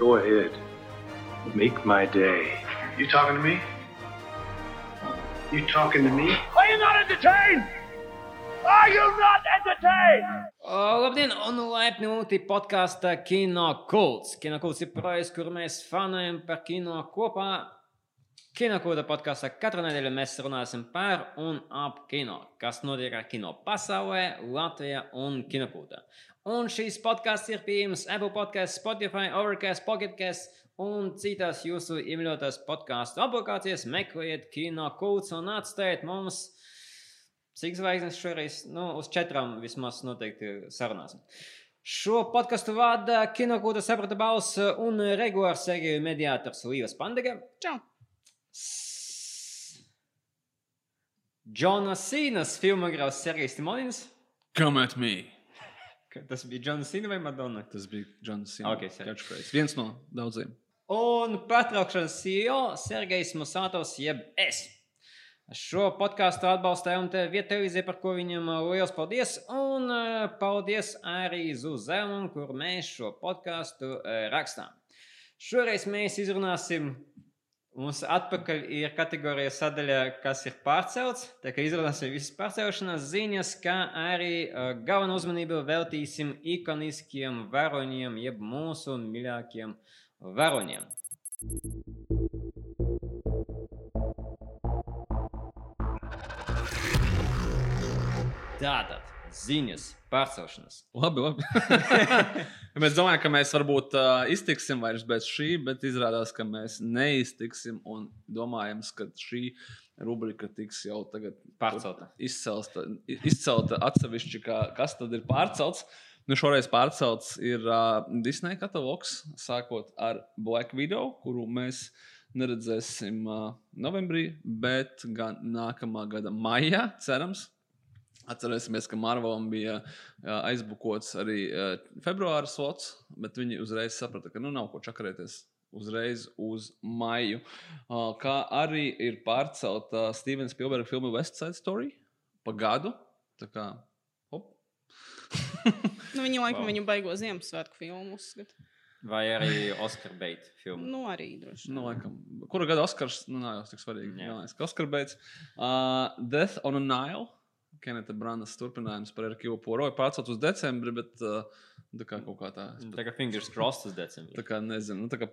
Go ahead. Make my day. You talking to me? You talking to me? Are you not entertained? Are you not entertained? O, labdien, un laipni mūti podkāstā Kino Kults. Kino Kults ir projekts, kur mēs fanojam par kino kopā. Kino Kulta podkāstā katru nedēļu mēs runāsim par un ap kino, kas notiek ar kino pasaulē, Latvijā un Kinokultā. Un šīs podkāsts ir pieejams Apple Podcasts, Spotify, Overcast, Pocketcast un citās jūsu iemīļotās podkāstu aplikācijas. Meklējiet Kino Kults un atstājiet mums Cik zvaigznes šoreiz? Nu, uz četrām vismaz noteikti sarunāsim. Šo podkāstu vada kinokūta saprata balss un regulārs seriju mediātors Līvas Pandega. Čau! Džona Sīnas filmogrāfs Sergejs Timonins. Come at me. Tas bija Džona Sīna vai Madonna? Tas bija Džons Sīna. Ok, sorry. catchphrase. Viens no daudziem. Un pārtraukšanas CEO Sergejs Musātovs jeb es. Šo podkāstu atbalstīja un te vieta televīzija, par ko viņam uh, liels paldies. Un uh, paldies arī Zuzēlam, kur mēs šo podkāstu uh, rakstām. Šoreiz mēs izrunāsim, mums atpakaļ ir kategorija sadaļa, kas ir pārcelts. Tā kā izrunāsim visas pārcelšanās ziņas, kā arī uh, galvenu uzmanību veltīsim ikoniskiem varoņiem, jeb mūsu mīļākiem varoņiem. Tātad ziņas, pārcelšanas. Labi, labi. mēs domājam, ka mēs varbūt uh, iztiksim vairs bez šī, bet izrādās, ka mēs neiztiksim. Un domājams, ka šī rubrika tiks jau tagad Pārcelta. Izcelta, izcelta atsevišķi, kā, kas tad ir pārcelts. Nu, šoreiz pārcelts ir uh, Disneja katalogs, sākot ar Black Widow, kuru mēs neredzēsim uh, novembrī, bet gan nākamā gada maijā, cerams. Atcerēsimies, ka Marvelam bija aizbukots arī februāra slots, bet viņi uzreiz saprata, ka nu nav ko čakarēties uzreiz uz maiju. Uh, kā arī ir pārcelta Stevena Spielberga filma West Side Story pa gadu. Tā kā. Nu, viņi laikam Wow. viņu baigo Ziemassvētku filmu uzskata. Vai arī Oskar Beita filmu. Nu, arī droši. Nu, laikam, kura gada Oskars? Nu, nav jau tik svarīgi. Jā. Jā, ka Oskar beidz. Uh, Death on a Nile. Kenita Branas turpinājums par Erkivu Poroju pārcelt uz decembri, bet uh, tā kā kaut kā tā. Tā kā fingers crossed uz decembrī. Tā kā nezinu, nu, tā kā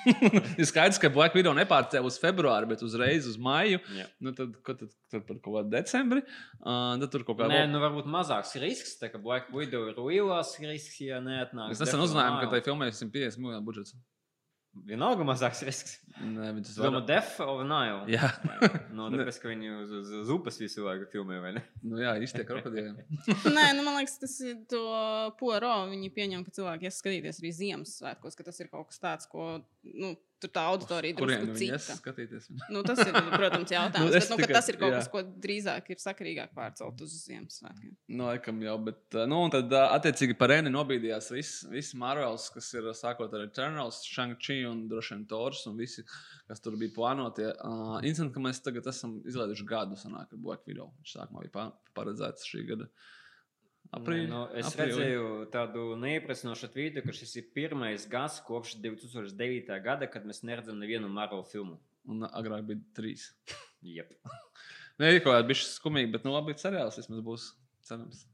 ir skaidrs, ka Black Widow nepārcēla uz februāru, bet uzreiz uz maiju. Jā. Nu, tad, ko tad, tad par kaut kādu decembri. Uh, tad tur kaut kā Nē, nu varbūt mazāks risks. Tā kā Black Widow ir lielāks risks, ja neatnāks. Mēs nesen uzzinājām, ka tai filmai ir 150 miljonu budžets. Vienalga mazāks risks. Nē, bet tas Domā, var... Def of Nile. Jā, No, tāpēc, ka viņi uz, uz, uz upes visu laiku filmē, vai ne? nu, jā īsti tie krokodili. Nē, nu, man liekas, tas ir to poro. Viņi pieņem, ka cilvēki ies skatīties arī Ziemassvētkos, ka tas ir kaut kas tāds, ko nu, tur tā auditorija Kurien drusku ies cita. Nu, tas ir, protams, jautājums. Nu, nu, bet, nu, ka tikai- tas ir kaut jā. kas, ko drīzāk ir sakarīgāk pārcelt uz Ziemassvētkiem. Nu, laikam jau, bet, uh, nu, un tad, uh, attiecīgi, par Rēnu nobīdījās viss, viss Marvels, kas ir sākot ar Eternals, Shang-Chi un droši vien Tors un visi, kas tur bija plānotie. Uh, Incident, ka mēs tagad esam izlaiduši gadu, sanāk, ar Black Widow. Viņš sākumā bija pa- paredzēts šī gada. Aprīļa, nu, es aprīlī. redzēju tādu neiepriecinošu tvītu, ka šis ir pirmais gads kopš 2009. gada, kad mēs neredzam nevienu Marvel filmu. Un agrāk bija trīs. Jep. Nē, kaut kāda bišķi skumīga, bet, nu, labi, seriāls vismaz būs. Cerams.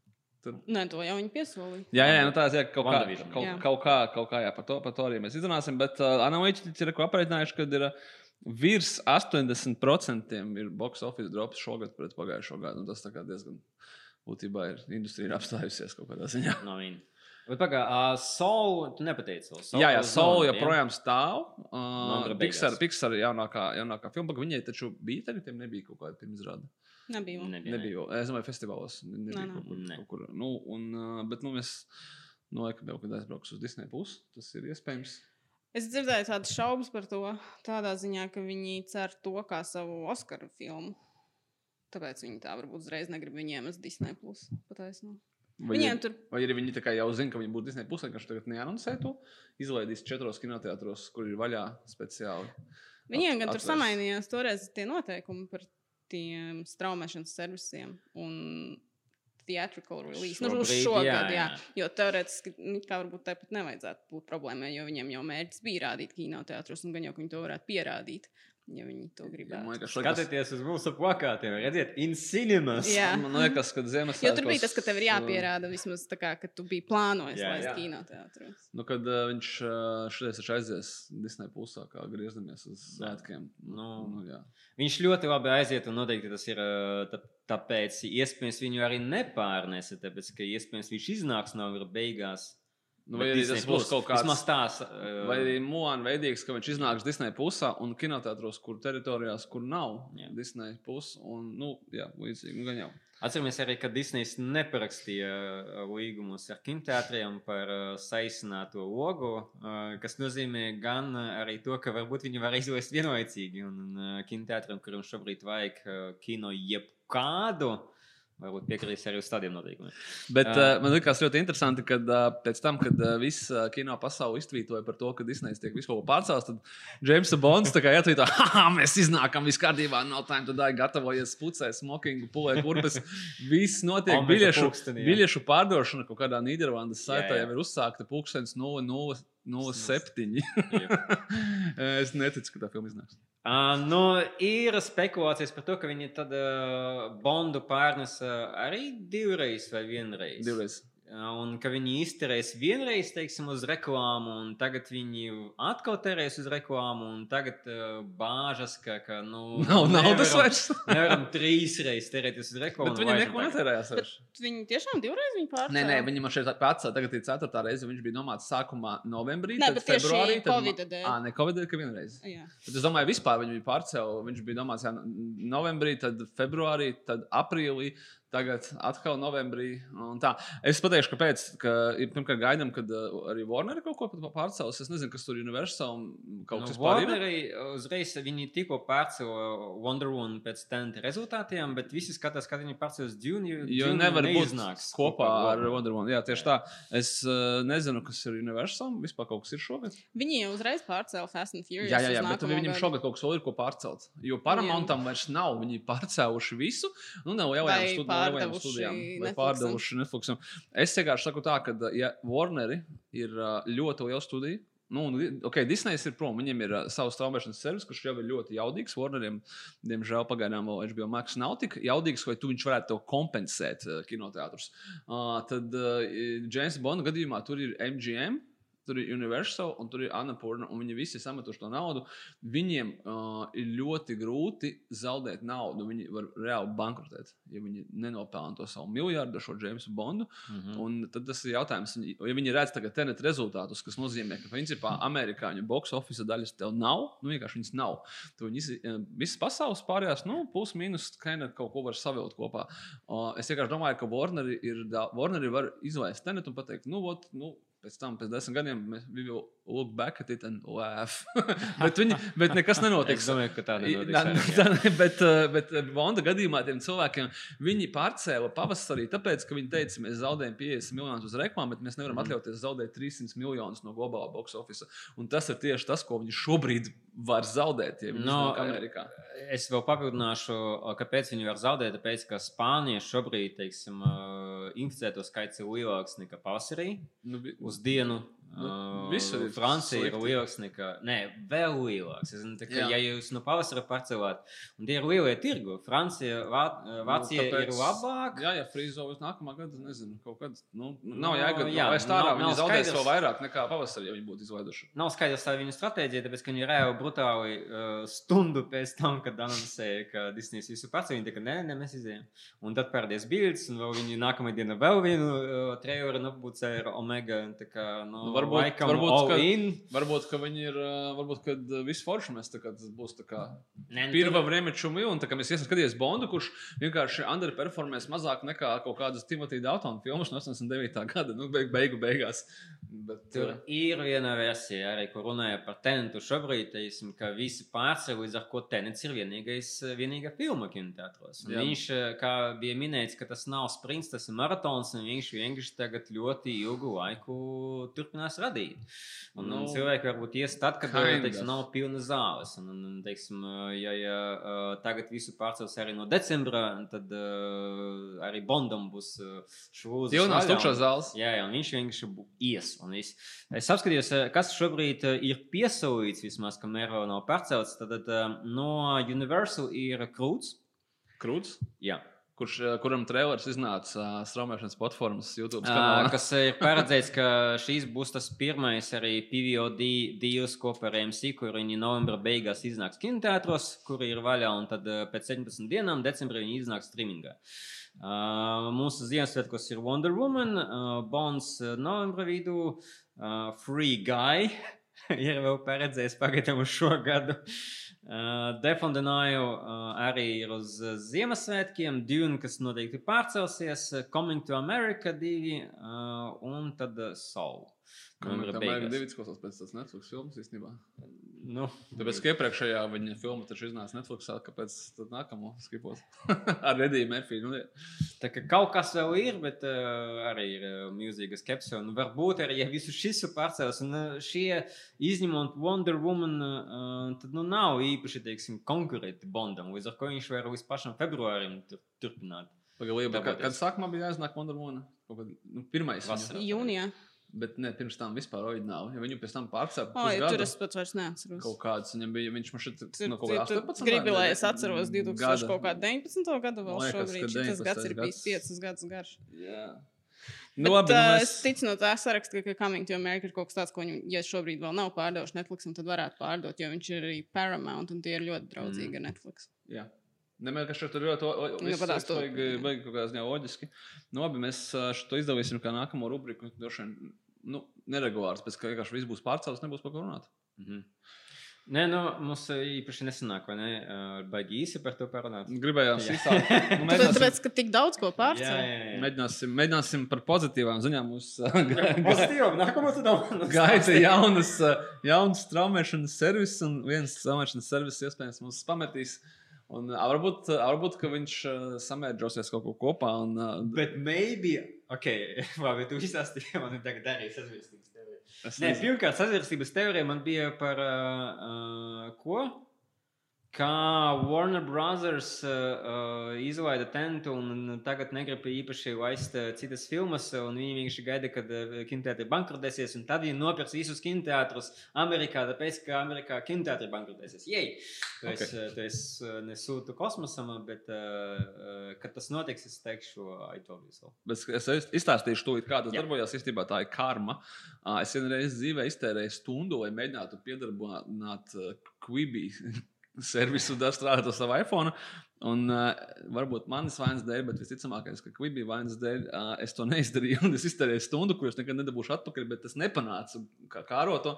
Nē, to jau viņi piesolīja. Jā, jā, nu tā ir kaut kā, kaut, Jā. kaut kā, kaut kā jā, par, to, par to arī mēs izrunāsim. Bet uh, analītiķi ir aprēķinājuši, ka ir uh, virs 80% ir box office drops šogad pret pagājušo gadu. Un tas tā kā diezgan būtībā ir industrija ir apstājusies kaut kādā ziņā. No viņa. Bet pagaidi, uh, Soul, tu nepateici vēl. Soul jā, jā, Soul joprojām stāv. Uh. Pixar, Pixar jaunākā, jaunākā filma, ka viņai taču bija tagad, tiem nebija kaut kāda pirmizrāde. Nebija. vēl. Nebija. Nebija, es domāju, festivālos. ne- Nebija Nē, kaut kur. Nē. Kaut kur. Nu, un, bet nu, mēs, nu, laikam jau, kad aizbrauks uz Disney pusi, tas ir iespējams. Es dzirdēju tādas šaubas par to, tādā ziņā, ka viņi cer to kā savu Oskaru filmu. Tāpēc viņi tā varbūt uzreiz negrib viņiem uz Disney. Plus, pataisnot. Vai, Viņiem ir, tur vai arī viņi jau zina, ka viņi būs Disney pusē, ka viņš tagad neanoncē to. Izlaidīs četros kinoteātros, kur ir vaļā speciāli. Viņiem gan tur atvērs. samainījās toreiz tie noteikumi par tiem straumēšanas servisiem. Un theatrical release. Nu, Šobrīd, šogad, jā, jā, jā. Jo teorētiski, nu, kā varbūt tāpat nevajadzētu būt problēmai, jo viņiem jau mērķis bija rādīt kinoteātros, un gan jau viņi to varētu pierādīt, ja viņi to Man gribētu. liekas, liekas, Skatieties uz mūsu plakātiem, redziet, in cinemas. Jā. man liekas ka Ziemassvētkos. Jo tur bija tas, ka tev ir jāpierāda vismaz tā, kā, ka tu biji plānojis laist jā. kinoteātros. Nu, kad uh, viņš uh, šodien taču aizies Disneja pusē, kā griezamies uz svētkiem. Nu. nu, jā. Viņš ļoti labi aiziet, un noteikti tas ir ā, tā, tāpēc, iespējams, viņu arī nepārnesa, tāpēc, ka iespējams viņš iznāks no beigās. Nu, vai arī Disney tas būs Plus. kaut kāds Vismaz tās. ā, Vai arī Moana veidīgs, ka viņš iznāks Disneja pusē un kinoteātros, kur teritorijās, kur nav Jā. Disneja puses. Un, nu, jā, līdzīgi, nu, gan jau. Atceramies arī, ka Disney's neparakstīja ā, līgumus ar kinoteātriem par ā, saīsināto logu, kas nozīmē gan arī to, ka varbūt viņi var izlaist vienlaicīgi. Un, kinoteātriem, kuriem šobrīd vajag kino jebkādu, varbūt piekrīs arī uz tādiem noteikumiem. Bet uh, man liekas ļoti interesanti, ka uh, pēc tam, kad uh, viss uh, kino pasaule iztvītoja par to, ka Disneja tiek visu kaut ko pārcēlts, tad Džeimsa Bonds tā kā ietvīto, ha, mēs iznākam, viss kārtībā, no time to die, gatavojies, pucēs, smokingu, pulē, kurpes. Viss notiek, biļešu, biļešu pārdošana kaut kādā Nīderlandes jā. jau ir uzsākta pulkstenis 0,07. Jep. es neticu, ka tā filma iznāks. Uh, nu, ir spekulācijas par to, ka viņi tad uh, Bondu pārnesa arī divreiz vai vienreiz. Divreiz. Uh, un ka viņi izterēs vienreiz, teiksim, uz reklāmu, un tagad viņi atkal terēs uz reklāmu, un tagad uh, bāžas, ka, ka nu, Nav naudas nevaram- vairs. Nevaram trīsreiz terēties uz reklāmu. Viņi neko vairs. Viņi tiešām divreiz viņu pārcēla. Nē, nē, viņi man šeit pats tagad ir ceturtā reize. Viņš bija domāts sākumā novembrī, Nē, tad bet tieši februārī. tad Covida dēļ. Ā, ne Covid, ka vienreiz. Jā. Bet es domāju, vispār viņi bija pārcēlus. Viņš bija domāts jā, novembrī, tad februārī, tad aprīlī. Tagad atkal novembrī. Es pateikšu, kāpēc. Ka, ir, pirmkārt, gaidām, kad uh, arī Warner kaut ko pārcēlus. Es nezinu, kas tur ir Universal un kaut Nu, kas tāds. Warneri uzreiz viņi tikko pārcēla Wonder Woman pēc tenta rezultātiem, bet visi skatās, kad viņi pārcēla uz Dune. jo nevar būt neiznāks kopā ar Warner. Wonder Woman. Jā, tieši tā. Es uh, nezinu, kas ir Universal. Vispār kaut kas ir šogad. Viņi jau uzreiz pārcēla Fast and Furious. Jā, jā, jā bet gadu. šogad kaut kas vēl ir ko pārcelt. Jo Paramountam vairs nav. Viņi pārcēluši visu. Nu, nav jau Vai jau pārdevuši studijām. Netflixam. pārdevuši Netflixam. Es vienkārši saku tā, ka, ja Warneri ir ā, ļoti liela studija. Nu, un, okay, Disneys ir prom. Viņiem ir uh, savs straumēšanas servis, kurš jau ir ļoti jaudīgs. Warneriem, diemžēl, pagaidām vēl HBO Max nav tik jaudīgs, vai tu viņš varētu to kompensēt uh, kinoteātrus. Uh, tad uh, James Bonda gadījumā tur ir MGM. Tur ir Universal un tur ir Anapurna, un viņi visi sametuši to naudu. Viņiem uh, ir ļoti grūti zaudēt naudu. Viņi var reāli bankrotēt, ja viņi nenopelna to savu miljardu ar šo Jamesu Bondu. Mhm. Un tad tas ir jautājums, ja viņi redz tagad tenet rezultātus, kas nozīmē, ka principā amerikāņu box office daļas tev nav, nu vienkārši viņas nav. Tu viņas, eh, visas pasaules pārējās, nu, plus mīnus, kaut ko var savilkt kopā. O, es vienkārši domāju, ka Warneri, ir, Warneri var izlaist tenet un pateikt, nu, ot, nu, pēc tam, pēc desmit gadiem, mēs we will look back at it and laugh. bet, viņi, bet nekas nenotiks. Es domāju, ka tā I- nenotiks nā, arī, jā. tā ne- Bet, uh, bet uh, Bonda gadījumā tiem cilvēkiem viņi pārcēla pavasarī, tāpēc, ka viņi teica, mēs zaudējam 50 miljonus uz reklāmu, bet mēs nevaram Mhm. atļauties zaudēt 300 miljonus no globālā box office. Un tas ir tieši tas, ko viņi šobrīd var zaudēt, ja No, Amerikā. Es vēl papildināšu, kāpēc viņi var zaudēt. Tāpēc, ka Spānija šobrīd, teiksim, inficēto skaits ir lielāks nekā pavasarī Nu, uz dienu. Nu, visur ir Francija ir lielāks nekā. Nē, vēl lielāks. Es kā, Jā. ja jūs no pavasara pārcelāt, un tie ir lielie tirgu, Francija, Vā, Vācija Nu, ir labāka. Jā, ja Frīzo uz nākamā gada, nezinu, kaut kad. Nu, Nu, nav jēga. jā, Jā, tādā nav- viņi zaudēs vēl vairāk nekā pavasarī, ja viņi būtu izlaiduši. Nav skaidrs tā viņu stratēģija, tāpēc, ka viņi reāli brutāli uh, stundu pēc tam, kad anoncēja, ka Disneja visu pats, viņi teica, nē, nē, mēs izējām. Un tad pērdies bildes, un vēl viņi nākamajā dienā vēl vienu uh, traileru nopūcēja ar Omega. Tā kā, nu, Nu, varbūt- laikam varbūt, ka- in. Varbūt, ka viņi ir, varbūt, kad viss forši mēs tā kā tas būs tā kā nu, Pirmā tur- vremeču miljonā, tā kā mēs esam skatījušies Bondu, kurš vienkārši underperformēs mazāk nekā kaut kādas Timothy Daltona filmas no 89. gada, nu, beig, beigu beigās. Bet, Tur ir viena versija, arī, kur runāja par Tenetu šobrīd, teiksim, ka visi pārceļ, līdz ar ko Tenets ir vienīgais, vienīgā filma kinoteātros. Un Jā. Viņš, kā bija minēts, ka tas nav sprints, tas ir maratons, un viņš vienkārši tagad ļoti ilgu laiku turpinās turpinās radīt. Un, Nu, un cilvēki varbūt ies tad, kad kind teiksim, nav pilna zāles. Un, un, teiksim, ja, ja uh, tagad visu pārcels arī no decembra, tad uh, arī Bondam būs šūnas. Jaunās tukšās zāles. Jā, jā, un viņš vienkārši ies. un viss. Es apskatījos, eh, kas šobrīd eh, ir piesaistīts, vismaz, kamēr nav pārcelts. Tad eh, no Universal ir krūts. Krūts. Jā. Kurš, eh, kuram trailers iznāca uh, straumēšanas platformas YouTube Uh, kanālā? kas ir paredzēts, ka šīs būs tas pirmais arī PVOD deals kopā ar MC, kur viņi novembra beigās iznāks kinoteātros, kur ir vaļā, un tad uh, pēc 17 dienām decembrī viņi iznāks streamingā. Uh, mūsu Ziemassvētkos ir Wonder Woman, uh, Bonds uh, novembra vidū, uh, Free Guy ir vēl paredzējis pagaidām šo gadu. Uh, Uh, arī ir uz Ziemassvētkiem, Dune, kas noteikti pārcelsies, Coming to America 2 uh, un tad Soul. Tam vajag beigās. divi izklausās pēc tās Netflix filmas īstenībā. Nu, Tāpēc, ka iepriekšējā viņa filma taču iznāca Netflixā, kāpēc tad nākamo skipot? Ar Rediju Murphy. Nu, Tā kā kaut kas vēl ir, bet uh, arī ir uh, milzīga skepse. Un varbūt arī, ja visu šis ir pārcēlus, un uh, šie izņemot Wonder Woman, uh, tad nu, nav īpaši, teiksim, konkurēti Bondam. Līdz ar to viņš var līdz pašam februārim tur, turpināt. Pagaidām, kad, kad sākumā bija jāiznāk Wonder Woman? Nu, pirmais. Vasarā. Jūnijā. Bet ne pirms tam vispār oriģināli. Ja viņu pēc tam pārcēla. Oh, ja, tur es pats vairs neatceros. Kaut kāds viņam bija, viņš man šeit no kaut kā tur 18. gribi, lai es atceros 2000 gada. kaut kādu 19. gadu vēl liekas, šobrīd. ka Šis gads ir 19. bijis 5 gadus garš. Jā. Nu, Nu, labi, nu, mēs... es ticu no tā saraksta, ka Coming to America ir kaut kas tāds, ko viņi, ja šobrīd vēl nav pārdevuši Netflix, tad varētu pārdot, jo viņš ir arī Paramount un tie ir ļoti draudzīgi mm. ar Netflix. Jā. Nemēr, ka šeit ir ļoti o- Nu, to. vajag, kaut kādā ziņā loģiski. Nu, labi, mēs šo izdalīsim kā nākamo rubriku. Droši vien, nu, neregulārs, pēc ka vienkārši viss būs pārcelts, nebūs par ko runāt. Mhm. Nē, nu, mums uh, īpaši nesanāk, vai ne? Uh, baigi īsi par to parunāt. Gribējām Jā. īsāk. Nu, mēģināsim, tāpēc, ka tik daudz ko Jā, pārcēl. jā, jā. mēģināsim, mēģināsim par pozitīvām ziņām. Mums Pozitīvi, nākamā tad nav. gaida jaunas, jaunas traumēšanas servis, un viens traumēšanas servis iespējams mums pametīs. Un, ā, varbūt, ā, varbūt viņš ā, samērģosies kaut ko kopā. Un, ā, Bet maybe, ok, labi, tu izstāstīji, man tagad arī sazvērstības teorija. es Nē, pirmkārt, sazvērstības teorija man bija par uh, uh, ko? Kā Warner Brothers uh, uh, izlaida tentu un tagad negrib īpaši laist uh, citas filmas, un viņi vienkārši gaida, kad uh, kinoteātri bankrotēsies, un tad viņi nopirks visus kinoteātrus Amerikā, tāpēc, ka Amerikā kinoteātri bankrotēsies. Jej! Tu Ok. es, uh, tu es uh, nesūtu kosmosam, bet, uh, uh, kad tas notiks, es teikšu, I told you so. Bet es iz- izstāstīšu, tūlīt, kā tas Jā. darbojas. Īstenībā tā ir karma. Ā, Es vienreiz dzīvē iztērēju stundu, lai mēģinātu piedarbināt uh, Quibi servisu, da strādāt ar savu iPhone. Un, uh, varbūt manas vainas dēļ, bet visticamākais, ka Quibi vainas dēļ uh, es to neizdarīju. Un es iztērēju stundu, kuras nekad nedabūšu atpakaļ, bet tas nepanāca kā kāroto.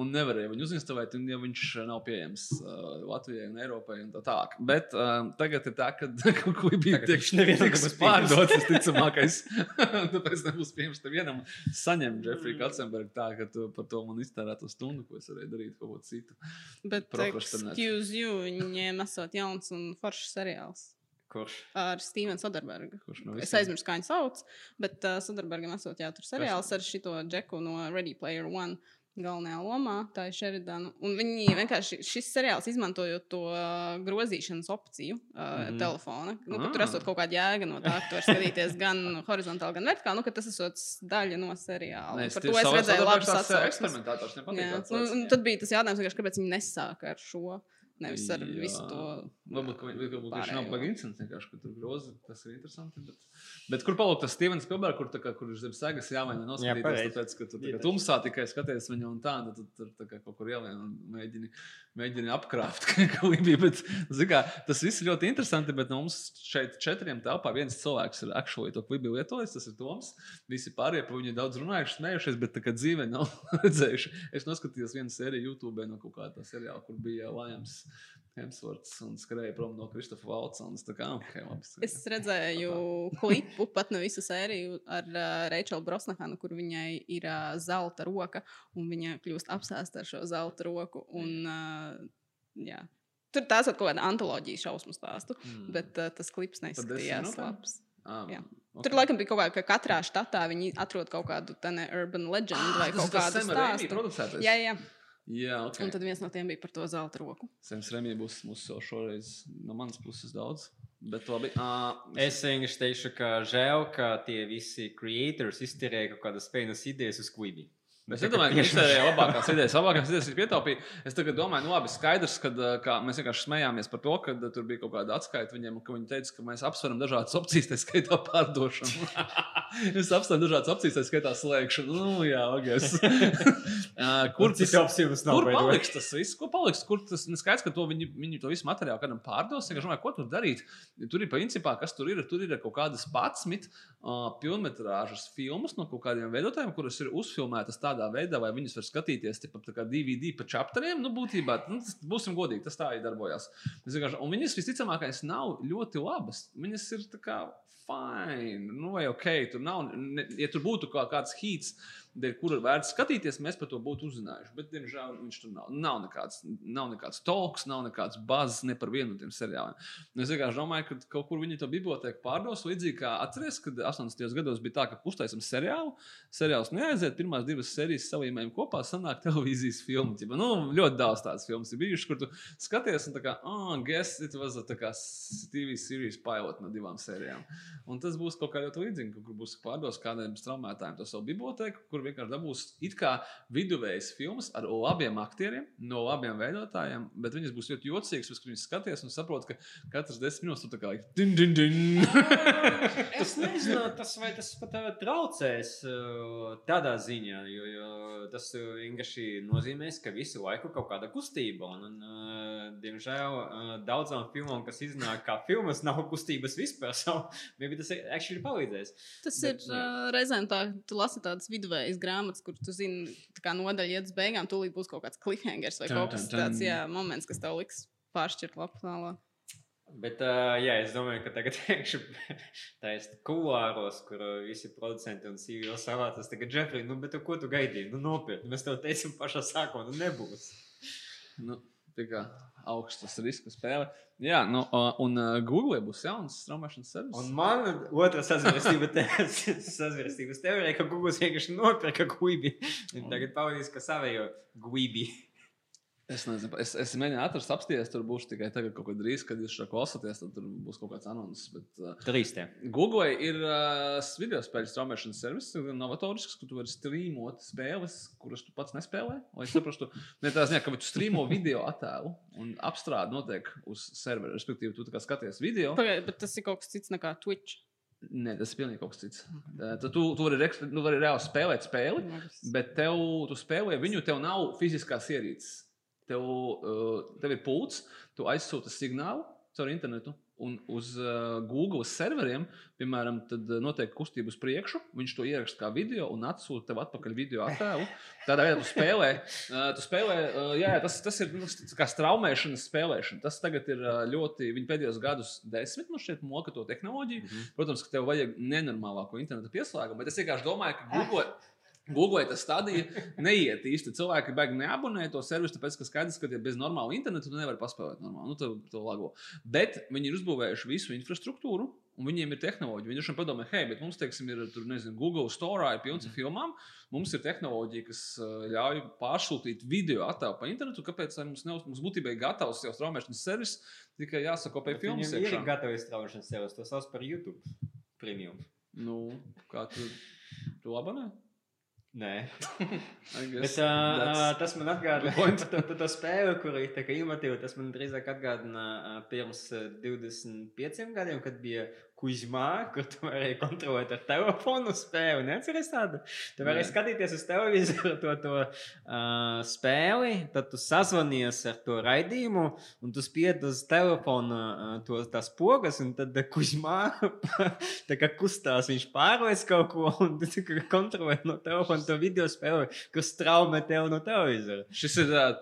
Un nevarēju viņu uzinstalēt, un ja viņš nav pieejams uh, Latvijai un Eiropai. Un tā tālāk. bet uh, tagad ir tā, ka Tagad tiek nevienam tiks pārdots, visticamākais. Tāpēc nebūs pieejams tev vienam. Saņem Jeffrey Katzenbergu tā, ka tu par to man iztērētu stundu, ko es varēju darīt kaut ko citu. Bet, excuse you, viņiem esot jauns un foršs seriāls Kurš? ar Stevenu Soderbergu. Kurš no Es visiem? aizmirsu, kā viņu sauc, bet uh, Soderbergam esot jā, tur seriāls ar šito džeku no Ready Player One. Galvenajā lomā, tā ir Sheridana. Un viņi vienkārši šis seriāls izmantojot to uh, grozīšanas opciju uh, mm. telefona. Nu, ka tur Ah. esot kaut kāda jēga no tā, ka tu vari skatīties gan horizontāli, gan vertikāli. Nu, tas esot daļa no seriāla. Nē, Un Par to es redzēju tāds, ā, atsauksmes. nu, tad bija tas jautājums, kāpēc viņi nesāka ar šo, nevis ar Jā. visu to. Varbūt, ka viņš nav pārējo. baigi incidents, vienkārši, ka tur groza, tas ir interesanti. Bet, bet kur paliek tas Stevens Spielberg, kur, tā kā, kur ir zem segas jāmaina noskatīties, pareizi. tāpēc, ka tu tā kā tumsā tikai skaties viņu un tā, nu, tu tur tā kā kaut kur ielien un mēģini, mēģini apkrāpt, kā bija. Bet, zini kā, tas viss ir ļoti interesanti, bet no mums šeit četriem telpā viens cilvēks ir actually to klibi lietojis, tas ir Toms. Visi pārējie par viņu daudz runājuši, smējušies, bet tā kā dzīve nav redzējuši. Es noskatījos vienu sēriju YouTube no kaut kāda seriāla, kur bija Lajams. Hemsvorts un skrēja prom no Kristofa Valtsons. Tā kā, ok, labi. Es redzēju klipu, pat ne visu sēriju ar uh, Reičelu Brosnahanu, kur viņai ir uh, zelta roka, un viņa kļūst apsēsta ar šo zelta roku. Un, uh, jā. Tur tās ir kaut kāda antoloģija šausmu stāstu, Mm. bet uh, tas klips neizskatījās labs. Um, Jā. okay. Tur laikam bija kaut kā, ka katrā štatā viņi atrod kaut kādu tādu urban legend vai Ah, Tas kaut kādu Raimi stāstu. Jā, jā. Jā, ok. Un tad viens no tiem bija par to zelta roku. Sems Remija būs mums jau šoreiz no manas puses daudz. Bet labi. Uh, Es vienkārši teikšu, ka žēl, ka tie visi creators izterēja kaut kādas feinas idejas uz Quibi. Es nedomāju, ka viņš ir labākās idejas. Labākās idejas ir pietaupīt. Es domāju, nu labi, skaidrs, ka mēs vienkārši smējāmies par to, ka uh, tur bija kaut kāda atskaita viņiem, ka viņi teica, ka mēs apsveram dažādas opcijas, tā skaitā pārdošanu. es apsveru dažādas opcijas, tā skaitā slēgšanu. Nu, jā, ogas. kur tas opcijas Kur paliks tas viss? Kur paliks? Kur tas ir skaidrs, ka to viņi, viņi to visu materiālu kādam pārdos? Es domāju, ko tur darīt. Tur ir principā, kas tur ir. Tur ir kaut kādas patsmit uh, pilnmetrāžas filmas no kaut kādiem veidotājiem, kuras ir uzfilmētas tādā veidā, vai viņas var skatīties tipa, tā kā DVD pa čapteriem. Nu, būtībā, nu, tas, būsim godīgi, tas tā arī vienkārši- Un viņas visticamākais nav ļoti labas. Viņas ir tā kā fine, nu, vai ok, tur nav, ne, ja tur būtu kaut kāds hīts, dēļ kura vērts skatīties, mēs par to būtu uzzinājuši. Bet, diemžēl, viņš tur nav. Nav nekāds, nav nekāds talks, nav nekāds bazs ne par vienu no tiem seriāliem. Nu, Es vienkārši domāju, ka kaut kur viņi to biblioteku pārdos. Līdzīgi kā atceries, kad 80. gados bija tā, ka uztaisām seriālu. Seriāls neaiziet, pirmās divas sērijas salīmējam kopā, sanāk televīzijas filmu. Ķipa. Nu, ļoti daudz tādas filmas ir bijušas, kur tu skaties, un tā kā, ah, oh, guess it was a kā TV series pilot no divām sērijām. Un tas būs kaut kā ļoti līdzīgi, kur būs pārdos kādiem straumētājiem to savu biblioteku, kur vienkārši dabūs it kā viduvējas filmas ar labiem aktieriem, no labiem veidotājiem, bet viņas būs ļoti jocīgas, kad viņi skaties un saprot, ka katrs desmit minūtes tu tā kā din, din, din. Es nezinu, tas vai tas pat tev traucēs uh, tādā ziņā, jo, jo tas uh, vienkārši nozīmēs, ka visu laiku kaut kāda kustība. Un, un, uh, diemžēl uh, daudzām filmām, kas iznāk kā filmas, nav kustības vispār. So, maybe tas actually palīdzēs. Tas Bet, ir uh, reizēm tā, tu lasi tādas viduvējas grāmatas, kur tu zini, tā kā nodaļa iet uz beigām, tūlīt būs kaut kāds cliffhangers vai Tan, kaut kas tan, tan. tāds jā, moments, kas tev liks pāršķirt lapu tālāk. Bet, uh, jā, es domāju, ka tagad teikšu, tā ir kulāros, kur visi producenti un CEO savācās. Tagad, Jeffrey, nu, bet ko tu gaidīji? Nu, nopietni, mēs tev teicām pašā sākumā, nu, nebūs. nu, tā kā augstas riska spēle. Jā, nu, un Google būs jauns straumēšanas servis. Un man otrā sazvērstība sazvērstības teorija, ka Google vienkārši nopirka guibi. Tagad pavadīs, ka savējo guibi. Es nezinu, es, es mēģināju atrast, apsties, tur būs tikai tagad, kaut kad drīz, kad jūs šo klausāties, tad tur būs kaut kāds anonss. Bet, uh, Trīs tie. Google ir uh, video spēļu straumēšanas servis, kas ir novatorisks, ka tu vari streamot spēles, kuras tu pats nespēlē. Lai saprastu, ne tā ziņā, ka tu streamo video attēlu un apstrāde notiek uz servera. Respektīvi, tu kā skaties video. Pagaid, bet tas ir kaut kas cits nekā Twitch. Nē, tas ir pilnīgi kaut kas cits. Uh, Tu, tu, vari, nu, vari reāli spēlēt spēli. Bet tev, tu spēlē viņu, tev nav fiziskās ierīces. Tev, uh, tev ir pults, tu aizsūti signālu caur internetu. Un uz uh, Google serveriem, piemēram, tad uh, notiek kustība uz priekšu. Viņš to ieraksta kā video un atsūta tev atpakaļ video attēlu. Tādā veidā tu spēlē. Uh, tu spēlē uh, jā, jā, tas, tas ir nu, kā straumēšanas spēlēšana. Tas tagad ir uh, ļoti, viņi pēdējos gadus desmit, man šķiet, moka to tehnoloģiju. Protams, ka tev vajag nenormālāko interneta pieslēgumu, bet es vienkārši domāju, ka Google. Google tas stadija neiet īsti. Cilvēki beigas neabonē to servisu, tāpēc, ka skaidrs, ka ja bez normāla interneta tu nevari paspēlēt normāli. Nu, to, to lago. Bet viņi ir uzbūvējuši visu infrastruktūru. Un viņiem ir tehnoloģija. Viņi šodien padomā, hei, bet mums, teiksim, ir tur, nezinu, Google Store, ir pilns ar filmām. Mums ir tehnoloģija, kas ļauj pārsūtīt video attēlu pa internetu. Kāpēc mums, neuz, mums būtībā ir gatavs jau straumēšanas servis, tikai jāsakopē filmas. Viņam ir iekšā? gatavi straušanas servis, to sauc par YouTube premium. Nu, kā tu to abonē? Nē, bet uh, tas man atgādina to, to, to spēli, kur ir tā kā inovatīva. Tas man drīzāk atgādina pirms uh, 25 gadiem, kad bija Kuzmā, kur tu varēji kontrolēt ar telefonu spēli. Neatceries tādu? Tu varēji Nē. skatīties uz televizoru to, to uh, spēli, tad tu sazvanies ar to raidījumu, un tu spied uz telefona uh, to, tās pogas, un tad Kuzmā tā kā kustās, viņš pārlaiž kaut ko, un tu kontrolē no telefona to video spēli, kas traumē tev no televizora. Šis ir uh,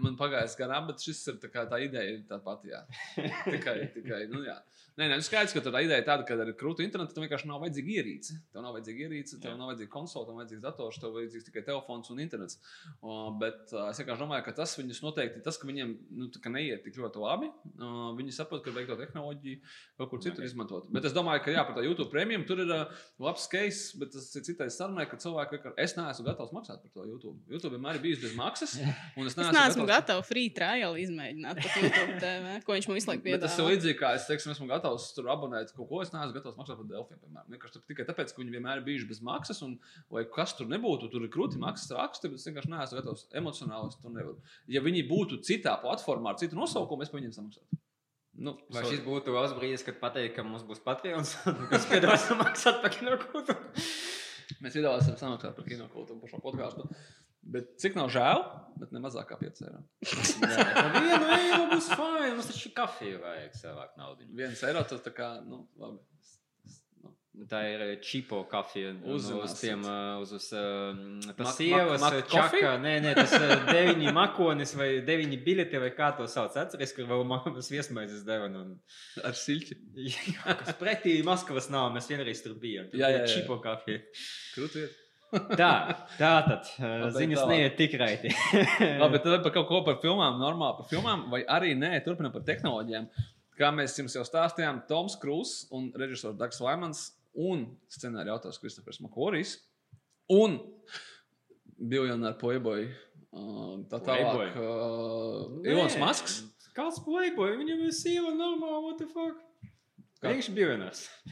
man pagājis garām, bet šis ir tā, kā, tā ideja ir tā pati. Jā. Tikai, tikai, nu, jā. Nē, nē, nu skaidrs, ka tā ideja ideja tāda, ka ar krūtu internetu tam vienkārši nav vajadzīga ierīce. Tev nav vajadzīga ierīce, tev Jā. nav vajadzīga konsole, tev vajadzīgs dators, tev vajadzīgs tikai telefons un internets. Uh, bet uh, es vienkārši domāju, ka tas viņus noteikti, tas, ka viņiem nu, kā neiet tik ļoti labi, uh, viņi saprot, ka vajag to tehnoloģiju kaut kur citur izmantot. Bet es domāju, ka jā, par tā YouTube premium tur ir uh, labs case, bet tas ir citais sarunai, ka cilvēki vienkārši, es neesmu gatavs maksāt par to YouTube. YouTube vienmēr ir bijis bez maksas, un Es neesmu, neesmu gatavs. free trial izmēģināt TV, ko viņš man visu laiku Bet tas ir piedāvā. līdzīgi, kā es teiksim, esmu gatavs tur abonēt kaut ko. Es neesmu gatavs maksāt par Delfiem. Piemēram. Vienkārši tikai tāpēc, ka viņi vienmēr ir bijuši bez maksas, un lai kas tur nebūtu, tur ir krūti maksas raksti, bet es vienkārši neesmu gatavs emocionāli. es to nevaru. Ja viņi būtu citā platformā ar citu nosaukumu, es par viņiem samaksātu. Nu, Vai šis būtu labs brīdis, kad pateikt, ka mums būs Patreons, kas piedāvās maksāt par kinokūtu? Mēs piedāvāsim samaksāt par kino kultūru par šo podkāstu. Bet cik nav žēl, bet ne mazāk kā 5 eiro. Vienu eiro būs fine, mums taču kafiju vajag savākt naudu. Viens eiro tas tā kā, nu, labi. Nu. Tā ir čipo kafija. Uz, uz Uzzināsiet. tiem, uz, uz Mak- sievas mak- čaka. Nē, nē, tas deviņi makonis vai deviņi bileti vai kā to sauc. Atceries, kur vēl mamas viesmaizes deva. Un... Ar siļķi. Jā, kas pretī Maskavas nav, mēs vienreiz tur bijām. Tur Jā, jā, jā. Čipo kafija. Krūti. Tā, tā tad. Uh, ziņas neiet tik raiti. Labi, tad par kaut ko par filmām, normāli par filmām, vai arī nē, turpinām par tehnoloģijām. Kā mēs jums jau stāstījām, Toms Krūss un režisors Dārgs Laimans un scenārija autors Kristofers Makorijs un biljonāra Playboy. Uh, tā tālāk, uh, Ilons Masks. Kāds playboy? Viņam ir sieva normāla, what the fuck? Kā? Viņš bija.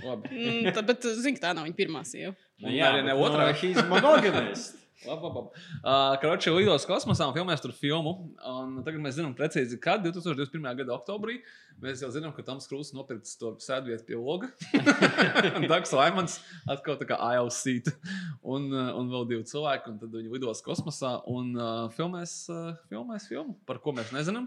Labi, Mm, tā, bet, zini, tā nav viņa pirmā sieva. Un arī ne otrā. No, he's monogamist. labi, labi. Uh, Kroči lidos kosmosā un filmēs tur filmu. Un tagad mēs zinām precīzi, kad 2021. gada oktobrī mēs jau zinām, ka Toms Krūss nopirks to sēdvietu pie loga. Dārgs Laimans atkal tā kā ILC. Un, uh, un vēl divi cilvēki, un tad viņi lidos kosmosā un uh, filmēs, uh, filmēs filmu, par ko mēs nezinām.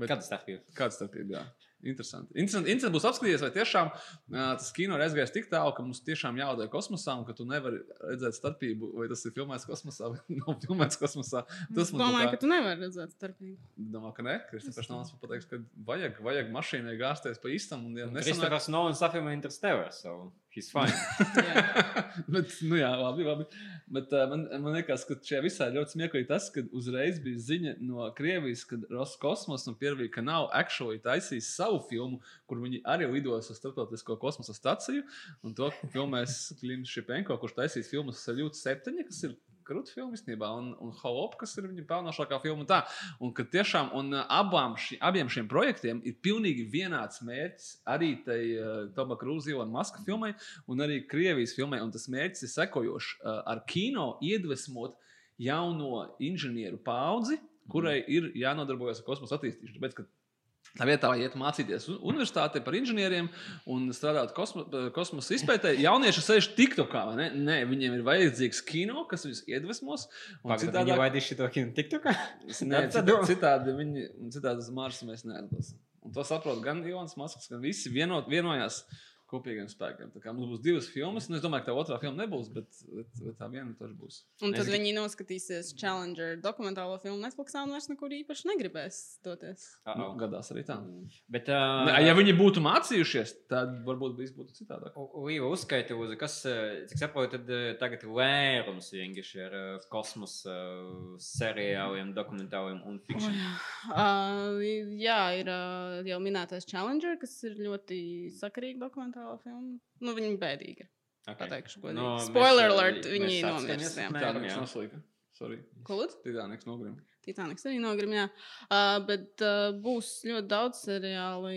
Bet Kāda starpība? Kāda starpība? Jā. Interesanti. Interesanti, interesanti būs apskatīties, vai tiešām tas kino ir aizgājis tik tālu, ka mums tiešām jālido kosmosā, un ka tu nevari redzēt starpību, vai tas ir filmēts kosmosā vai nav filmēts kosmosā. Tas Es man domāju, tā ka tu nevari redzēt starpību. Domā, ka nē, Kristofers Nolans man pateiks, ka vajag, vajag mašīnai gāzties pa īstam. Un, ja nesanāk, Kristofers Nolans apvienojā Interstellar, so he's fine. bet, nu jā, labi, labi. Bet uh, man, man liekas, ka šajā visā ļoti smieklīgi tas, ka uzreiz bija ziņa no Krievijas, kad Roskosmos un Piervija kanāla actually taisīs savu filmu, kur viņi arī lidos uz starptautisko kosmosa staciju. Un to filmēs Klims Šipenko, kurš taisīs filmu Saljūta 7, kas ir krūta filma īstenībā, un, un Holop, kas ir viņa pelnošākā filma. un Tā. Un ka tiešām un, uh, abām ši, abiem šiem projektiem ir pilnīgi vienāds mērķis arī tai uh, Toma Krūzija un Maska filmai, un arī Krievijas filmai. Un tas mērķis ir sekojošs uh, ar kino iedvesmot jauno inženieru paudzi, kurai ir jānodarbojas ar kosmosa attīstīšanu. Tāpēc, Tā vietā, lai iet mācīties un- universitātē par inženieriem un strādāt kosmo, kosmosa izpētē, jaunieši sēž TikTokā. Ne? Nē, viņiem ir vajadzīgs kino, kas viņus iedvesmos. un Pagaid, citādāk- Viņi vaidīs šito kinu TikTokā? Nē, That's a citā, doma. citādi viņi, citādi uz Marsa mēs neatdosim. Un to saprot gan Ilons Masks, gan visi vienot, vienojās kopīgiem spēkiem. Tā kā mums būs divas filmas, un es domāju, ka tā otrā filma nebūs, bet, bet, bet tā viena tur būs. Un tad Es- viņi noskatīsies Challenger dokumentālo filmu Netflix un vairs nekur īpaši negribēs doties. Nu, gadās arī tā. Bet, Ne, uh, Ja viņi būtu mācījušies, tad varbūt viss būtu citādāk. Līva uzskaita, uz kas, eh, cik saprotu, tad eh, tagad ir lērums vienkārši ar eh, kosmosa eh, seriāliem, dokumentāliem un Oh, fikciju. jā. Uh, jā, ir uh, jau minētais Challenger, kas ir ļoti sakarīga dokumentāla filma. Nu, viņa bēdīga. Okay. Pateikšu, godīgi. No, mēs, Spoiler eh, alert, mēs viņi atskaņas nomirs, jā. apmēram, Titaniks jā. noslīka. Sorry. Ko lūdzu? Titaniks nogrim. Titaniks arī nogrimjā. Uh, bet uh, būs ļoti daudz seriāli.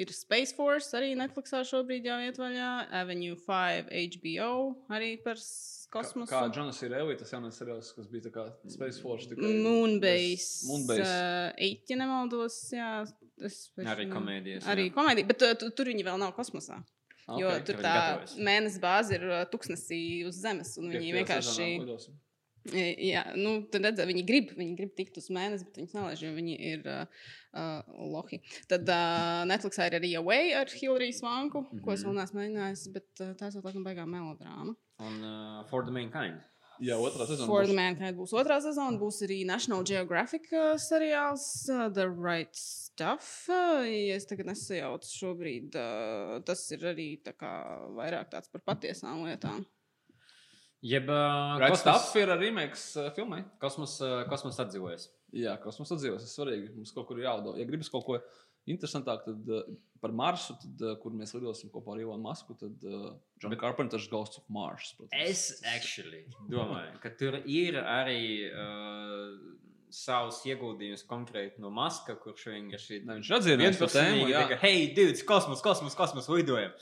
Ir Space Force, arī Netflixā šobrīd jau iet vaļā. Avenue 5, HBO, arī par kosmosu. Kā Jonas ir Elija, tas jaunais seriāls, kas bija tā kā Space Force. tikai Moonbase. Moonbase. Uh, eight, ja nemaldos. Jā, es vairs Arī ne- komēdijas. Arī jā. komēdija, bet uh, tu, tur viņi vēl nav kosmosā. Ah, Jo tur tā mēnesis bāze ir uh, tuksnesī uz zemes, un viņi vienkārši. sezonā Jā, nu, tad redz, viņi grib, viņi grib tikt uz mēnesi, bet viņi nelaiž, jo viņi ir uh, uh, lohi. Tad uh, Netflixā ir arī Away ar Hillary Svanku, mm -hmm. ko es vēl neesmu mēģinājis, bet uh, tā ir laikam baigā melodrāma. Un uh, For the Mankind. Jā, otrā sezona. For the būs. Mankind būs otrā sezona, būs arī National Geographic uh, seriāls uh, The Right Stuff. Uh, ja es tagad nesajaucu šobrīd, uh, tas ir arī tā kā vairāk tāds par patiesām lietām. Jeb uh, Right kosmos, ir remakes uh, filmai. kosmos, uh, kosmos atdzīvojas. Jā, kosmosa atdzīvos, tas ir svarīgi. Mums kaut kur jāuzdod. Ja gribas kaut ko interesantāku, tad uh, par Marsu, tad, uh, kur mēs lidosim kopā ar Ilonu Masku, tad uh, John Bet... Carpenter's Ghosts of Mars. Protams. Es actually domāju, ka tur ir arī uh, savs ieguldījums konkrēti no Maska, kurš vienkārši Ne, viņš ir atzīmējis to tēmu, ka, hei, dudes, kosmos, kosmos, kosmos, lidojam.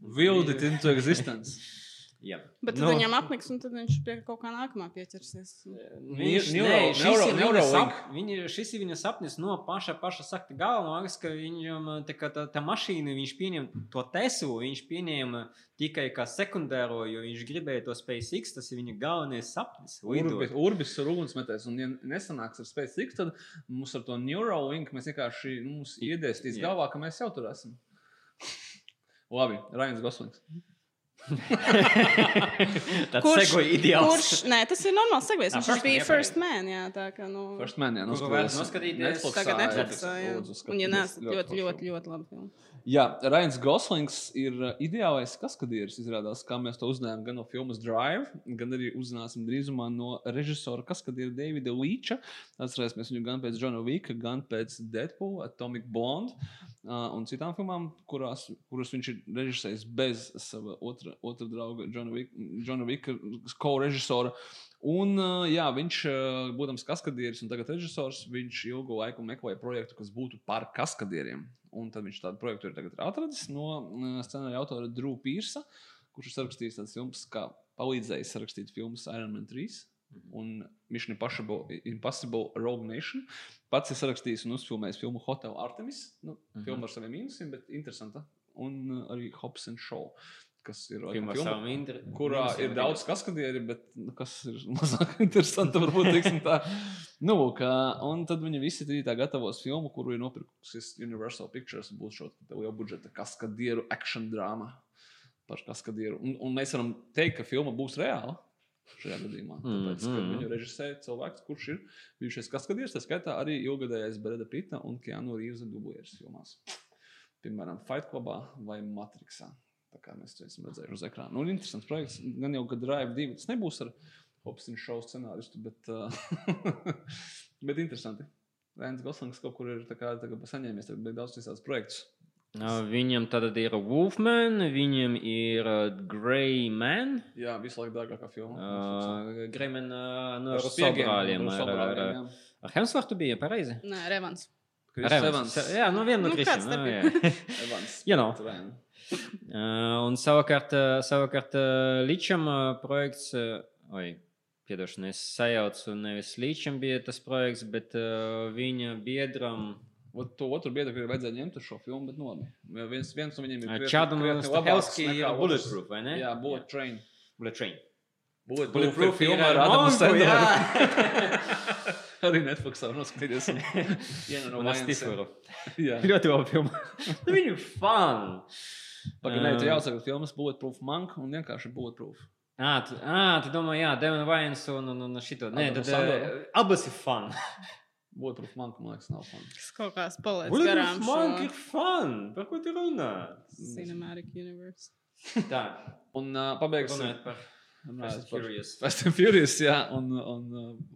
Willed it into existence. Jā. Bet tad Nu, viņam apniks, un tad viņš pie kaut kā nākamā pieķersies. Viņš, Neuro- nē, šis, neuro- ir viņa Neuralink. sap, viņa, šis ir viņa sapnis no paša, paša sakta galvenais, ka viņam tā, tā, tā mašīna, viņš pieņem to Teslu, viņš pieņēma tikai kā sekundāro, jo viņš gribēja to SpaceX, tas ir viņa galvenais sapnis. Urbis, urbis ir ugunsmetējs. Un, ja nesanāks ar SpaceX, tad mums ar to Neuralink mēs vienkārši nu, iedēstīs galvā, ka mēs jau tur esam. Labi, Rains Goslings. Tāds segoja ideāls. kurš, nē, tas ir normāls segvējs. Ah, Viņš First Man, bija jā, First Man, jā, tā kā, nu, First Man, jā, vajag noskatīties Netflixā, tagad jā, Netflixā, jā. lūdzu, Un, ja neesat ļoti, forša. ļoti, ļoti labi filmu. Jā, Rains Goslings ir uh, ideālais kaskadieris. Izrādās, kā mēs to uzzinājām gan no filmas Drive, gan arī uzzināsim drīzumā no režisora kaskadiera Davida Līča. Atcerēsimies viņu gan pēc Johna Vika, gan pēc Deadpool, Atomic Blonde uh, un citām filmām, kurās, kuras viņš ir režisējis bez sava otra, otra drauga, Johna Vika ko-režisora. Un, uh, jā, viņš, uh, būdams kaskadieris un tagad režisors, viņš ilgu laiku meklēja projektu, kas būtu par kaskadieriem. Un tad viņš tādu projektu ir atradis no uh, scenārija autora Drūpa Pīrsa, kurš ir sarakstījis tādas filmas, kā palīdzējis sarakstīt filmas Iron Man 3 un Mission Impossible, Impossible Rogue Nation. Pats ir sarakstījis un uzfilmējis filmu Hotel Artemis. Nu, Mhm. Filma ar saviem mīnusiem, bet interesanta. Un uh, arī Hobbs and Show, kas ir Filma inter- kurā ir daudz kaskadieri, bet nu, kas ir mazāk interesanti, varbūt tā. Nu, kā, un tad viņi visi trīs gatavos filmu, kuru ir nopirkusi Universal Pictures. Būs šo lielu budžeta kaskadieru action drāma par kaskadieru. Un, un mēs varam teikt, ka filma būs reāla. Šajā gadījumā. Tāpēc, ka Mhm. viņu režisēja cilvēks, kurš ir bijušais kaskadieris, tā skaitā arī ilgadējais Breda Pita un Keanu Reeves dublieris filmās. Piemēram, Fight Clubā vai Matrixā. Tā kā mēs to esam redzējuši uz ekrāna. Nu, interesants projekts. Gan jau, ka Drive 2 tas nebūs ar Hopsinu šovu scenāristu, bet, uh, bet interesanti. Rēns Goslings kaut kur ir tā kā, tā kā bija daudz visādas projektus. Viņam tad ir Wolfman, viņam ir Grey Man. Jā, visu laiku dārgākā filma. Uh, Grey Man uh, no Ar ar Russo Ar, ar, ar, ar Hemsworthu bija pareizi. Nē, Revans. Chris Ar Evans. Jā, no viena no Nu, bija? jā. Evans. You know. Un savukārt, savukārt Līčam projekts, oi, piedošana, es sajaucu, nevis Līčam bija tas projekts, bet viņa biedram Ot To otru biedru arī vajadzēja ņemt šo filmu, bet. Jā, Viens, viens no viņiem ir Čādam nekā ir. Bulletproof, vai ne? Jā, Bullet Train. Bullet Train. Bullet, Bulletproof filma ar Adamu Sandleru. jā. Arī Netflixā noskatīties. Viena no. Jā. Ļoti laba filma. Viņa ir fun. Pagaidām, tu Um, jāsaka, filmas Bulletproof Monk un vienkārši Bulletproof. Ā, tu, ā, tu domā, jā, Devon Vines un, un, un šito. Nē, tad uh, abas ir fun. Bulletproof Monk, man liekas, nav fun. Tas kaut paliec Bullet garām Monk ir fun. Par ko tu runā? Cinematic Universe. Tā, Un uh, pabeigsim. par Fast and Furious. Fast and Furious, jā, un, un,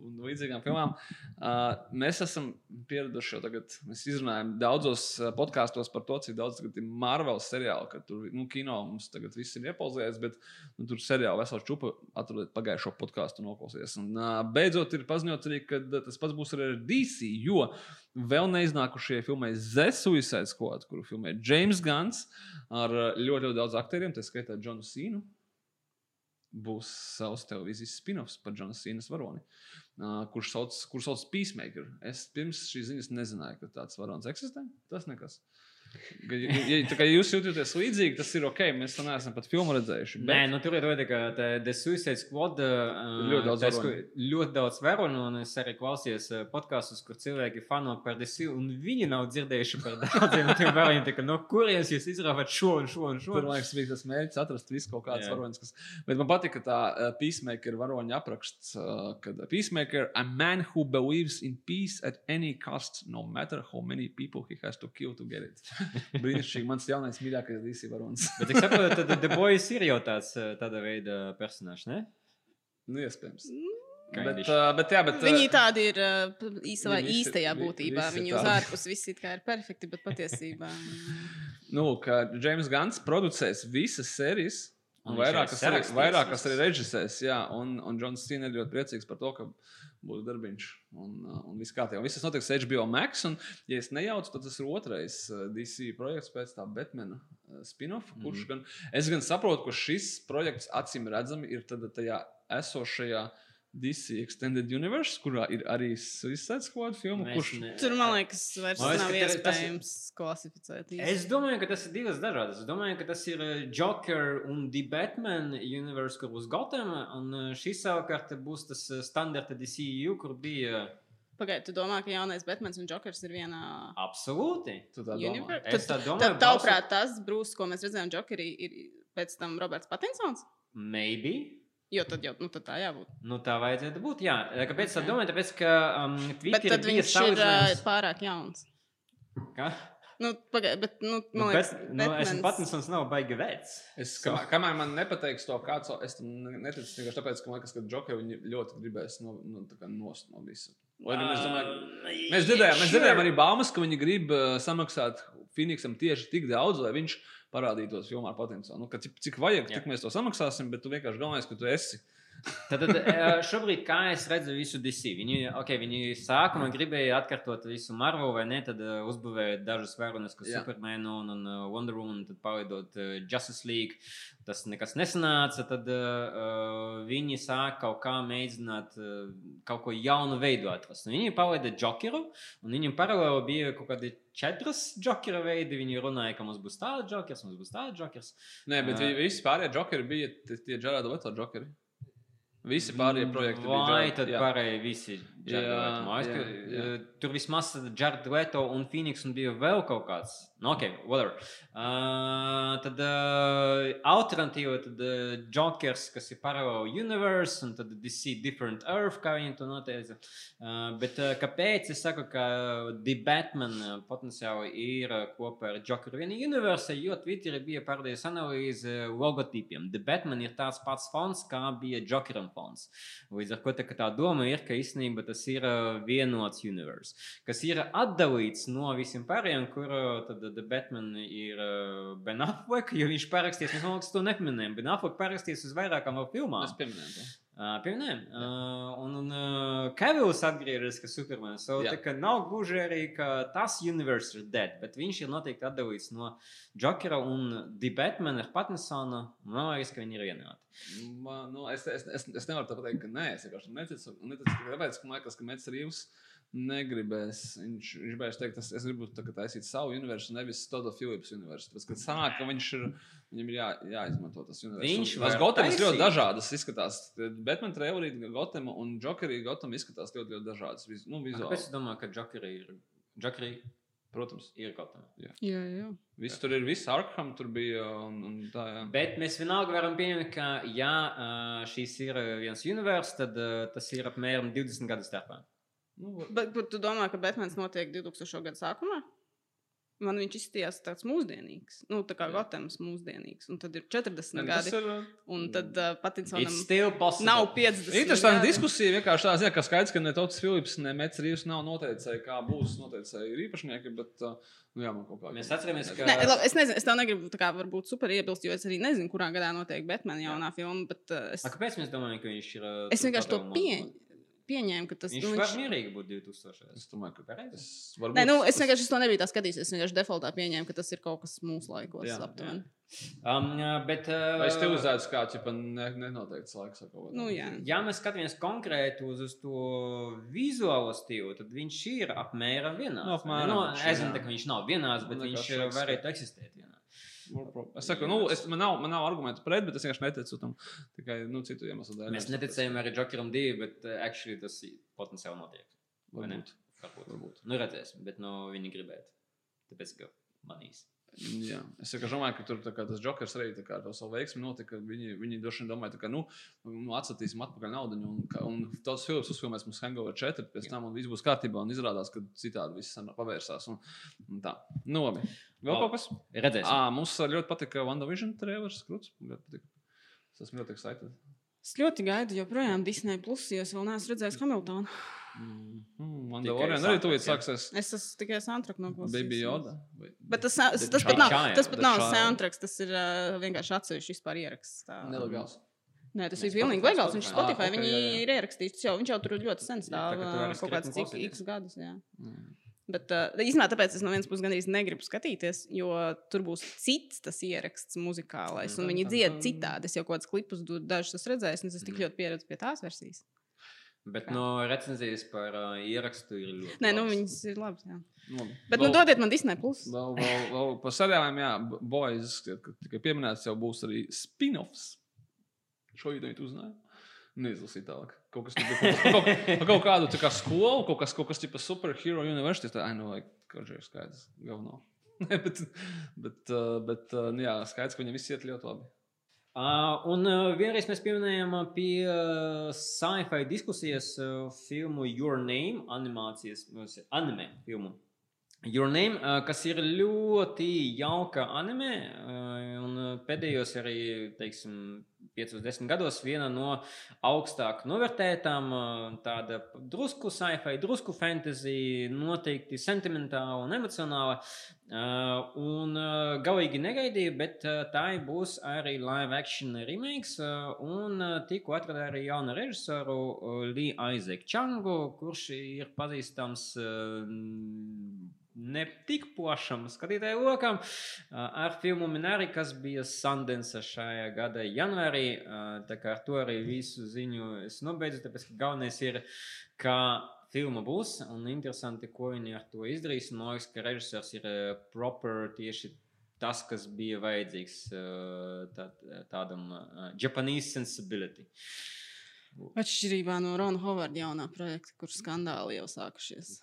un līdzīgām filmām. Uh, mēs esam pieraduši jau tagad, mēs izrunājam daudzos podkāstos par to, cik daudz ir Marvel seriālu, ka tur, nu, kino mums tagad viss ir iepauzējies, bet nu, tur seriāli vesels čupa atrodiet pagājušo podkāstu noklausīties. Un uh, beidzot ir paziņots arī, ka tas pats būs arī ar DC, jo vēl neiznākušajai filmai The Suicide Squad, kuru filmē James Guns ar ļoti, ļoti daudz aktieriem, tā skaitā Džonu Sīnu būs savs televīzijas spin-offs par Džona Sīnas varoni, uh, kurš sauc, kurš sauc Peacemaker. Es pirms šīs ziņas nezināju, ka tāds varonis eksistē. Tas nekas. Ja, ja, tā jūs jūtaties līdzīgi, tas ir ok. Mēs to neesam pat filmu redzējuši. Nē, nu, tur ir runa, ka tā The Suicide Squad uh, ļoti daudz kur- ļoti daudz varonu, un es arī klausījos uh, podkāstus, kur cilvēki fano par DC, un viņi nav dzirdējuši par daudziem tiem varoņiem. tā kā, No kurienes jūs izrāvat šo un šo un šo? Tur, liekas, bija tas mērķis atrast visu kaut kādas Jā. varoņas. Kas... Bet man patīk, ka tā uh, Peacemaker varoņa apraksts, uh, kad Peacemaker, a man who believes in peace at any cost, no matter how many people he has to kill to get it. Brīnišķīgi, mans jaunais mīļākais DC varonis. Bet, cik saprotu, tad The Boys ir jau tāds, uh, tāda veida personāžs, ne? nu, iespējams. Kā Bet, uh, bet, jā, bet, uh, Viņi tādi ir uh, īsavā, īstajā būtībā. visi Viņi uz ārpus viss it kā ir perfekti, bet patiesībā. Nu, ka James Gans producēs visas sērijas. Un Un vairākas arī vairākas arī režisēs, jā, un, un Džons Stīna ir ļoti priecīgs par to, ka būs darbiņš. Un, uh, un viss kārtībā. Viss tas notiks HBO Max, un, ja es nejaucu, tad tas ir otrais uh, DC projekts pēc tā Batmana uh, spin-off, kurš gan, es gan saprotu, ka šis projekts acīm redzami ir tajā esošajā DC Extended Universe, kurā ir arī Suicide Squad filma, Mēs kurš ne- Tur, man liekas, vairs Man liekas, nav ka tas iespējams klasificēt. īsti. Es domāju, ka tas ir divas dažādas. Es domāju, ka tas ir uh, Joker un The Batman universe, kur būs Gotham, un uh, šis savukārt būs tas uh, standarta DCU, kur bija Pagaidiet, tu domā, ka jaunais Batmans un Jokers ir vienā absolūti. tu tā domā. universā? Es tā domāju, Tad, tavuprāt, tas brūks, ko mēs redzējām Jokerī, ir pēc tam Roberts Patinsons? Maybe. Jo tad jau nu, tad tā jābūt. Nu, tā vajadzētu būt. Jā, kāpēc tā domāju? Tāpēc, ka um, tad bija viņš ir uh, salīdzinājums. pārāk jauns. Ka? Nu, pagaidiet, bet, nu, Nu, man liekas, bet, nu, es Batmans- Patinsons nav baigi vecs. Es, kamēr, kamēr man nepateiks to kāds, es tam ne- neticu tikai tāpēc, ka man liekas, ka Džokeru viņi ļoti gribēs no, no, tā kā nost no visa. Lai gan es domāju, mēs dzirdējām, mēs dzirdējām arī baumas, ka viņi grib uh, samaksāt Phoenixam tieši tik daudz, lai viņš parādītos filmā ar potenciālu. Nu, cik, cik vajag, Jā. tik mēs to samaksāsim, bet tu vienkārši galvenais, ka tu esi. Tad, tad eh, šobrīd, kā es redzu visu DC, viņi, okay, viņi sākumā gribēja atkārtot visu Marvel, vai ne? Tad uh, uzbūvēja dažus varonis, kā Jā. Supermanu un, un uh, Wonder Woman, tad pavaidot Justice League. Tas nekas nesanāca. Tad uh, viņi sāk kaut kā mēģināt uh, kaut ko jaunu veidu atrast. Un viņi pavaida Jokeru, un viņiem paralēli bija kaut kādi četras Jokera veidi. Viņi runāja, ka mums būs tāds Jokers, mums būs tāds Jokers. Nē, bet uh, visi pārējie Jokeri bija tie, Džerāda Veto Jokeri. Visi pārējie projekti bija Vai tad jā. pārējie visi Jā, jā. Tur vismaz Jared Leto un Phoenix un bija vēl kaut kāds. Nu, ok, whatever. Uh, tad uh, alternatīva, tad uh, Jokers, kas ir Parallel Universe, un tad DC Different Earth, kā viņi to noteica. Uh, bet uh, kāpēc es saku, ka The Batman uh, potenciāli ir uh, kopā ar Jokeru vienā universā, jo Twitterī bija pārdējas analīze logotipiem. The Batman ir tāds pats fonds, kā bija Jokeram fonds. Līdz ar to tā, tā doma ir, ka īstenībā tas ir vienots universe, kas ir atdalīts no visiem pārējiem, kur tad The Batman ir Ben Affleck, jo viņš parakstījies, mēs man liekas, to nepamanījām. Ben Affleck parakstījies uz vairākām vēl filmām. Mēs pieminējām to. Pieminējām. Uh, un un uh, Kevils atgriežas, ka Supermanis. Jā. tā kā nav gluži arī, tas universe ir dead, bet viņš ir noteikti atdalīts no Jokera un The Batman ar Pattinsonu. Man liekas, ka viņi ir vienādi. Man, nu, es, es, es, es nevaru pateikt, ka nē, es vienkārši neticu. neticu tāpēc, ka man liekas, ka Mets Rīvs negribēs. Viņš, viņš gribēs teikt, es, es gribu taisīt savu universu, nevis Toda Philips universu. Tāpēc, kad sanāk, ka viņš ir, viņam ir jā, jāizmanto tas universs. Viņš tās Gotemas ļoti dažādas izskatās. Batman trailerī Gotema un Jokerī Gotema izskatās ļoti, ļoti dažādas. Viz, nu, vizuāli. es domāju, ka Jokeri ir, Jokeri Protams. ir kaut kā? Jā, jā. Viss tur ir, viss Arkham tur bija un, un tā, jā. Bet mēs vienalga varam pieņemt, ka, ja šīs ir viens universs, tad tas ir apmēram 20 gadu starpā. Nu, var- Bet, bet tu domā, ka Batmans notiek 2000. gada sākumā? Man viņš izskatījās tāds mūsdienīgs, nu, tā kā Jā. Gotams mūsdienīgs. Un tad ir 40 ne, gadi. ir. Un tad uh, It's Patinsonam nav 50. Interesanti gadi. diskusija. Vienkārši tā, zina, ka skaidrs, ka ne Tautas Filips, ne Mets Rīvs nav noteicēji, kā būs noteicēji ir īpašnieki, bet, uh, nu jā, man kaut kā. Mēs atceramies, ka- Nē, labi, es nezinu, es tev negribu tā kā varbūt super iebilst, jo es arī nezinu, kurā gadā notiek Batman jaunā filma. Bet, uh, es, A, kāpēc mēs domājam, ka viņš ir. ā, es vienkārši to pieņemu. Pieņēmu, ka tas Viņš nu, nu, var mierīgi būt 2000. Es domāju, ka Pareizi. tas var Nē, nu, es vienkārši to nebiju tā skatījies. Es vienkārši defaultā pieņēmu, ka tas ir kaut kas mūsu laikos. Jā, aptuveni. Um, jā, bet, uh, Vai stilizēts kā ķipa ne, nenoteikts laiks? vai kaut kā Nu, jā. Ja mēs skatāmies konkrēti uz, uz to vizuālo stilu, tad viņš ir apmēram vienāds. Nu, apmēram Nu, viņš ir, es zinu, jā. ka viņš nav vienāds, bet viņš varētu eksistēt. vienā. Es saku, nu, es, man, nav, man nav argumentu pret, bet es vienkārši neticu tam. Tikai nu, citu iemeslu dēļ. Mēs neticējām arī Jokeram divi, bet uh, actually tas i- potenciāli notiek. vai ne? Varbūt. Varbūt. Varbūt. Nu, redzēsim, bet nu, viņi gribētu. Tāpēc, ka manīs. Jā, es vienkārši domāju, ka tur kā, tas jokers arī tā kā, ar to savu veiksmi notika. Viņi, viņi droši vien domāja, ka nu, nu, atsatīsim atpakaļ naudu. Un, un tos filmus uzfilmēs mums Hangover 4, pēc tam un viss būs kārtībā. Un izrādās, ka citādi viss san- pavērsās. Un, un tā. Nu, labi. Vēl Labi. kaut kas? Redzēsim. À, mums ļoti patika WandaVision trailers. Krūts. Es esmu ļoti excited. Es ļoti gaidu, joprojām Disney plus, jo es vēl neesmu redzējis Hamiltonu. Mm, mm, Mandalorian arī soundtrack, tūlīt sāksies. Es esmu tikai soundtrack noklausījis. Baby Yoda. Vai- Bet tas, tas, tas pat nav, tas pat nav soundtracks, tas ir uh, vienkārši atsevišķs vispār ieraksts. Tā. Nelegāls. Nē, tas ir pilnīgi legāls. Viņš Spotify. Ah, ok, viņi jā, jā. ir ierakstīts. Tas Jau, viņš jau tur ļoti sen stāv. ā, Kaut kāds cik x gadus. Jā. Mm. Bet uh, īstenībā tāpēc es no vienas puses gandrīz negribu skatīties, jo tur būs cits tas ieraksts muzikālais, un viņi dzied citādi. Es jau kaut kādus klipus dažus esmu redzējis, un es tik ļoti pieredzu pie tās versijas. Bet no recenzijas par uh, ierakstu ir ļoti. Nē, nu viņas ir labas. Jā. Labi. Bet Vēl- nu dodiet man Disney plus. Vēl, vēl, vēl par seriāliem, jā, Boys, ka tikai pieminēts, jau būs arī spin-offs. Šo ideju tu uzzināji? Neizlasīju tālāk. Kaut kas tāds - kaut, kaut kādu tā kā skolu, kaut kas, kaut kas tipa superhero university. Tā, I know, like, kaut kā ir skaidrs, galveno. bet, bet, bet nu jā, skaidrs, ka viņam viss iet ļoti labi. Un vienreiz mēs pieminējām pie sci-fi diskusijas filmu Your Name, animācijas, anime filmu. Your Name, kas ir ļoti jauka anime, un pēdējos arī, teiksim, 5-10 gados viena no augstāk novērtētām, tāda drusku sci-fi, drusku fantasy, noteikti sentimentāla un emocionāla. Un galīgi negaidīju, bet tā būs arī live action remakes. Un tikko atradu arī jaunu režisoru, Lee Isaac Changu, kurš ir pazīstams ne tik plašam skatītāju lokam ar filmu Minari, kas bija Sundance šajā gada janvārī. Tā kā ar to arī visu ziņu es nobeidzu, tāpēc ka galvenais ir, ka filma būs un interesanti, ko viņi ar to izdarīs. Man liekas, ka režisors ir proper tieši tas, kas bija vajadzīgs tā, tādam Japanese sensibility. Atšķirībā no Rona Hovarda jaunā projekta, kur skandāli jau sākušies.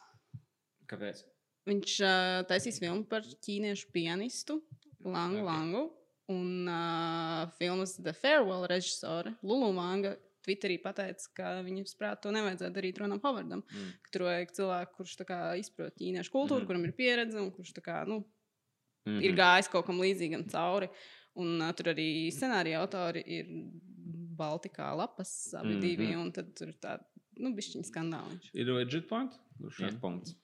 Kāpēc? Viņš uh, taisīs filmu par ķīniešu pianistu Langu Ok. Langu. Un uh, filmas The Farewell režisore Lulu Manga Twitterī pateica, ka viņas prāt to nevajadzētu darīt Ronam Hovardam. Mm. Tur vajag cilvēku, kurš tā kā izprot ķīniešu kultūru, mm. kuram ir pieredze un kurš tā kā, nu, Mm -hmm. ir gājis kaut kam līdzīgam cauri. Un uh, tur arī scenārija autori ir Baltikā lapas abi mm. -hmm. divi. Un tad tur ir tāda, nu, bišķiņa skandāliņš. Ir point? Droši Ir punkts.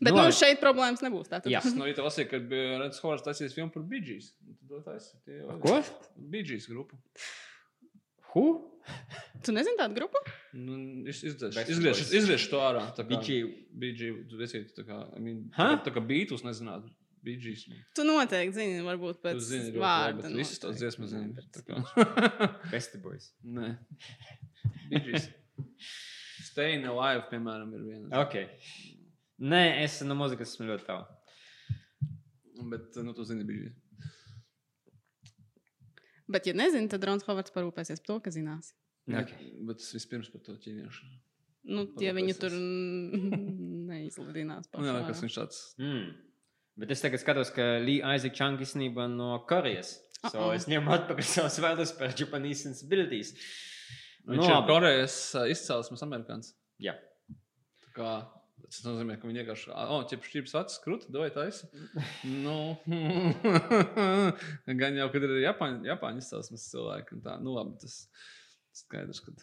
Bet Nu, nu, labi. šeit problēmas nebūs. Tātad. Jā. Es no rīta lasīju, ka bija Reds Horse taisījis filmu par tie jau- Ko? Gees grupu. Who? Tu nezini tādu grupu? Nu, Izgriež to ārā. tā kā- Gees, tu esi tā kā, I mean, Ha? tā kā- Beatles nezinātu. Gees. Tu noteikti zini, varbūt pēc zini, labi, vārda. bet visas tās dziesmas zini. Boys. Nē. Bee Gees. Staying Alive, piemēram, ir viena. Ok. Nē, es no mūzikas esmu ļoti tālu. Bet, nu, tu zini, Gees. Bet, ja nezini, tad Rons Hovards parūpēsies par to, ka zinās. Ok. Bet es vispirms par to ķīniešu. Nu, ja viņu tur Parūpēsies. neizlidinās Man liekas, pašā. viņš tāds. Mm. Bet es tagad skatos, ka Lee Isaac Chung īstenībā no Korejas. So Uh-oh. es ņemu atpakaļ savus vārdus par Japanese sensibilities. Viņš Nu, ir. Korejas ā, izcelsmes amerikānis. Jā. Tā kā tas nozīmē, ka viņi vienkārši, oh, ķip šķips acis, krūti, dod taisi. nu, gan jau, kad ir Japāņu, Japāņu izcelsmes cilvēki. Tā, nu, labi, tas skaidrs, ka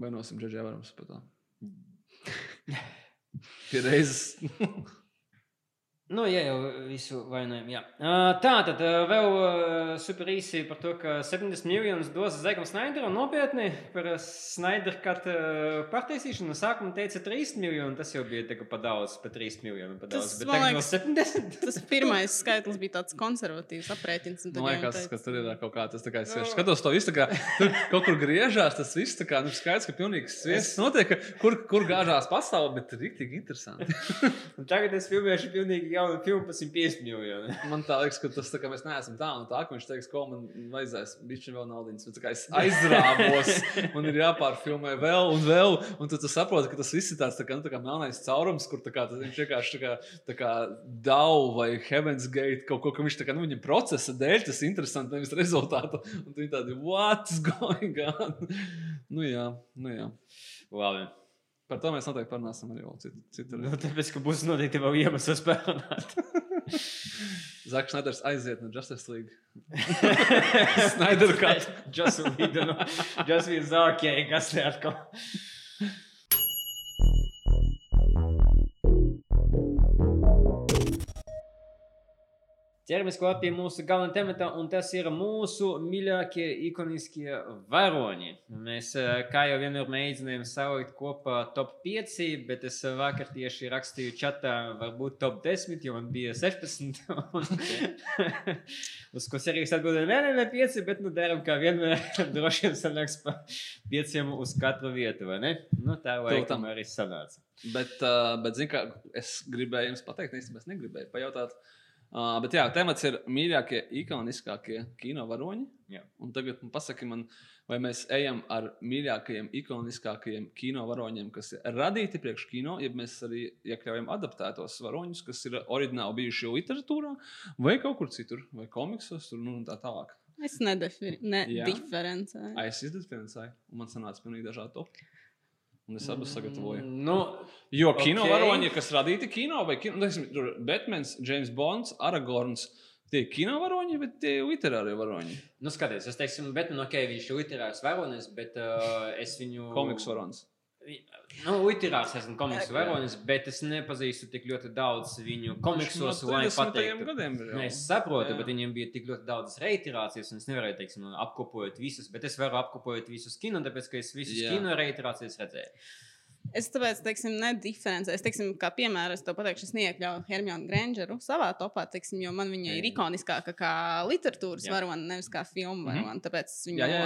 vainosim Džedžē varams par to. Pie reizes. Nu, ja jau visu vainojam, jā. Uh, tā, tad uh, vēl uh, super īsi par to, ka 70 miljonus dos Zegam Snaideram nopietni par uh, Snaider kat uh, pārtaisīšanu. No sākuma teica 3 miljoni, tas jau bija pa daudz, pa 3 miljoni pa daudz. Tas, Bet tagad no liekas, 70. Tas pirmais skaitlis bija tāds konservatīvs aprēķins. un tad Man jau liekas, ka tur ir kaut kā tas, tā kā es vienkārši skatos to visu, tā kā tur kaut kur griežās, tas viss tā kā, nu, skaidrs, ka pilnīgs sviests notiek, kur, kur gāžās pasaule, bet rīktīgi interesanti. Un tagad es filmēšu pilnīgi jaunu filmu par 150 miljonu. Man liekas, ka tas tā kā mēs neesam tā un tā, ka viņš teiks, ko man vajadzēs, bišķi vēl naudiņas. Bet es aizrāvos, man ir jāpārfilmē vēl un vēl, un tu, tu saproti, ka tas viss ir tāds, tā kā, nu, tā kā melnais caurums, kur kā, viņš vienkārši tā kā, tā kā Dau vai Heaven's Gate kaut ko, ka viņš tā kā, nu, viņa procesa dēļ tas ir interesanti, nevis rezultātu. Un tu viņi tādi, what's going on? nu jā, nu jā. Labi. Par to mēs noteikti parunāsim arī vēl citu. citu Nu, tāpēc, ka būs noteikti vēl iemesls pārunāt. Zaks Neders aiziet no Justice League. Snyder Cut. Just Whedon. Just Whedon. Ok, kas te atkal? Ķeramies klāt pie mūsu galvenā temata, un tas ir mūsu mīļākie, ikoniskie varoņi. Mēs, eh, kā jau vienmēr, mēģinājām salikt kopā top 5, bet es eh, vakar tieši rakstīju čatā, varbūt top 10, jo man bija 16. un- Uz ko Serijas atbildēja, nē, nē, nē, 5, bet nu darām kā vienmēr. Droši vien sanāks pa 5 uz katru vietu, vai ne? Nu, tā laikam arī sanāca. Bet, uh, bet zinu, kā es gribēju jums pateikt, īstenībā es negribēju pajautāt. Uh, bet jā, temats ir mīļākie, ikoniskākie kino varoņi. Jā. Un tagad man pasaki, man, vai mēs ejam ar mīļākajiem, ikoniskākajiem kino varoņiem, kas ir radīti priekš kino, ja mēs arī iekļaujam adaptētos varoņus, kas ir oriģināli bijuši literatūrā, vai kaut kur citur, vai komiksos, tur, nu, un tā tālāk. Es nedefi- Jā. nediferencēju. Ai, Es izdefinēju, un man sanāca pilnīgi dažādi topi. Un es abus sagatavoju. Nu, Jo kino Ok. okay. varoņi, kas radīti kino, vai kino, nu, teiksim, tur Batmans, James Bonds, Aragorns, tie ir kino varoņi, bet tie ir literārie varoņi. nu skaties, es teiktu, nu, ok, viņš ir literārs varonis, bet uh, es viņu. Komiks varonis. Nu, literārs esmu komiks varonis, bet es nepazīstu tik ļoti daudz viņu komiksos, no lai 30. pateiktu. gadiem. Nē, es saprotu, Jā. bet viņiem bija tik ļoti daudz reiterācijas, un es nevarēju, teiksim, apkopot visus, bet es varu apkopot visus kino, tāpēc, ka es visus jā. kino reiterācijas redzēju. Es tāpēc, teiksim, nediferencēju. Es, teiksim, kā piemēram, es to pateikšu, es neiekļauju Hermionu Grangeru savā topā, teiksim, jo man viņa ir ikoniskāka kā literatūras varone, nevis kā filmu Mhm. varone. Tāpēc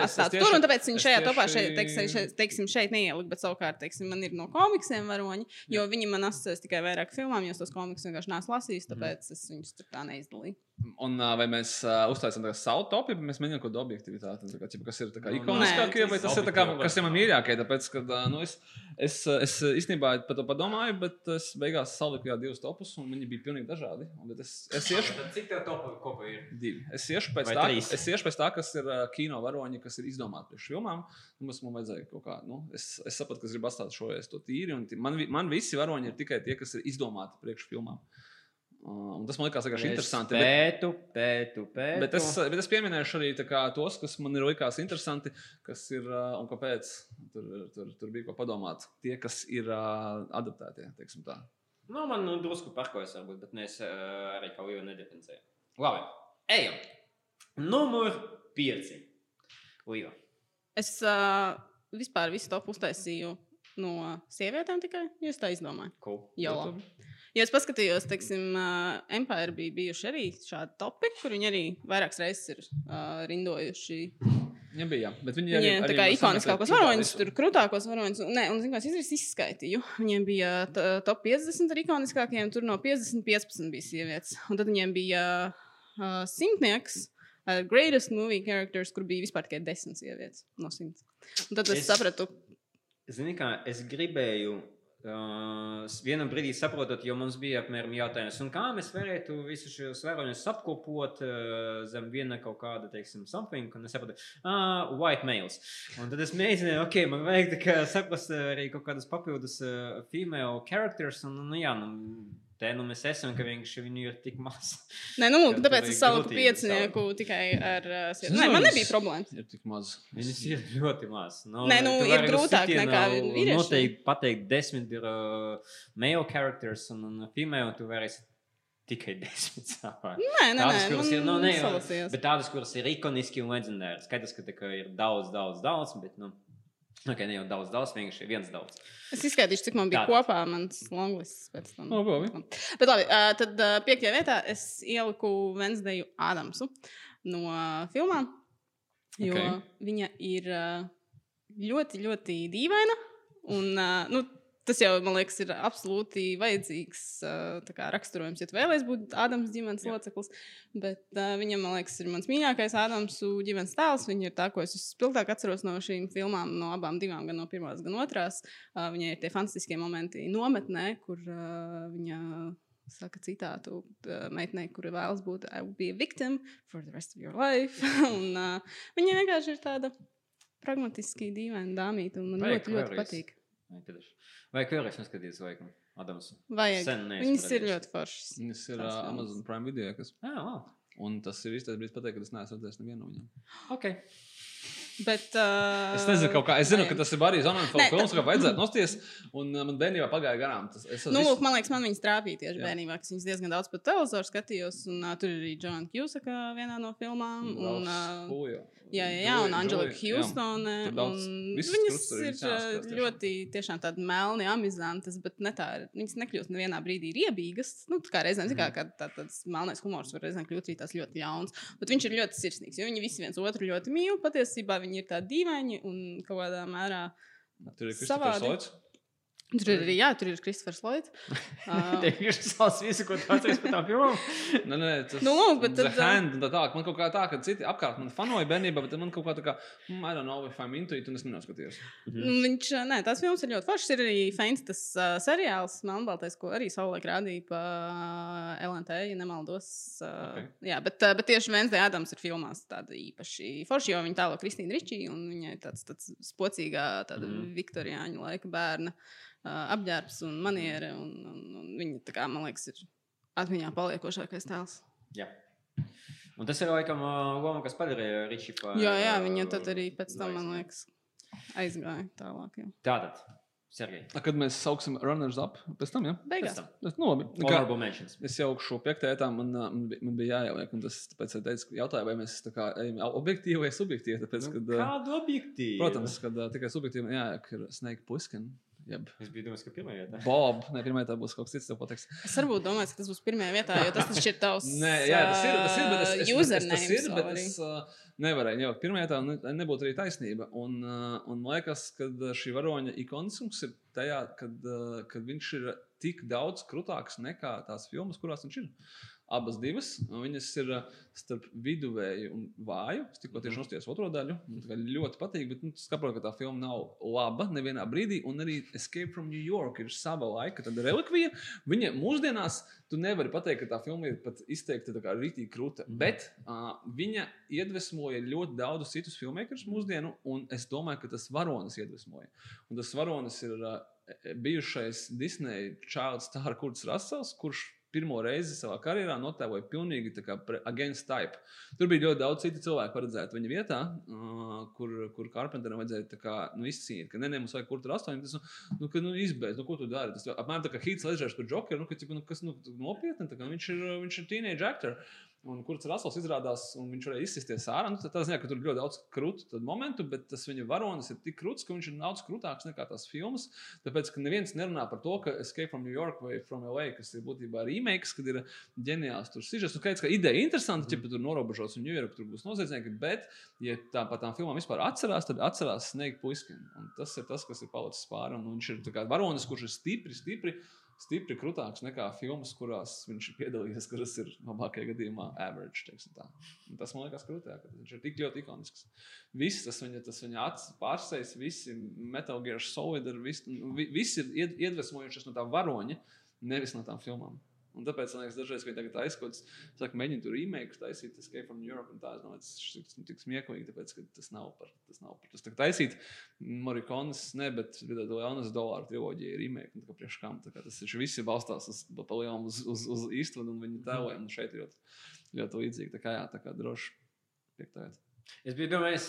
atstāju tieši- tur, un tāpēc viņa šajā topā, šeit, teiksim, šeit, teiksim, šeit neieliku, bet savukārt, teiksim, man ir no komiksiem varoņi, jo viņi man asociēs tikai vairāk filmām, jo es tos komiksus vienkārši neesmu lasījis, Mhm. tāpēc es viņus tur tā neizdalīju. Un uh, vai mēs uh, uztaisām tādu savu topu, vai mēs mēģinām kaut kādu objektivitāti, tā kā, ķipa, kas ir tā kā Nu, ikoniskākie, vai tas ir tā kā, kas ir man mīļākie, tāpēc, ka, uh, nu, es, es, es īstenībā par to padomāju, bet es beigās saliku jā divus topus, un viņi bija pilnīgi dažādi. Un, bet es, es iešu Tad cik tev topa kopā ir? divi. Es iešu pēc Vai tā, trīs? es iešu pēc tā, kas ir uh, kino varoņi, kas ir izdomāti priekš filmām. Nu, Mums man vajadzēja kaut kā, nu, es, es sapratu, ka es gribu atstāt šo es to tīri, man, man visi varoņi ir tikai tie, kas ir izdomāti priekš filmām. Uh, un tas man likās vienkārši interesanti. bet- Pētu, pētu, pētu. Bet es, bet es pieminēšu arī tā kā, tos, kas man ir likās interesanti, kas ir uh, un kāpēc tur, tur, tur bija ko padomāt. Tie, kas ir uh, adaptētie, teiksim tā. Nu, man nu, drusku parkojas, varbūt, bet mēs uh, arī kaut ko nediferencējam. Labi, ejam. Numur 5. Līva. Es uh, vispār visu to uztaisīju no sievietēm tikai, jo es tā izdomāju. Cool. Jau. Ja es paskatījos, teiksim, uh, Empire bija bijuši arī šādi topi, kur viņi arī vairākas reizes ir uh, rindojuši. Ja bija, bet viņi Viņiem arī, tā kā ikoniskākos varoņus, tur krūtākos varoņus. Nē, un zinu, es izdarīju, izskaitīju. Viņiem bija top 50 ar ikoniskākajiem, tur no 50 15 bija sievietes. Un tad viņiem bija uh, simtnieks. ar Greatest movie characters, kur bija vispār tikai desmit sievietes no simts. Un tad Es- es sapratu, Zini, kā es gribēju. Vienā brīdī saprotot, jo mums bija apmēram jautājums, kā mēs varētu visus šos varoņus apkopot uh, zem viena kaut kāda, teiksim, something, un es sapratu, ah, white males. Un tad es mēģināju, ok, man vajag saprast arī kaut kādas papildus uh, female characters, un, nu, jā, nu, te nu mēs esam, ka vienkārši viņu ir tik maz. Nē, nu, Kad tāpēc es ir saliku piecinieku tikai ar uh, sievieti. Nē, man nebija problēmas. Ir tik maz. Viņas ir ļoti maz. Nu, Nē, nu, ir grūtāk nekā vīriešiem. Noteikti pateikt, desmit ir uh, male characters un, un female. Tu vari tikai desmit sāpēs. Nē, nē, Tādas, nē, kuras ir, nu, ne, bet tādas, kuras ir ikoniski un leģendāras. Skaidrs, ka tā ir daudz, daudz, daudz, bet, nu, ok, ne jau daudz, daudz, vienkārši viens daudz. Es izskaitīšu, cik man bija Tātad. kopā mans longlists pēc tam. O, labi. Bet labi, tad piektajā vietā es ieliku Vensdeju Ādamsu no filmām, jo Ok. okay. viņa ir ļoti, ļoti dīvaina. Un, nu, tas jau, man liekas, ir absolūti vajadzīgs kā raksturojums, ja tu vēlēsies būt Ādams ģimenes Jā. loceklis. Bet uh, viņam, man liekas, ir mans mīļākais Ādamsu ģimenes tēls. Viņa ir tā, ko es vispilgtāk atceros no šīm filmām, no abām divām, gan no pirmās, gan otrās. Uh, viņai ir tie fantastiskie momenti nometnē, kur uh, viņa saka citātu meitenei, kura vēlas būt I will be a victim for the rest of your life. un, uh, viņa vienkārši ir tāda pragmatiski dīvaina dāmīta, un man Vajag ļoti, ļoti patīk. Vai Vai vēlreiz neskatīties, vai Adams? Vajag. Viņas ir ļoti foršas. Tas ir uh. Amazon Prime video, kas. Jā, wow. Un tas ir īstais brīdis pateikt, ka es neesmu redzējis nevienu no viņiem. Ok. Bet, uh, Es nezinu, kaut kā. Es zinu, vajag. ka tas ir arī Zonāns Nē, filmas, kā vajadzētu nosties. Un uh, man bērnībā pagāja garām. Tas, es Nu, visu- lūk, man liekas, man viņas trāpīja tieši bērnībā, kas viņas diezgan daudz pat televizoru skatījos. Un, uh, tur ir arī Džona Kjūsaka vienā no filmām. Un, uh. Jā, jā, jā, un jā. Hjūstone. Viņas ir ir jāskatās ļoti tiešām tādi melni, amizantas, bet ne tā, viņas nekļūst nevienā brīdī riebīgas. Nu, tā kā reizēm, mm. kā, kā tā, tāds melnais humors var reizēm kļūt arī tās ļoti ļauns. Bet viņš ir ļoti sirsnīgs, jo viņi visi viens otru ļoti mīl. Patiesībā viņi ir tādi dīvaini un kaut kādā mērā. Tur ir. Kristofers Loits. Tur ir arī, jā, tur ir Kristofers Lloyds. Uh, Tev ir savs visu, ko tu atceries par tām filmām. Nē, nē, tas Nu, bet tad, Hand tā tālāk. Man kaut kā tā, ka citi apkārt man fanoja bērnībā, bet man kaut kā tā kā, mm, I don't know if I'm into it, un es nenoskatījos. Nu, Viņš, nē, tās filmas ir ļoti foršas. Ir arī Feints, tas uh, seriāls, Melnbaltais, ko arī savulaik rādīja pa LNT, ja nemaldos. Uh, Ok. okay. Jā, bet, uh, bet tieši Vensdē Adams ir filmās tāda īpaši forša, jo viņa tālo Kristīna Ričija, un viņai tāds, tāds spocīgā, tāda Mhm. mm. viktoriāņu laika bērna apģērbs un maniera, un, un, un viņa, kā, man liekas, ir atmiņā paliekošākais tēls. Jā. Un tas ir laikam loma, kas padarīja Ričiju par. Jā, jā, viņa tad arī pēc tam, man liekas, aizgāja tālāk. Jā. Tātad, Sergei. A, Kad mēs sauksim runners up, pēc tam, ja? Pēc Beigās. tam. Es, nu, labi. Kā, Honorable mentions. es jau šo piektajā etapā man, man, man bija jāieliek, un tas tāpēc es teicu, jautāju, vai mēs tā kā ejam objektīvi vai subjektīvi. Tāpēc, kad, ā, Kādu objektīvu? protams, kad tikai subjektīvi jāieliek ir Snake Plissken. Jeb, Es biju domājis, ka pirmā vietā. Bob, ne, pirmā tā būs kaut kas cits, tev pateiks. Es varbūt domāju, ka tas būs pirmajā vietā, jo tas taču ir tavs Nē, jā, tas ir. Tas ir bet es, es, es, tas ir, bet es uh, nevarēju jau pirmajā tā, ne, nebūtu arī taisnība. Un, uh, un man liekas, ka šī varoņa ikonisms ir tajā, kad, uh, kad viņš ir tik daudz krūtāks nekā tās filmas, kurās viņš ir. Abas divas, viņas ir uh, starp viduvēju un vāju. Es tikko tieši nostājos otro daļu. Man ļoti patīk, bet nu, saprotu, ka tā filma nav laba nevienā brīdī. Un arī Escape from New York ir sava laika relikvija. Viņa mūsdienās tu nevari pateikt, ka tā filma ir pat izteikti tā kā rītīgi krūta. Mhm. Bet uh, viņa iedvesmoja ļoti daudzus citus filmēkus mūsdienu, un es domāju, ka tas varonis iedvesmoja. Un tas varonis ir uh, bijušais Disneja child star Kurts Rasels, kurš pirmo reizi savā karjerā notēloja pilnīgi pre- against type. Tur bija ļoti daudz citu cilvēku paredzētu viņa vietā, uh, kur, kur Carpenteram vajadzēja kā, nu, izcīnīt, ka nē, nē, mums vajag kur tur astoņi. Tas, nu, nu, ka, nu, izbeidz, nu, ko tu dari? Tas apmēram tā kā Hīts Ledžers par Jokeru, nu, ka, nu, kas, nu, nopietni, tā kā viņš ir, viņš ir teenage actor. Un kurš Rasels izrādās, un viņš varēja izsisties ārā. Nu, tad tā ziņā, ka tur ir ļoti daudz krūtu momentu, bet tas viņa varonis ir tik krūts, ka viņš ir daudz krūtāks nekā tās filmas. Tāpēc, ka neviens nerunā par to, ka Escape from New York vai From LA, kas ir būtībā remakes, kad ir ģeniāls tur sižets. Nu, skaidrs, ka ideja ir interesanta, ja tur norobežos un New York tur būs noziedznieki, bet, ja tā par tām filmām vispār atcerās, tad atcerās Snake Puiskin. Un tas ir tas, kas ir palicis pāri. Un viņš ir varonis, kurš ir stipri, stipri. Stipri krūtāks nekā filmas, kurās viņš ir piedalījies, kuras ir labākajā gadījumā average. Tas man liekas krūtāk, ka viņš ir tik ļoti ikonisks. Viss tas viņa, tas viņa acis pārsteigts, visi Metal Gear Solid, ir, visi, nu, vi- visi ir ied- iedvesmojušies no tā varoņa, nevis no tām filmām. Un tāpēc man liekas, dažreiz, kad viņi aizkodas, saka, mēģina tur remake, taisīt Escape from un tā, es domāju, tas ir tik, smieklīgi, tāpēc, ka tas nav par, tas nav par. Tas tā taisīt Morikonas, ne, bet Leonas dolāru triloģija ir remake, un kā priekš kam, tā kā tas taču visi balstās uz, pa lielam uz, uz, uz īstenu un viņu tēlojumu, un šeit ļoti, ļoti līdzīgi, tā kā jā, tā kā droši piektājot. Es biju domājis,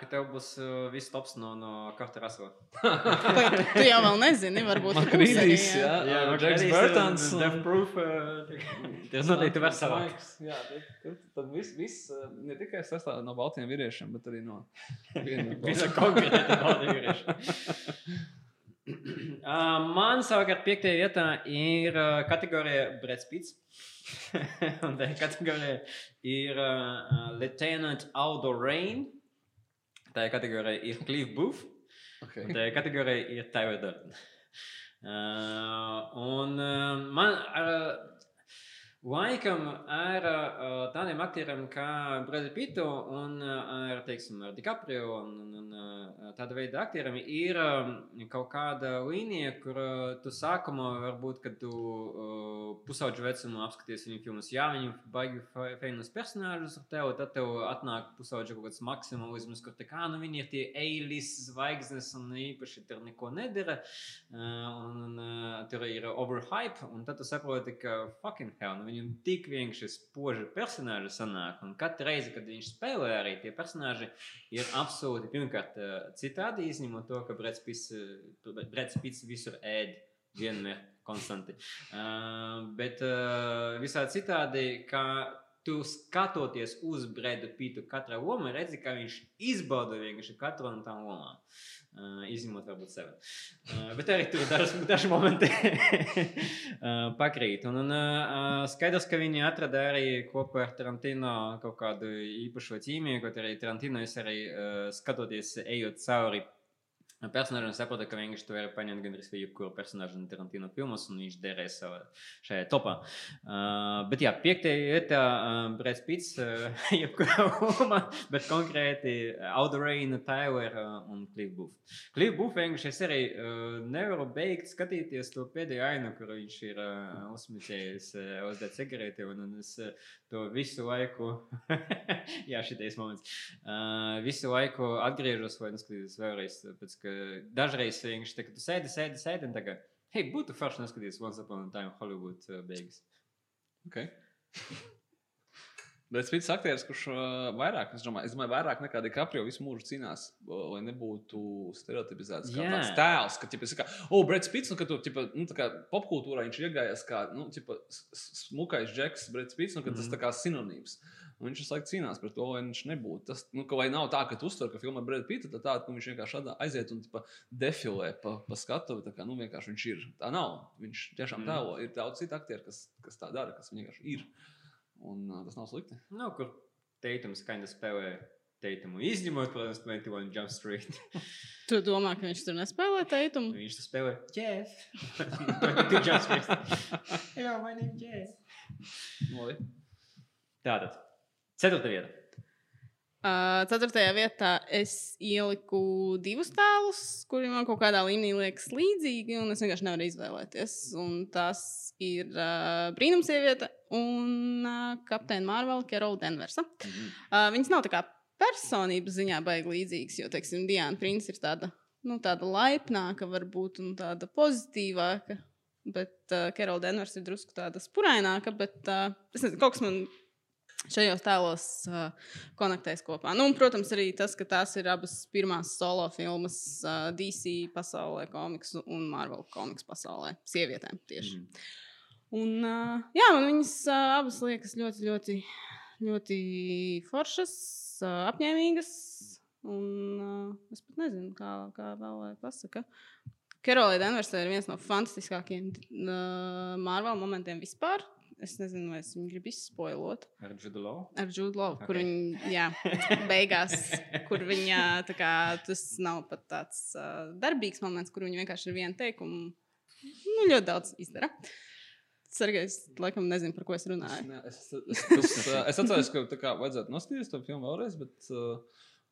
ka tev būs viss tops no, no Rasela. Pagaid, tu, jau vēl nezini, varbūt tur būs arī, Makrīdis, jā. jā, Džeks Burtons. Death Proof. Tas noteikti var savākt. Jā, tad- viss, viss ā, ne tikai sastāv no baltiem vīriešiem, bet arī no viena Visa konkrēta balda vīrieša. Man savukārt piektajā vietā ir kategorija Brad Spits. Un tā kategorija ir uh, Lieutenant Aldo Rain. Tā kategorija ir Cliff Booth. Okay. Un tā kategorija ir Tyler Durden. Uh, un uh, man uh, laikam ar uh, tādiem aktieriem kā Brad Pittu un uh, ar, teiksim, ar DiCaprio un, un, un uh, tāda veida aktieriem ir um, kaut kāda līnija, kur uh, tu sākumā varbūt, kad tu uh, pusauģu vecumā apskaties viņu filmas, jā, viņi baigi feinas personāžus ar tevi, tad tev atnāk pusauģu kaut kāds maksimalisms, kur tā kā, nu, viņi ir tie eilis zvaigznes un īpaši tur neko nedara. Uh, un uh, tur ir overhype, un tad tu saproti, ka fucking hell, nu viņam tik vienkārši spoži personāži sanāk, un katru reizi, kad viņš spēlē, arī tie personāži ir absolūti pirmkārt uh, citādi, izņemot to, ka uh, Brad Spits visur ēd vienmēr konstanti. Uh, bet uh, visā citādi, kā tu skatoties uz Bradu Pitu katrā lomā, redzi, ka viņš izbauda vienkārši katru no tām lomām. Uh, izņemot varbūt sevi. Uh, bet arī tur daži, daži momenti uh, pakrīt. Un, un uh, skaidrs, ka viņi atrada arī kopā ar Tarantino kaut kādu īpašo ķīmiju, kaut arī Tarantino es arī uh, skatoties, ejot cauri personāžiem, saprotu, ka vienkārši tu vari paņemt gandrīz jebkuru personāžu no Tarantino filmas, un viņš derēs savā šajā topā. Uh, bet jā, piektajā vietā uh, Brad Pitts, uh, jebkurā lomā, bet konkrēti Audreyna, Tyler uh, un Cliff Booth. Cliff Booth vienkārši es arī uh, nevaru beigt skatīties to pēdējo ainu, kur viņš ir uh, uzsmicējis uh, uzdēt cigareti, un, un es uh, to visu laiku, jā, šitais moments, uh, visu laiku atgriežos vai neskatītos vēlreiz, pēc ka dažreiz vienkārši tā, ka tu sēdi, sēdi, sēdi, un tagad, hei, būtu forši neskatīties Once Upon a Time Hollywood uh, beigas. Okay. Bet Spits aktieris, kurš uh, vairāk, es domāju, es domāju, vairāk nekā DiCaprio visu mūžu cīnās, uh, lai nebūtu stereotipizēts kā Jā. tāds tēls, ka, ķipa, kā, oh, Brad Spits, nu, ka tu, ķipa, nu, tā kā popkultūrā viņš ir iegājies kā, nu, s- smukais džeks, Brad Spits, nu, ka tas Mhm. tā kā sinonīms. Un viņš visu laiku cīnās par to, lai viņš nebūtu. Tas, nu, ka, lai nav tā, ka tu uztver, ka filmā Brad Pitt, tad tā, ka viņš vienkārši šādā aiziet un tipa, defilē pa, pa skatuvi. Tā kā nu, vienkārši viņš ir. Tā nav. Viņš tiešām Mhm. tēlo. Ir daudz citu aktieru, kas, kas tā dara, kas vienkārši ir. Un uh, tas nav slikti. Nu, kur Teitums kind of spēlē Teitumu. Izņemot, protams, 21 Jump Street. Tu domā, ka viņš tur nespēlē teikumu? Viņš tur spēlē Jeff. 22 Jump Street. Hello, my name is Jeff. Labi. Tātad, ceturta vieta. Uh, ceturtajā vietā es ieliku divus tēlus, kuriem man kaut kādā līmenī liekas līdzīgi, un es vienkārši nevaru izvēlēties. Un tas ir uh, brīnumsieviete un uh, kapteiņa Marvela Kerola Denversa. Uh, viņas nav tā kā personības ziņā baigi līdzīgas, jo, teiksim, Diana Prince ir tāda, nu, tāda laipnāka, varbūt, un tāda pozitīvāka. Bet uh, Kerola Denvers ir drusku tāda spuraināka, bet uh, es nezinu, kaut kas man šajos tēlos uh, konektēs kopā. Nu, un, protams, arī tas, ka tās ir abas pirmās solo filmas uh, DC pasaulē, komiksu un Marvel komiksu pasaulē, sievietēm tieši. Mhm. Un, uh, jā, man viņas uh, abas liekas ļoti, ļoti, ļoti foršas, uh, apņēmīgas. Un, uh, es pat nezinu, kā, kā vēl lai pasaka. Karolīna Denversē ir viens no fantastiskākajiem uh, Marvel momentiem vispār. Es nezinu, vai es viņu gribu izspoilot Ar Judu Law. ar Judu Lovu, okay. kur viņa, jā, beigās, kur viņa, tā kā, tas nav pat tāds uh, darbīgs moments, kur viņa vienkārši ir viena teikuma, nu, ļoti daudz izdara. Sergejs, laikam, nezinu, par ko es runāju. Ne, es, es, es, es atceros, ka tā kā vajadzētu noskatīties to filmu vēlreiz, bet uh,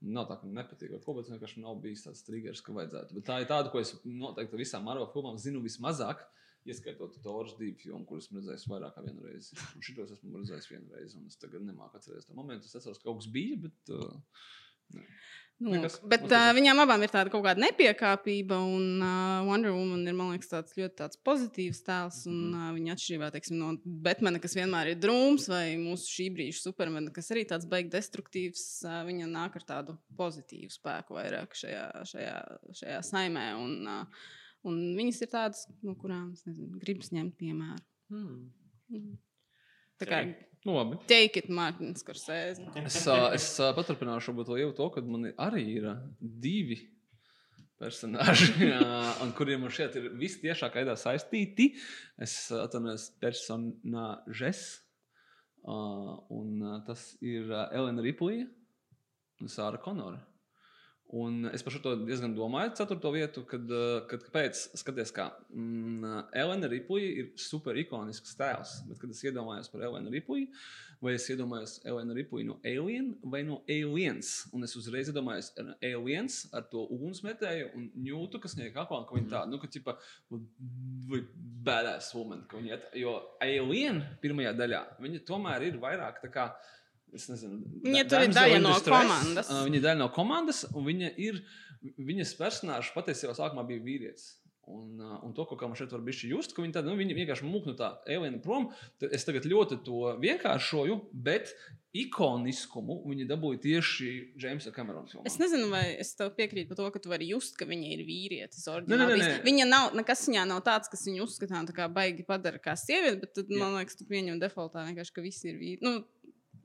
nav tā, ka man nepatīk. Ar ko bet vienkārši nav bijis tāds triggers, ka vajadzētu. Bet tā ir tāda, ko es noteikti visām Marvel filmām zinu vismazāk. Ieskaitot to Oržas divu filmu, kuras esmu redzējis vairāk kā vienu reizi. Un šitos esmu redzējis vienu reizi, un es tagad nemāku atcerēties to momentu. Es atceros, ka kaut kas bija, bet. Uh, Nu, Nekas. bet uh, viņām abām ir tāda kaut kāda nepiekāpība, un uh, Wonder Woman ir, liekas, tāds ļoti tāds pozitīvs tēls. Un Mhm. uh, viņa atšķirībā teiksim, no Batmana, kas vienmēr ir drūms, vai mūsu šī brīža supermena, kas arī tāds beigas destruktīvs, uh, viņa nāk ar tādu pozitīvu spēku vairāk šajā, šajā, šajā saimē. Un, uh, un viņas ir tādas, no kurām es nezinu, gribas ņemt piemēru. Hmm. Tā kā Nu, labi. take it, Mārtiņš, kur sēž. Es, es paturpināšu vēl jau to, ka man arī ir divi personāži, un kuriem man šeit ir visciešākā veidā saistīti. Es atvainojos personāžes, un tas ir Elena Riplija un Sāra Konora. Un es par šo diezgan domāju, ceturto vietu, kad, ā, kad kāpēc, skaties, kā mm, Elena Riplija ir super ikonisks tēls. Bet, kad es iedomājos par Elenu Ripliju, vai es iedomājos Elenu Ripliju no Alien vai no Aliens, un es uzreiz iedomājos Aliens ar to ugunsmetēju un ņūtu, kas viņai kakā, ka viņa tā, nu, ka tipa, vai badass woman, ka viņa iet, jo Alien pirmajā daļā, viņa tomēr ir vairāk tā kā, Es nezinu, Viņa tur ir daļa no distress. komandas. Ā, Viņa ir daļa no komandas, un viņa ir, viņas personāžs patiesībā sākumā bija vīrietis. Un, uh, un to, ko man šeit var būt just, ka viņi tādu nu, viņi vienkārši mūk no tā aliena prom. Es tagad ļoti to vienkāršoju, bet ikoniskumu viņi dabūja tieši Jamesa Kamerona filmā. Es nezinu, vai es tev piekrītu par to, ka tu vari just, ka viņa ir vīrietis. Nē, nē, nē. Viņa nav, nekas viņā nav tāds, kas viņu uzskatām tā kā baigi padara kā sievieti, bet tad, man liekas, tu pieņem defaultā vienkārši, ka visi ir vīri. Nu,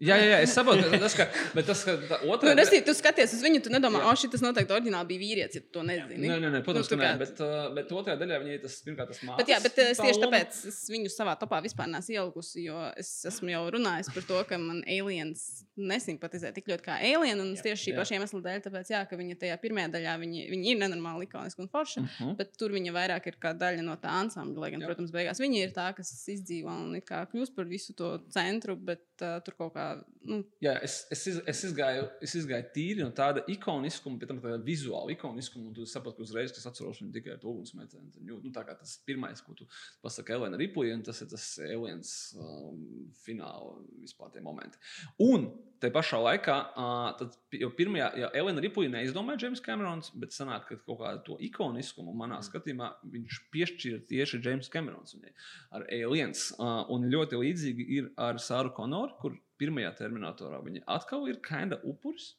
Jā, jā, jā, es saprotu, tas, ka, bet tas, ka tā nu, otrā restī, tu skaties uz viņu, tu nedomā, o, šis noteikti oriģināli bija vīrietis, ja tu to nezini. Nē, nē, nē, protams, Nu, nu, ka tā nē, bet, uh, bet otrajā daļā viņi ir tas pirmkārt tas mākslinieks. Bet, jā, bet es tieši tāpēc es viņu savā topā vispār neesmu ielikusi, jo es esmu jau runājis par to, ka man aliens nesimpatizē tik ļoti kā alien. Un es tieši šī jā. paša iemesla dēļ, tāpēc, jā, ka viņa tajā pirmajā daļā viņi, viņi ir nenormāli ikoniski un forši. Uh -huh. Bet tur viņa vairāk ir kā daļa no tā ansambļa. Lai gan, Jā. protams, beigās viņa ir tā, kas izdzīvo un kļūst par visu to centru, bet uh, tur kaut kā. Nu, Jā, es, es, iz, es, izgāju, es izgāju tīri no tāda ikoniskuma, pēc tam tāda vizuāla ikoniskuma, un tu saproti, ka uzreiz, kas atceros viņu tikai ar to ugunsmētēju. Nu, tā kā tas pirmais, ko tu pasaki Elena Riplija, un tas ir tas aliens um, fināla vispār tie momenti. Un te pašā laikā, uh, tad, jau pirmajā, ja Elena Riplija neizdomāja James Camerons, bet sanāk, ka kaut kādu to ikoniskumu manā skatījumā viņš piešķīra tieši James Camerons viņai ar aliens. Uh, un ļoti līdzīgi ir ar Sāru Konoru, kur pirmajā terminatorā viņa atkal ir kinda upuris,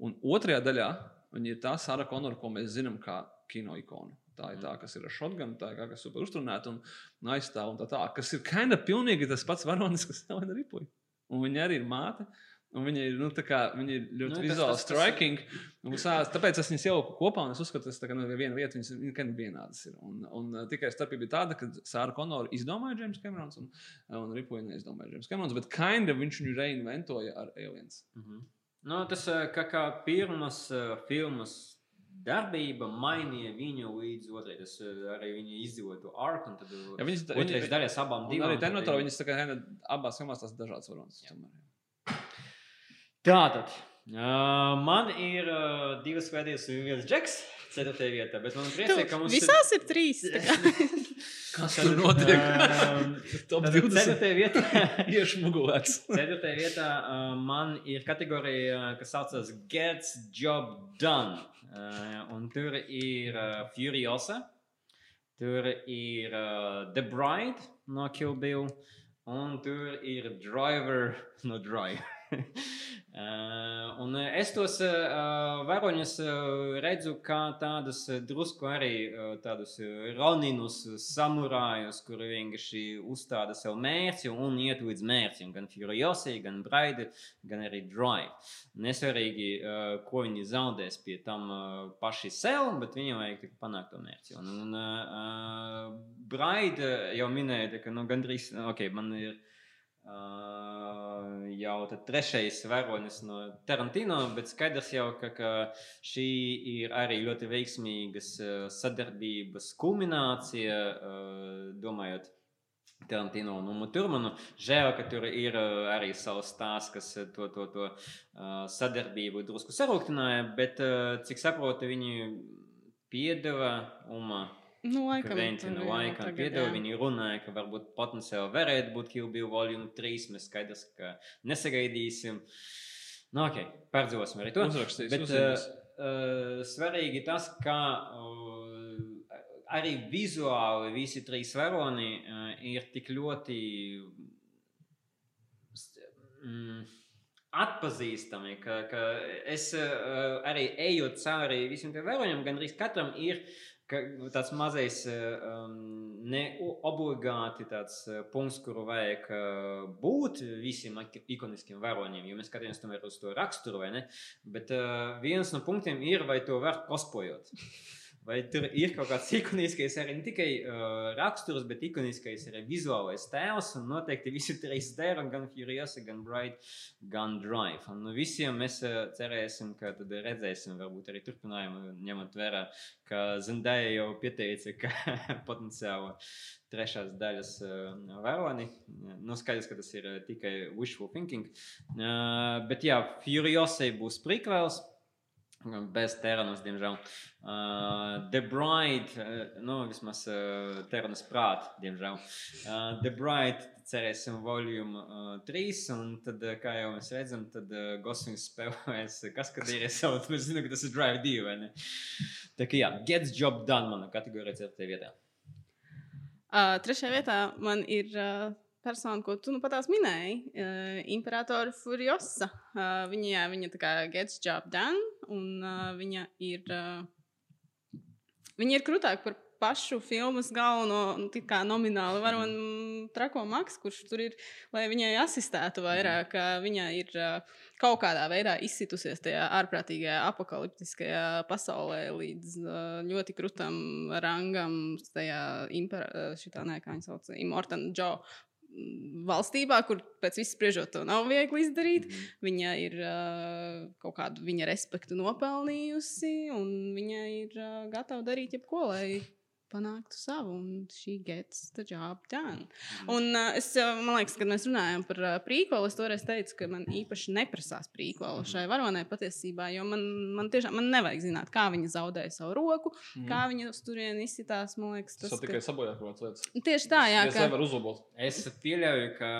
un otrajā daļā viņa ir tā Sāra Konora, ko mēs zinām kā kino ikonu. Tā ir tā, kas ir ar shotgunu, tā ir tā, kas super uzturēta un un aizstāv un tā tā, kas ir kinda pilnīgi tas pats varonis, kas Elena Riplija. Un viņa arī ir māte. Un viņa ir, nu, kā, viņa ir ļoti Nu, nu, tas- vizuāli tas- tas- striking. Un sā- Tāpēc es viņas ieliku kopā, un es uzskatu, ka tas ir viena vieta, viņas ir gan vienādas. Ir. Un, un uh, tikai starpība ir tāda, ka Sāra Konora izdomāja James Camerons, un, un Riplija neizdomāja James Camerons, bet kinda viņš viņu reinventoja ar Aliens. Mhm. Nu, tas eh, kā, kā pirmas uh, filmas darbība mainīja viņu līdz otrai. Tas uh, arī viņa izdzīvoja to arku. un Tad uh, Ja viņas, otrais viņa, daļas abām un divām. arī Terminatorā viņi- viņas tā kā abās filmās tās dažādas varonas. Tātad. Uh, man ir uh, divas vēdienas un viens džeks. Ceturtajā vietā. Bet man priecē, ka mums visās ir trīs. tā kā. Kas tur notiek? Um, Top Tātad 20 Ceturtajā vietā. iešmugulēts. Ceturtajā vietā uh, man ir kategorija, kas saucas Gets Job Done. Uh, un tur ir uh, Furiosa, tur ir uh, The Bride no Kill Bill, un tur ir Driver no Drive. Uh, un es tos uh, varoņus uh, redzu kā tādus drusku arī tādus roninus, samurājus, kuri vienkārši uzstāda sev mērķi un iet līdz mērķim. Gan Furiosi, gan Braidi, gan arī Drive. Nesvarīgi, ko viņi zaudēs pie tam paši sev, bet viņiem vajag tikai panākt to mērķi. Un, un Braidi jau minēja, ka nu, gandrīz, ok, man ir. Jau trešais varonis no Tarantino, bet skaidrs jau, ka, ka šī ir arī ļoti veiksmīgas sadarbības kulminācija, domājot Tarantino un Umu Turmanu. Žēl, ka tur ir arī savs stāsts, kas to, to, to sadarbību drusku sarūktināja, bet cik saprotu, viņi piedeva Uma Nu, laikam, tur jau laikam jā. Viņi runāja, ka varbūt potenciāli varētu būt Kill Bill Volume 3. Mēs skaidrs, ka nesagaidīsim. Nu, ok, pārdzīvosim arī to. Uzrakstīs, Bet, uzzīmēs. uh, uh, svarīgi tas, ka uh, arī vizuāli visi trīs varoni uh, ir tik ļoti mm, atpazīstami, ka, ka es uh, arī ejot cauri visiem tiem varoniem, gandrīz katram ir ka, tāds mazais, um, ne obligāti tāds uh, punkts, kuru vajag uh, būt visiem ikoniskiem varoniem, jo mēs skatāmies tomēr uz to raksturu, vai ne? Bet uh, viens no punktiem ir, vai to var kospojot. Vai tur ir kaut kāds ikoniskais, arī ne tikai uh, raksturs, bet ikoniskais arī vizuālais tēls. Un noteikti visi trīs dara, gan Furiosa, gan Bright, gan Drive. Un no visiem mēs uh, cerēsim, ka tad redzēsim, varbūt arī turpinājumu, ņemot vērā, ka Zendaya jau pieteica, ka potenciāli trešās daļas uh, varoni. Nu, skaidrs, ka tas ir uh, tikai wishful thinking. Uh, bet jā, Furiosai būs prequels. Bez Teranas, diemžēl. Uh, The Bride, uh, nu, vismaz uh, Teranas prāta, diemžēl. Uh, The Bride, cerēsim, volume uh, 3, un tad, uh, kā jau mēs redzam, tad uh, Goslings spēlēs, kas kad ir iesaukt, mēs zinām, ka tas ir Drive 2, vai ne? Tā kā jā, Gets Job Done mana kategorija ceturtajā vietā. Uh, trešajā vietā man ir uh, persona, ko tu nu pat minēji, uh, Imperatora Furiosa. Uh, viņa, viņa tā kā gets job done, un uh, viņa ir. Uh, viņa ir krūtāka par pašu filmas galveno, nu, kā nomināli varoni trako maksu, kurš tur ir, lai viņai asistētu vairāk. Viņa ir kaut kādā veidā izsitusies tajā ārprātīgajā apakaliptiskajā pasaulē līdz ļoti krūtam rangam, tajā impera, šitā, nē, kā viņa sauc, Immortan Joe valstībā, kur pēc vispār spriežot, to nav viegli izdarīt. Mm. Viņa ir uh, kaut kādu viņa respektu nopelnījusi, un viņa ir uh, gatava darīt jebko, lai panāktu savu, un šī gets the job done. Mm. Un uh, es, man liekas, kad mēs runājam par uh, prīkolu, es toreiz teicu, ka man īpaši neprasās prīkolu šai varonai patiesībā, jo man, man tiešām man nevajag zināt, kā viņa zaudēja savu roku, mm. kā viņa uz turieni izsitās. Man liekas, tas ir tikai ka... sabojāt kaut kādas lietas. Tieši tā, jā. Es ka... Es pieļauju, ka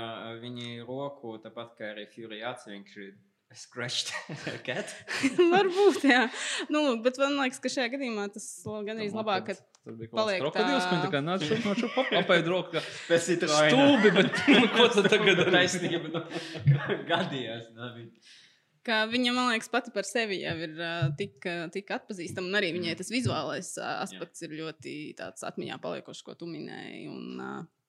viņi roku, tāpat kā arī Fury atsevišķi Scratched cat. Varbūt, jā. Nu, bet man liekas, ka šajā gadījumā tas gan arī labāk, ka Tur bija kaut kāds krokodils, tā... kā nāca šurp no šurp apēd roku. Pēc cita stūbi, bet nu, ko tad tagad taisnība nu, gadījās? Ka viņa, man liekas, pati par sevi jau ir uh, tik, tik atpazīstama. Un arī viņai tas vizuālais uh, aspekts Jā. ir ļoti atmiņā paliekošs, ko tu minēji. Un, uh,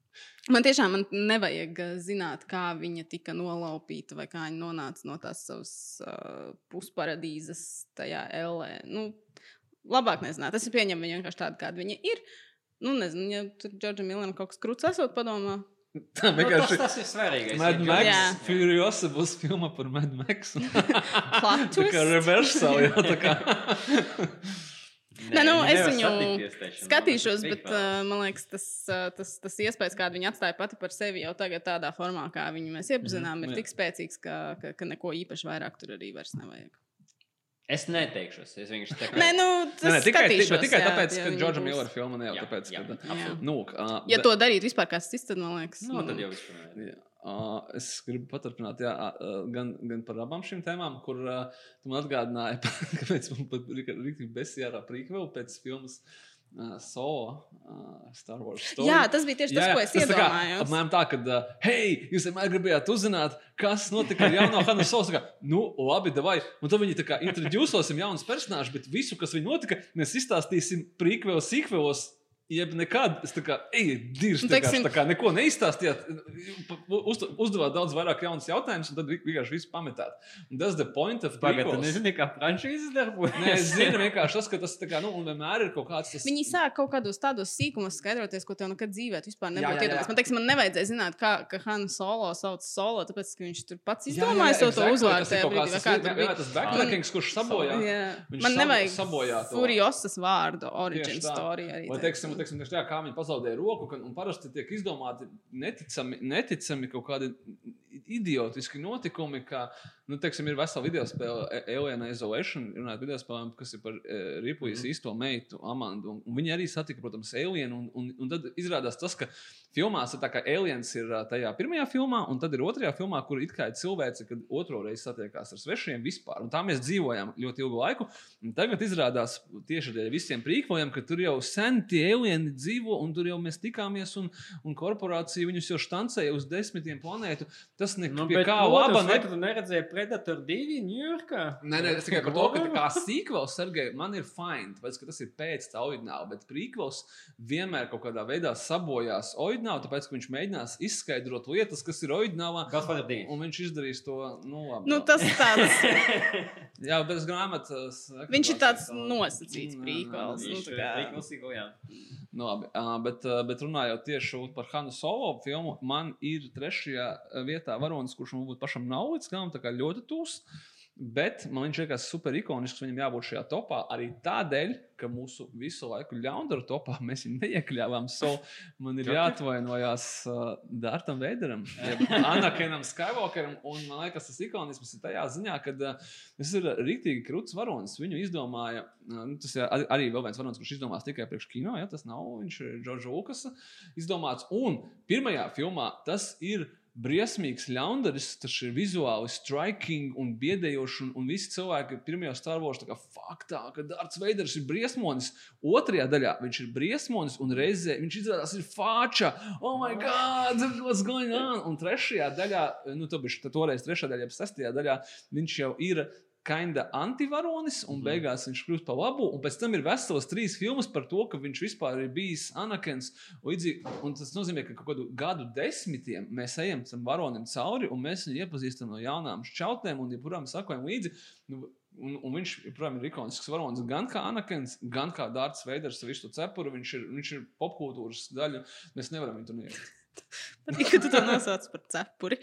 Man tiešām man nevajag zināt, kā viņa tika nolaupīta vai kā viņa nonāca no tās savas uh, pusparadīzes tajā LE. Nu, labāk nezināt. Es pieņemu viņu vienkārši tādu, kāda viņa ir. Nu, nezinu, ja tur Džordžam Milam kaut kas krūts esot padomā. Tā vienkārši nu, tas, tas ir svarīgi. Mad Max. Furiosa būs filma par Mad Max. tā kā reversal, jā, tā kā. Nē, nu, es viņu skatīšos, bet uh, man liekas, tas, uh, tas, tas iespējas, kādu viņa atstāja pati par sevi jau tagad, tādā formā, kā viņu mēs iepazinām, mm, ir jā. tik spēcīgs, ka, ka, ka neko īpaši vairāk tur arī vairs nevajag. Es neteikšu, es vienkārši tādu nē, nu, nē, nē, tikai, tikai, tikai jā, tāpēc, jā, ka Džordža Millera filma ne jau jā, tāpēc, jā, ka. Jā. Nu, uh, ja bet... to darītu vispār kāds cits, tad man liekas, nu, tad jau vispār. Uh, es gribu paturpināt jā, uh, gan, gan par abām šīm tēmām, kur uh, tu man atgādināji, kāpēc man pat rīktīgi besijārā prīkvēl pēc filmas. Uh, Solo, uh, Star Wars. Story. Jā, tas bija tieši tas, jā, jā. ko es iedomājos. Apmēram tā, ka, uh, hei, jūs vienmēr gribējāt uzzināt, kas notika ar jauno Hanu. Kā, nu, labi, vai. Un tad viņi tā kā introducēsim jaunus personāžus, bet visu, kas viņam notika, mēs izstāstīsim prīkvēlos, sīkvēlos Jeb nekad, es tā kā, ej, dirž, tā kā, tā kā neko neizstāstījāt, uz, uzdevāt daudz vairāk jaunus jautājumus, un tad vienkārši visu pametāt. Un tas ir the point of Tagad tu nezini, kā franšīzes darbojas. Nē, es zinu vienkārši tas, ka tas tā kā, nu, un vienmēr ir kaut kāds tas. Viņi sāk kaut kādos tādos sīkumos skaidroties, ko tev nekad dzīvē vispār nebūtu iedomājies. Man teiks, man nevajadzēja zināt, kā, ka Han Solo sauc Solo, tāpēc, ka viņš tur pats izdomāja to, to uzvārdu. Tas ir kaut kāds tas, backtrackings, kurš sabojā. Man nevajag Furiosas vārdu, origin story arī. Teiksim, tieši tā, kā viņi pazaudēja roku, un parasti tiek izdomāti neticami, neticami kaut kādi idiotiski notikumi, ka, nu, teiksim, ir vesela video spēle, A- Alien Isolation, runājot video spēlēm, kas ir par uh, Ripujas Mhm. īsto meitu, Amandu. Un, un viņi arī satika, protams, Alien. Un, un, un tad izrādās tas, ka filmās ir tā, ka Aliens ir tajā pirmajā filmā, un tad ir otrajā filmā, kur it kā ir cilvēce, kad otro reizi satiekās ar svešiem vispār. Un tā mēs dzīvojām ļoti ilgu laiku. Un tagad izrādās tieši dēļ visiem prīkojam, ka tur jau sen tie alieni dzīvo, un tur jau mēs tikāmies, un, un korporācija viņus jau štancēja uz desmitiem planētu. Tas nekā Nu, kā laba ne... tu neredzēji Predator 2 Ņujorkā? Nē, nē, es tikai par to, ka tā kā sīkvels, Sergei, man ir fine, tāpēc, ka tas ir pēc tā oriģināla, bet prīkvels vienmēr kaut kādā veidā sabojās oriģinālu, tāpēc, ka viņš mēģinās izskaidrot lietas, kas ir oriģinālā, Godfather 2. un viņš izdarīs to, nu, labi. Nu, tas tāds, Jā, bet es grāmatas. viņš ir tāds nosacīts Mm, prīkvels. Nu, tā ir kā- priekšlasīgo, jā. Nu, labi, bet, bet runājot tieši par Hanu Solo filmu, man ir trešajā vietā varonis, kurš man būtu pašam tā kā ļoti tūs. Bet man viņš liekas super ikonisks, viņam jābūt šajā topā arī tādēļ, ka mūsu visu laiku ļaundaru topā mēs viņu neiekļāvām. So man ir jāatvainojas uh, Dārtam Veideram, Anakinam Skywalkeram. Un man liekas, tas ikonisms ir tajā ziņā, ka uh, tas ir rīktīgi krūts varonis. Viņu izdomāja, uh, nu, tas ir ar- arī vēl viens varonis, kurš izdomās tikai priekš kino, ja tas nav, viņš ir Džordžs Lukas izdomāts. Un pirmajā filmā tas ir briesmīgs ļaundaris, tas ir vizuāli striking un biedējošs. Un, un visi cilvēki pirmajā Star Wars tā kā faktā, ka Dārts Veiders ir briesmonis. Otrajā daļā viņš ir briesmonis un reizē viņš izrādās ir fāča. Oh, my God, what's going on? Un trešajā daļā, nu, to bija toreiz trešajā daļā, sestajā daļā, viņš jau ir. Kinda antivaronis, un Mhm. beigās viņš kļūst par labu. Un pēc tam ir veselas trīs filmas par to, ka viņš vispār ir bijis. Līdzīgi, un tas nozīmē, ka kaut kādu gadu desmitiem mēs ejam tam varonim cauri, un mēs viņu iepazīstam no jaunām šķautnēm, un joprojām sakojam līdzi. Nu, Un, un viņš joprojām ir ikonisks varonis gan kā Anakins, gan kā Dārts Veiders ar visu cepuru. Viņš ir, viņš ir popkultūras daļa. Mēs nevaram viņu tur neiet. Patīk, ka tu to nosauc par cepuri.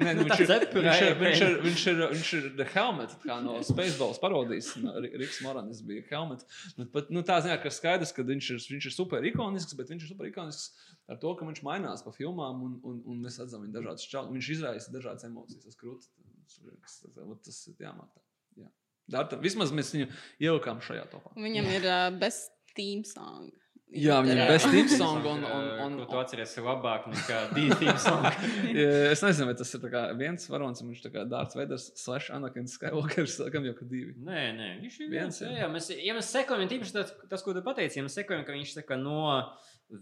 Nē, nu, viņš, ir, ir, ir viņš, ir, viņš, ir, viņš ir The Helmet, kā no Spaceballs parodijas. No, Ri- Riks Moranis bija Helmet. Bet, pat, nu, tā ziņā, ka skaidrs, ka viņš ir, viņš ir super ikonisks, bet viņš ir super ikonisks ar to, ka viņš mainās pa filmām un, un, un mēs redzam viņa dažādas čaulas. Viņš izraisa dažādas emocijas. Tas krūtis, tas, tas, tas ir jāmāk. Jā. Dārta, vismaz mēs viņu ielikām šajā topā. Viņam ir uh, best team song. Jā, viņam ir best team song un, un, un, Ko tu atceries labāk nekā divi theme song? Es nezinu, vai tas ir viens varonis, un viņš ir Dārts Veiders, slash Anakins Skywalkers, sakam jau, ka divi. Nē, nē, viņš ir Viens, viens. Jā. jā, mēs, ja mēs sekojam, tīpaši tas, tas, ko tu pateici, ja mēs sekojam, ka viņš saka, no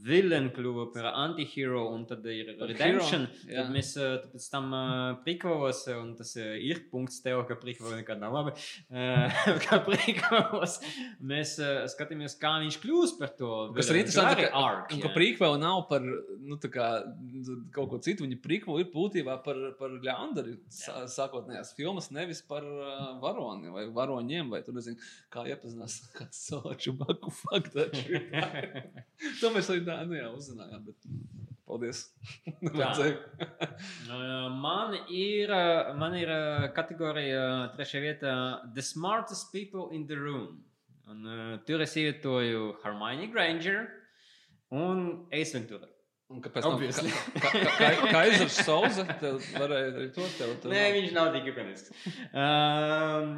villain kļuva par antihero un tad ir Par redemption, hero, jā. tad mēs uh, tad pēc tam uh, prikvalos, un tas ir punkts tev, ka prikvalo nekad nav labi, uh, ka prikvalos mēs uh, skatāmies, kā viņš kļūs par to. Kas ir villain. interesanti, Arī ka, arc, un jā. ka prīkvēl nav par nu, kā, kaut ko citu. Viņa prīkvēl ir būtībā par, par ļaundari sā- sākotnējās filmas, nevis par uh, varoni vai varoņiem, vai tur nezinu, kā iepazinās kāds cilvēks Čubaku faktu. to mēs arī tā, nu jā, uzzinājām, bet paldies. Uh, Man ir, uh, man ir uh, kategorija trešajā vietā The Smartest People in the Room. Un, uh, tur es ievietoju Hermione Granger un Ace Ventura. Un kāpēc tam Obviously. Kaisers Sauza tev varēja arī to tev Nē, viņš nav tik ikonisks. Um,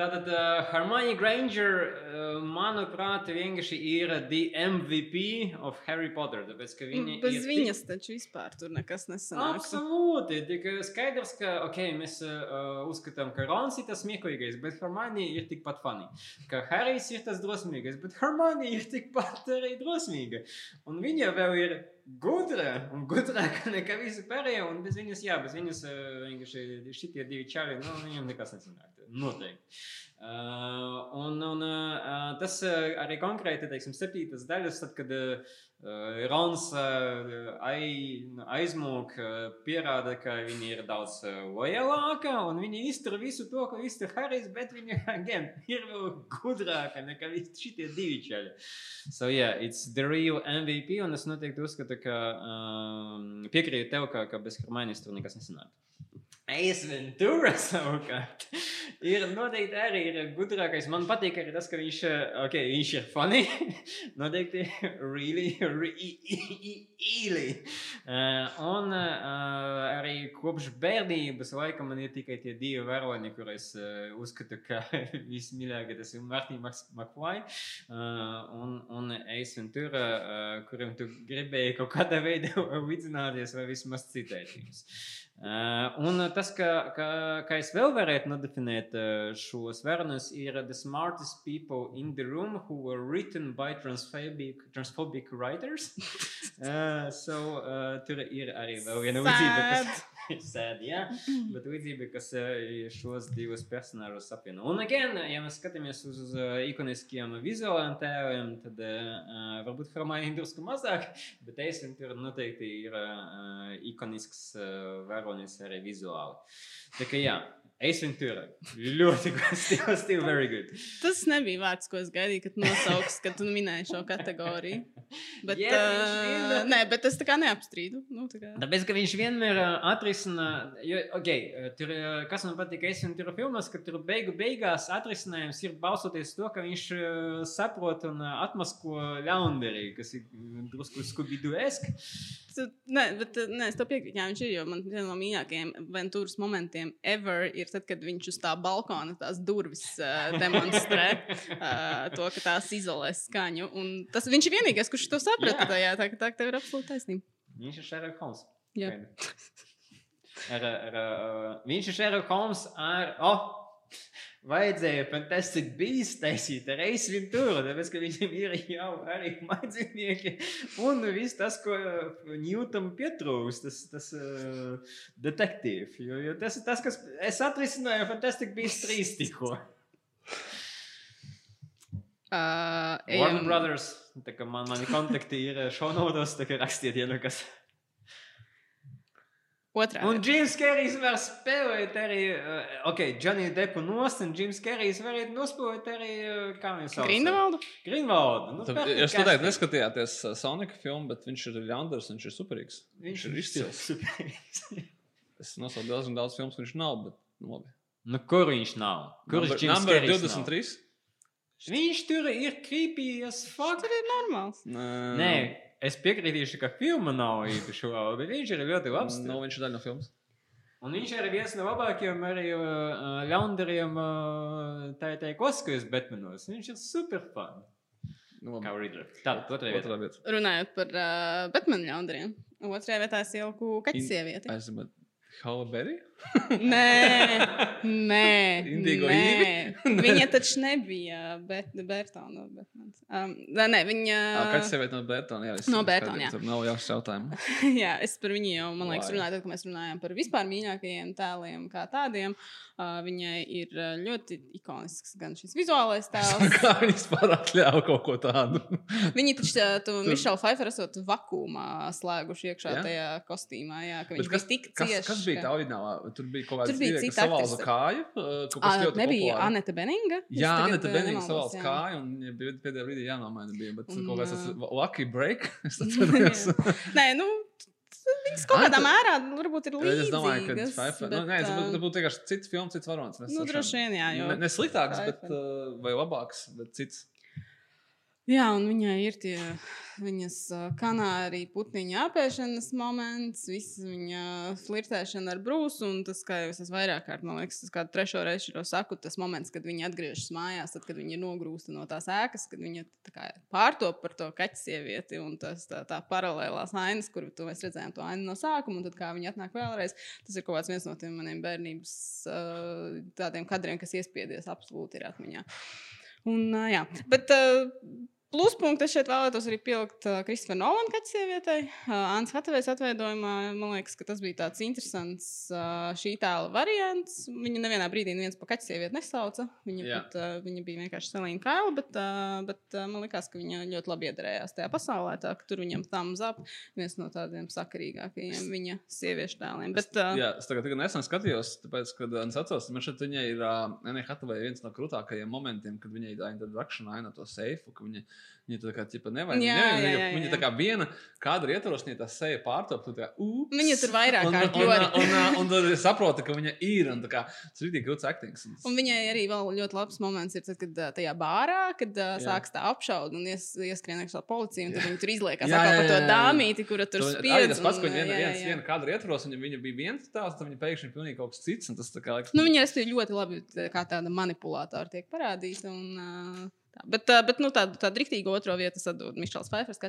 Tātad uh, Hermione Granger, uh, manuprāt, vienkārši ir the MVP of Harry Potter. Tāpēc, ka viņa Bez ir tik- viņas taču vispār tur nekas nesanāks. Absolūti. Tikai skaidrs, ka okay, mēs uh, uzskatām, ka Rons ir tas smieklīgais, bet Hermione ir tikpat funny. Ka Harijs ir tas drosmīgais, bet Hermione ir tikpat arī drosmīga. Un viņa vēl ir gudra un gudrāka nekā visi pārējie. Un bez viņas, jā, bez viņas vienkārši šitie divi čāli, nu, viņam nekas nesanāk. Noteikti. Uh, un un uh, tas arī konkrēti, teiksim, septītas daļas, tad, kad uh, Rons uh, ai, aizmūg, uh, pierāda, ka viņa ir daudz uh, lojalāka un viņa iztur visu to, ko iztur Harijs, bet viņa again, ir vēl gudrāka nekā šitie divi čaļi. So, yeah, it's the real MVP, un es noteikti uzskatu, ka um, piekrītu tev, ka, ka bez Hermainas tur nekas nesanāk. Ace Ventura savukārt ir noteikti arī ir gudrākais. Man patīk arī tas, ka viņš, okay, viņš ir funny. noteikti really, really. Uh, un uh, arī kopš bērnības laika man ir tikai tie divi varoņi, kurus uh, uzskatu, ka vismīļākie tas ir Martins McFly uh, un, un Ace Ventura, uh, kuriem tu gribēji kaut kādā veidā līdzināties vai vismaz citēt. Uh, un tas, ka, ka, kā es vēl varētu nodefinēt uh, šos vērnus, ir the smartest people in the room who were written by transphobic, transphobic writers. uh, so uh, tur ir arī vēl viena līdzība, kas sad, jā, bet līdzība, kas uh, šos divus personāžus apvieno. Un, again, ja mēs skatāmies uz, uz uh, ikoniskiem vizuāliem tēliem, tad uh, varbūt Hermāna drusku mazāk, bet Eisen tur noteikti ir uh, ikonisks uh, varonis arī vizuāli. Tā kā jā, Ace Ventura. Ļoti still, still very good. Tas nebija vārds, ko es gaidīju, kad nosauks, kad tu minēji šo kategoriju. Bet, Jā, uh, viņš vienmēr- nē, bet es tā kā neapstrīdu. Nu, tā kā... Tāpēc, ka viņš vienmēr uh, atrisina, jo, okay, uh, tur, uh, kas man patīk, es un tur filmas, ka tur beigu beigās atrisinājums ir balsoties to, ka viņš uh, saprot un uh, atmasko ļaundarī, kas ir uh, drusku skubidu-esk. Nē, bet uh, nē, es to piekrītu. Jā, viņš ir. Jo man viens no mīļākajiem Ventūras momentiem ever ir tad, kad viņš uz tā balkona tās durvis uh, demonstrē uh, to, ka tās izolē skaņu. Un tas viņš ir vienīgais, kurš to saprata. Jā. tajā, Tā, tā, tā ir absolūti taisnība. Viņš ir Sherlock Holmes. Jā. Ar, ar, uh, viņš ir Sherlock Holmes ar. Oh! Vajadzēja Fantastic Beast taisīt Ace Ventura, tāpēc, ka viņam ir jau arī mājdzīvnieki. Un viss tas, ko Newton pietrūks, tas, tas uh, detektīvs. Jo, jo tas ir tas, kas es atrisināju Fantastic Beast 3 tikko. Uh, Warner Brothers, tā kā man, mani kontakti ir šonodos, tā kā rakstiet, ja nu kas. Otrā. Un Džims Kerijs var spēlēt arī, uh, ok, Johnny Deppu nost, un Džims Kerijs varētu nospēlēt arī, uh, kā viņš sauc? Grindevaldu? Grinvaldu. Nu, Tad, es noteikti casting. neskatījāties uh, Sonika filmu, bet viņš ir ļaundaris, viņš ir superīgs. Viņš ir izcils. superīgs. Es nosaucu diezgan daudz filmu, viņš nav, bet nu, labi. nu, kur viņš nav? Kur Number- ir Džims number Kerijs? 23? Viņš tur ir creepy as fuck. Tas ir normāls. Nē, es piekritīšu, ka filma nav īpaši laba, bet viņš ir ļoti labs. Nu, viņš ir daļa no filmas. Un viņš ir viens no labākajiem arī uh, ļaundariem uh, tajā klasikajos Batmanos. Viņš ir super fun. Nu, Kā labi. Riddler. Tā, otrā vieta. Runājot par uh, Batman ļaundariem. Otrajā vietā es ieliku kaķu In- sievieti. Es Halle Berry? Nē, nē, Indigo nē. Viņa taču nebija Bet, Bertona. Batmans. Um, nē, viņa. Kāds sieviete no Bērtona? Jā, No skaidrs, jā. Nav jāsaka jautājumu. jā, es par viņu jau, man liekas, runāju, tad, kad mēs runājām par vispār mīļākajiem tēliem, kā tādiem. Uh, viņai ir ļoti ikonisks gan šis vizuālais tēls. Kā viņi vispār atļāva kaut ko tādu? Viņi taču tu Mišelu Pfeifferu esot vakumā slēguši iekšā Jā? tajā kostīmā. Jā, ka viņš kas, bija tik kas, ciešs. kas bija tā oriģinālā? Tur bija kaut kāds vīrietis, kas aktrise. kāju. ļoti Nebija populāri. Anita Beninga? Jā, nemaldos, savāca jā. kāju, un pēdējā brīdī jānomaina. Bija, bet Un, kaut kāds tas lucky break. Nē, nu, viņas kaut kādā mērā varbūt ir līdzīgas. Es domāju, ka tas Pfeiffer. Nu, nē, tas būtu- vienkārši cits films, cits varonis. Nu, droši vien, jā, jo- Ne, ne sliktāks, bet, uh, vai labāks, bet cits. Jā, un viņai ir tie viņas ā, kanārija putniņa apēšanas moments, visa viņa flirtēšana ar brūsu. Un tas, kā jau es vairāk kārt, man liekas, tas kā trešo reizi šo saku, tas moments, kad viņa atgriežas mājās, tad, kad viņa ir nogrūsta no tās ēkas, kad viņa kā pārtop par to kaķu sievieti un tas, tā, tā paralēlās ainas, kur mēs redzējām to ainu no sākuma, un tad kā viņa atnāk vēlreiz. Tas ir kaut kāds viens no tiem maniem bērnības tādiem kadriem, kas iespiedies absolūti ir atmiņā. Un, jā, bet uh, pluspunktu es šeit vēlētos arī pielikt uh, Kristofera Nolana kaķa sievietei. Uh, Anna Hatavejas atveidojumā man liekas, ka tas bija tāds interesants uh, šī tēla variants. Viņa nevienā brīdī neviens pa kaķa sievieti nesauca. Viņa, Jā. pat, uh, viņa bija vienkārši Selīna Kaila, bet, uh, bet uh, man liekas, ka viņa ļoti labi iedarējās tajā pasaulē. Tā, tur viņam tam zap viens no tādiem sakarīgākajiem viņa sieviešu tēliem. Bet, uh, Jā, es tagad, tagad nesen skatījos, tāpēc, kad es atceros, man šeit viņai ir uh, Anna Hathaway viens no krūtākajiem momentiem, kad viņai tā introduction aina to seifu, viņa Viņa tā kā ķipa nevajag. Jā, Jā, jā, viņa, jā, viņa jā. tā kā viena kadra ietvaros, viņa tā seja pārtop. Tā, ups. Viņa tur vairāk un, kārt un, un, ļoti. un, un, un tad es saprotu, ka viņa ir. Un kā tas ir tik grūts actings. Un, Un viņai arī vēl ļoti labs moments ir, tad, kad tajā bārā, kad Jā. sākas tā apšauda un ies, ieskrien iekšā policija. Un tad viņi tur izliekās Jā, jā, par to jā, jā. dāmīti, kura tur To- spiež. Tas pats, ko viņa viena, jā, viens, jā. viena kadra ietvaros, un viņa bija viens tās, tad viņa pēkšņi ir pilnīgi kaut kas cits. un Tas kā liekas, Nu, viņa arī ļoti labi tā kā tāda manipulātora tiek parādīta. Un, uh, tā. Bet, bet nu, tādu, tādu rīktīgu otro vietu atdodu Mišels Faifers.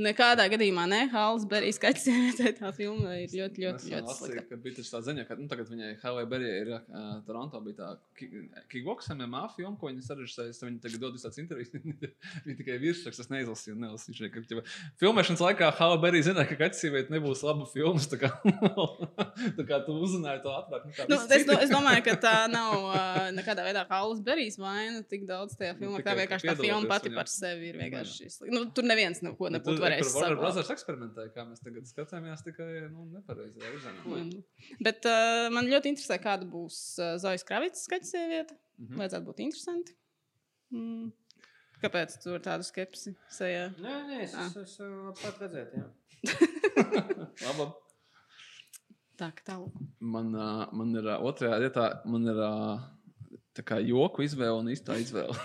Nekādā gadījumā ne Hāls Berijs skaits sievietē. Tā filma ir ļoti, ļoti, ļoti lasīju, slikta. ka bija tā ziņa, ka nu, tagad viņai Helēna Berija ir uh, Toronto. Bija tā ki- kickbox MMA filma, ko viņa sarežģīja. Viņa tagad dod visādas intervijas. viņa tikai virsraksts, es neizlasīju. neizlasīju ka, filmēšanas laikā Helēna Berija zināja, ka kaķisīviet nebūs laba filmas. Tā kā, tā kā tu uzzināji to ātrāk. Nu, Nu, es, do, es domāju, ka tā nav uh, nekādā veidā Hāls Berijs vaina tik daudz tajā filmā. Tā vienkārši tā filma pati viņam. par sevi ir vienkārši. slikta. Nu, tur neviens neko nebūtu tur- varējis tur Warner saglabāt. Brothers eksperimentēja, kā mēs tagad skatāmies, tikai nu, nepareizi. Bet uh, man ļoti interesē, kāda būs uh, Zojas Kravits skaits sieviete. Mhm. Vajadzētu būt interesanti. Mm. Kāpēc tur ir tāda skepsi? Sejā? Nē, nē, es, Ah. es, pat redzēju, jā. Labi. Tā tālāk. Man, ā, man ir ā, otrajā vietā, man ir ā, tā kā joku izvēle un īstā izvēle.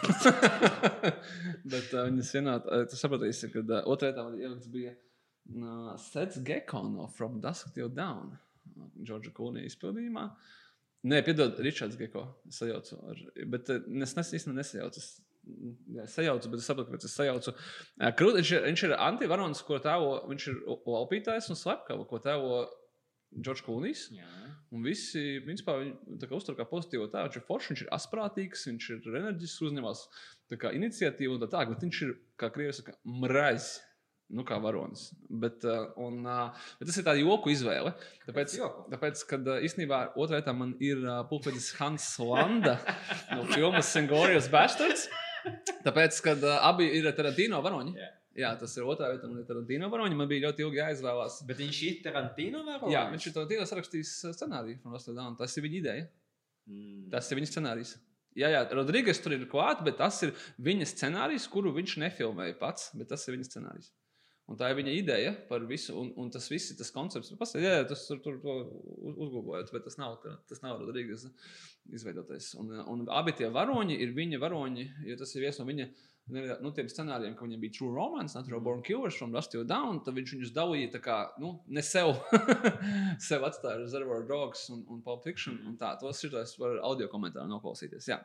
Bet uh, viņas vienā, ā, tu sapratīsi, ka uh, otrajā man ielikts bija uh, Sets Gecko no From Dusk Till Dawn. Džordža Kūnija izpildījumā. Nē, piedod, Ričards Geko. Es sajaucu. Ar, bet uh, es nes, īstenībā nesajaucu. Es, jā, sajaucu, bet es saprotu, kāpēc es sajaucu. Uh, Krūt, viņš, ir, viņš ir antivarons, ko tēvo, viņš ir laupītājs un slepkava, ko tēvo Džordžs Kūnijs. jā. Un visi, principā, viņu uztver kā pozitīvu tēlu. Viņš ir foršs, viņš ir asprātīgs, viņš ir enerģisks, uzņemas iniciatīvu un tā tālāk. Bet viņš ir, kā krievis mrazs. Nu, kā varonis. Bet, uh, un, uh, bet tas ir tāds joku izvēle. Tāpēc, tāpēc kad uh, īstenībā otrajā vietā man ir pulkvedis Hans Landa no filmas Sengorijas Bastards. Tāpēc, kad abi ir Tarantino varoņi. Jā. Jā, tas ir otrā vieta, ir Tarantino varoņi. Man bija ļoti ilgi jāizvēlās. Bet viņš ir Tarantino vai Jā, viņš ir Tarantino sarakstījis uh, scenāriju. from Lost Down. Tas ir viņa ideja. Mm. Tas ir viņa scenārijs. Jā, jā, Rodrīgas tur ir klāts, bet tas ir viņa scenārijs, kuru viņš nefilmēja pats, bet tas ir viņa scenārijs. Un tā ir viņa ideja par visu, un, un tas viss ir tas koncepts. Pasaka, jā, jā, tas tur, tur to uz- uzgūvojot, bet tas nav, tas nav Rodrīgas izveidotais. Un, un abi tie varoņi ir viņa varoņi, jo tas ir viens no viņa. Nu, tiem scenārijiem, ka viņam bija True Romance, Natural Born Killers, from Dust to Down, tad viņš viņus dalīja tā kā, nu, ne sev, sev atstāja Reservoir Dogs un, un Pulp Fiction. Un tā, tos šitos var audio komentāru noklausīties, jā.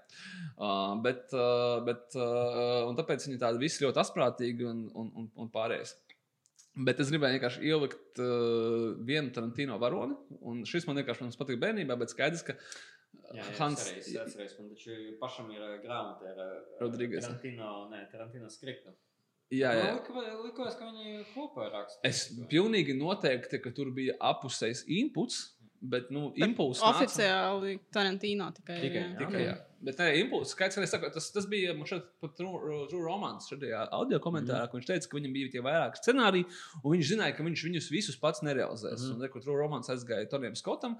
Uh, bet, uh, bet, uh, un tāpēc viņi tādi visi ļoti asprātīgi un, un, un, un pārējais. Bet es gribēju vienkārši ielikt uh, vienu Tarantino varoni. Un šis man vienkārši man patīk bērnībā, bet skaidrs, ka Jā, jā, Hans. Hans... Es atceros, man taču pašam ir ā, grāmata ar ā, Rodriguez. Tarantino, nē, Tarantino skriptu. Jā, jā. Man Likās, ka viņi kopā raksta. Es pilnīgi noteikti, ka tur bija apusējs inputs, bet nu, impulss. nāca- Oficiāli Tarantino tikai. Tikai, jā. Tikai, jā. Bet nē, impulss, ka es saku, tas, tas bija man šeit pat true, true romāns, šajā audio komentārā, mm. kur viņš teica, ka viņam bija tie vairāki scenāriji, un viņš zināja, ka viņš viņus visus pats nerealizēs. Mm. Un, re, kur true romāns aizgāja Tonijam Skotam,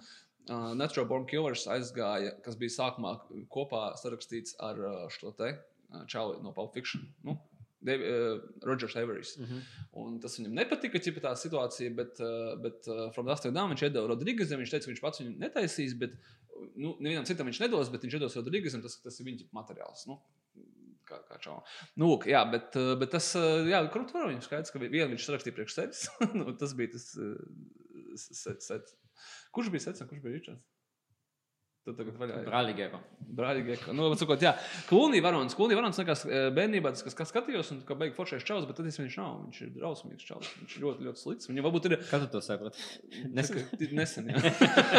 uh, Natural Born Killers aizgāja, kas bija sākumā kopā sarakstīts ar uh, šo te uh, čauli no Pulp Fiction. Nu, Devi, uh, Rodžers Everijs. Mhm. Un tas viņam nepatika, cik tā situācija, bet, uh, bet uh, From Dust to Down viņš iedeva Rodrīgazam. Viņš teica, ka viņš pats viņu netaisīs, bet nu, nevienam citam viņš nedos, bet viņš iedos Rodrīgazam. Tas, tas ir viņa materiāls. Nu, kā, kā čau. Nu, lūk, jā, bet, uh, bet tas, uh, jā, krūti var viņam skaidrs, ka vienu viņš sarakstīja priekš sevis. nu, tas bija tas uh, sets. Set. Kurš bija sets un kurš bija Ričards? Tad tagad vaļā. ir. Brāļigēva. Brāļīgi. Nu, sakot, jā, Kulnī varons. Kulnī varons, likās, eh, bērnībā tas, kas, skatījos, un kā beigas foršais čalis, bet tad es viņš nav. Viņš ir drausmīgs čalis. Viņš ir ļoti, ļoti slikts. Viņam varbūt ir Kad tu to saprati? Nesen. nesen. jā.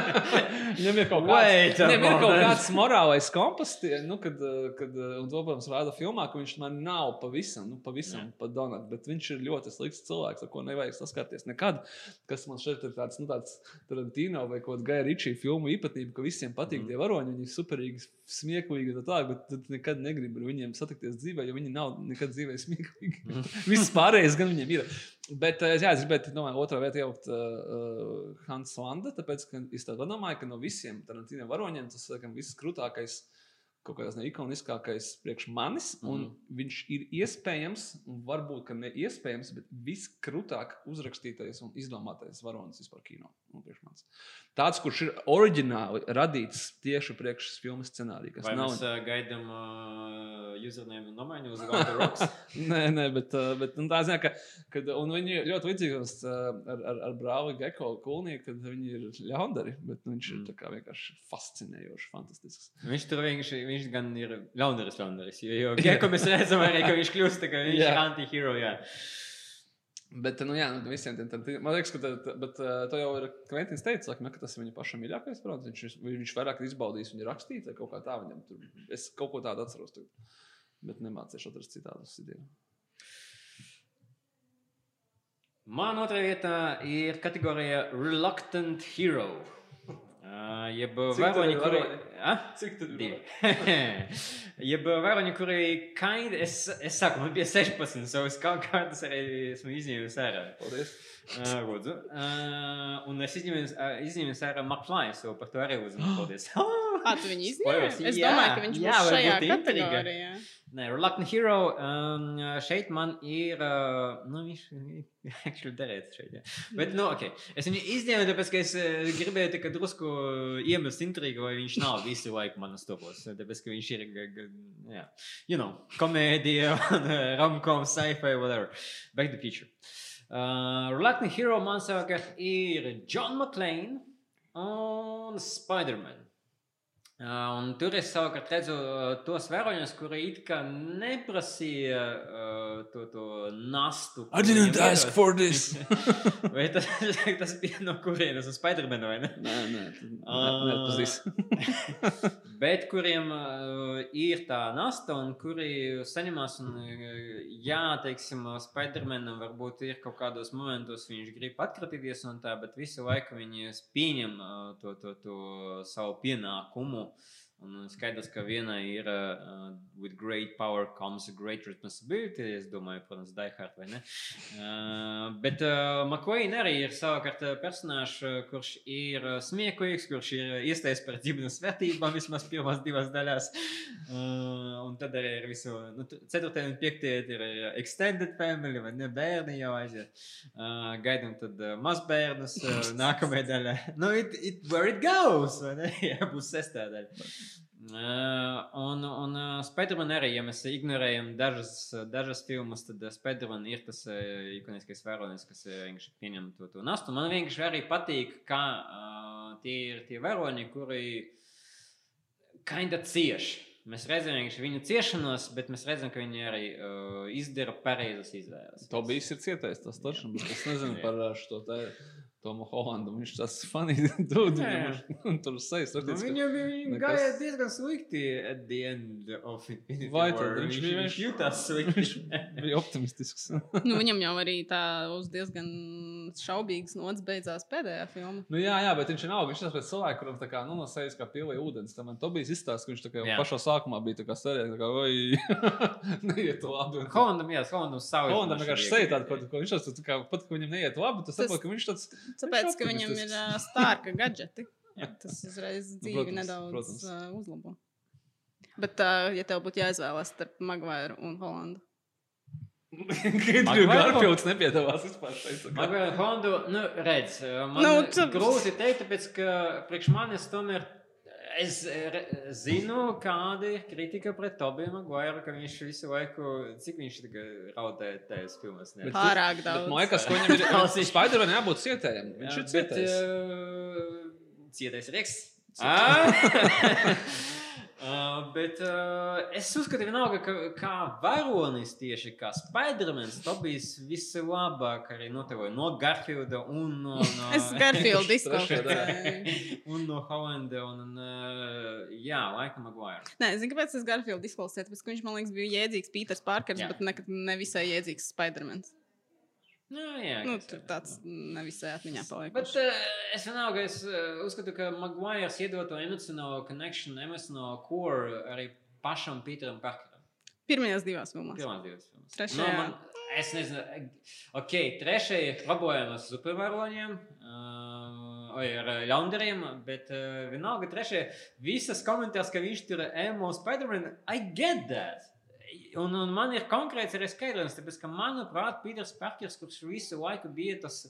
Viņam ir kaut kāds, viņam ir kaut kāds morālais kompas, nu, kad, eh, kad, eh, un to, protams, rāda filmā, ka viņš man nav pavisam, nu, pavisam pa donat, bet viņš ir ļoti slikts cilvēks, ar ko nevajag saskarties nekad. Kas man šeit ir tāds, nu, tāds Tarantino vai kaut kāda Gaja Ričija filmu īpatnība, ka visiem patīk tie varoņi, viņi ir superīgi, smieklīgi, un tā bet tu nekad negribi ar viņiem satikties dzīvē, jo viņi nav nekad dzīvē smieklīgi. Viss pārējais gan viņiem ir. Bet, eh, jā, es gribētu, domāju, otrā vietā ielikt uh, Hans Landa, tāpēc, ka es tā domāju, ka no visiem Tarantino varoņiem tas, laikam, viss krūtākais kaut kāds ikoniskākais priekš manis, un mm. viņš ir iespējams, un varbūt, ne iespējams, bet viskrūtāk uzrakstītais un izdomātais varonis vispār kino. Tāds, kurš ir oriģināli radīts tieši priekš filmas scenārija. Vai nav... mēs uh, gaidām uh, username nomaiņu uz Rocks? nē, nē, bet, uh, bet nu, tā ziņā, ka, kad, un viņi ļoti līdzīgi uh, ar, ar, ar brāli Geko Kulnieku, kad viņi ir ļaundari, bet nu, viņš mm. ir vienkārši fascinējoši, fantastisks. Viņš tur vienkārši, viņš gan ir ļaundaris, ļaundaris, jo, jo Geko mēs redzam arī, ka viņš kļūst, ka viņš ir anti-hero, jā. Bet, nu, jā, nu, visiem tiem, tad, man liekas, ka tā, bet, uh, to jau ir Kventins teicis, laikam, ka tas ir viņa paša mīļākais projekts. Viņš, viņš vairāk izbaudīs viņa rakstīt, vai kaut kā tā viņam tur. Es kaut ko tādu atceros, tagad, bet nemācīšu atrast citādus idejus. Man otrā vietā ir kategorija Reluctant Hero. Jeb varoņi, kuri... Cik tad ir? jeb varoņi, kuri kind... Es, es saku, man bija 16, so es kaut kādas arī esmu izņēmis ārā. Paldies. Uh, lūdzu. Uh, un es izņēmu, izņēmu ārā McFly, so par to arī uzmanību. Paldies. Ah, tu viņu izņēmi? Es domāju, ka viņš jā, būs šajā kategorijā. Nē, Reluctant Hero um, šeit man ir. Uh, nu, viņš actually derēts šeit. Jā. Bet, nu, ok. Es viņu izņēmu, tāpēc, ka es gribēju tikai drusku iemest intrigu, vai viņš nav visu laiku manas topos. Tāpēc, ka viņš ir, jā, you know, komēdija, romcom, sci-fi, whatever. Back to the future. Uh, Reluctant Hero man savukārt ir John McClane un Spider-Man. Un tur es savukārt redzu tos varoņus, kuri it kā neprasīja uh, to, to nastu. I didn't ask for this. vai tas, tas bija no kurienes? No Spider-Man vai ne? Nē, nē, neatpazīst. bet kuriem uh, ir tā nasta un kuri saņemās un, uh, jā, teiksim, Spider-Manam varbūt ir kaut kādos momentos viņš grib atkratīties un tā, bet visu laiku viņi pieņem uh, to, to, to savu pienākumu. well. Un skaidrs, ka vienai ir uh, with great power comes great responsibility. Es domāju, protams, Daihard vai ne. Uh, bet uh, McQueen arī ir savukārt personāžs, kurš ir smieklīgs, kurš ir iestājies par ģimenes vērtībām vismaz pirmās divās daļās. Uh, un tad arī ir visu, nu, 4. un 5. ir extended family vai ne bērni jau aiziet. Uh, gaidām tad uh, mazbērnus uh, nākamajā daļā. Nu, it, it, where it goes, vai ne? Jā, būs sestā daļa. Un un uh, Spiderman arī, ja mēs ignorējam dažas, dažas filmas, tad Spiderman ir tas ikoniskais varonis, kas vienkārši pieņem to, to nastu. Man vienkārši arī patīk, ka uh, tie ir tie varoņi, kuri kinda cieši. Mēs redzam viņu ciešanos, bet mēs redzam, ka viņi arī uh, izdara pareizas izvēles. To bijis ir cietais tas taču, bet es nezinu par šo te Tomu Holandu. Viņš tas fanīgi. Viņam tur sejas nu, viņam nekas... gāja diezgan slikti at the end of Infinity Vai tad viņš, viņš, viņš jutās slikti? viņš bija optimistisks. nu, viņam jau arī tā uz diezgan šaubīgas nots beidzās pēdējā filma. Nu, jā, jā, bet viņš ir nav. Viņš ir pēc cilvēka, kuram tā kā, nu, no sejas kā pilīja ūdens. Tam man to bija izstāsts, ka viņš tā kā jā. pašā sākumā bija tā kā serija, tā kā, oi, neiet labi. Holandam, jā, Holandam savu. Holandam vienkārši seja tāda, ka viņš tas, tā kā, pat, ka viņam neiet labi, tas saprot, ka viņš tāds Tāpēc, ka viņam ir uh, stārka gadgeti. Tas uzreiz nu, dzīvi protams, nedaudz protams. Uh, uzlabo. Bet, uh, ja tev būtu jāizvēlas starp Maguire un Holandu. Kristiāns Garfields nepiedalās vispār šeit. Maguire Hondu, nu, redz, man nu, tu... grūti teikt, tāpēc, ka priekš manis tomēr Es zinu, kāda ir kritika pret Tobiju Maguire, ka viņš visu laiku, cik viņš raudēja tajās filmās. Pārāk daudz. Man liekas, ka viņam ir Spider-Man jābūt cietējam. Viņš ir cietējs. Uh, cietējs Rieks. Uh, bet uh, es uzskatu, vienalga, ka kā varonis tieši kā Spidermans, Tobijs vislabāk arī notevoja no Garfielda un no... no es Garfieldu izklausīju. un no Hollanda un, un uh, jā, laikam Maguire. Nē, zinu, kāpēc es Garfieldu izklausīju, tāpēc, ka viņš man liekas bija jēdzīgs Pīters Parkers, jā. bet nekad nevisai jēdzīgs Spidermans. Nu, jā, nu, tur tāds nevisai atmiņā paliek. Bet uh, es vienalga, es uh, uzskatu, ka Maguires iedod to emocionālo connection, emocionālo core arī pašam Pīteram Parkeram. Pirmajās divās filmās. Pirmās divās filmās. Trešajā. No, man, es nezinu, ok, trešajā ir problēmas supervaroņiem. Uh, vai ar ļaundariem, bet uh, vienalga trešie, visas komentārs, ka viņš tur emo Spider-Man, I get that. Un, un man ir konkrēts arī skaidrojums, tāpēc, ka, manuprāt, Pīters Parkers, kurš visu laiku bija tas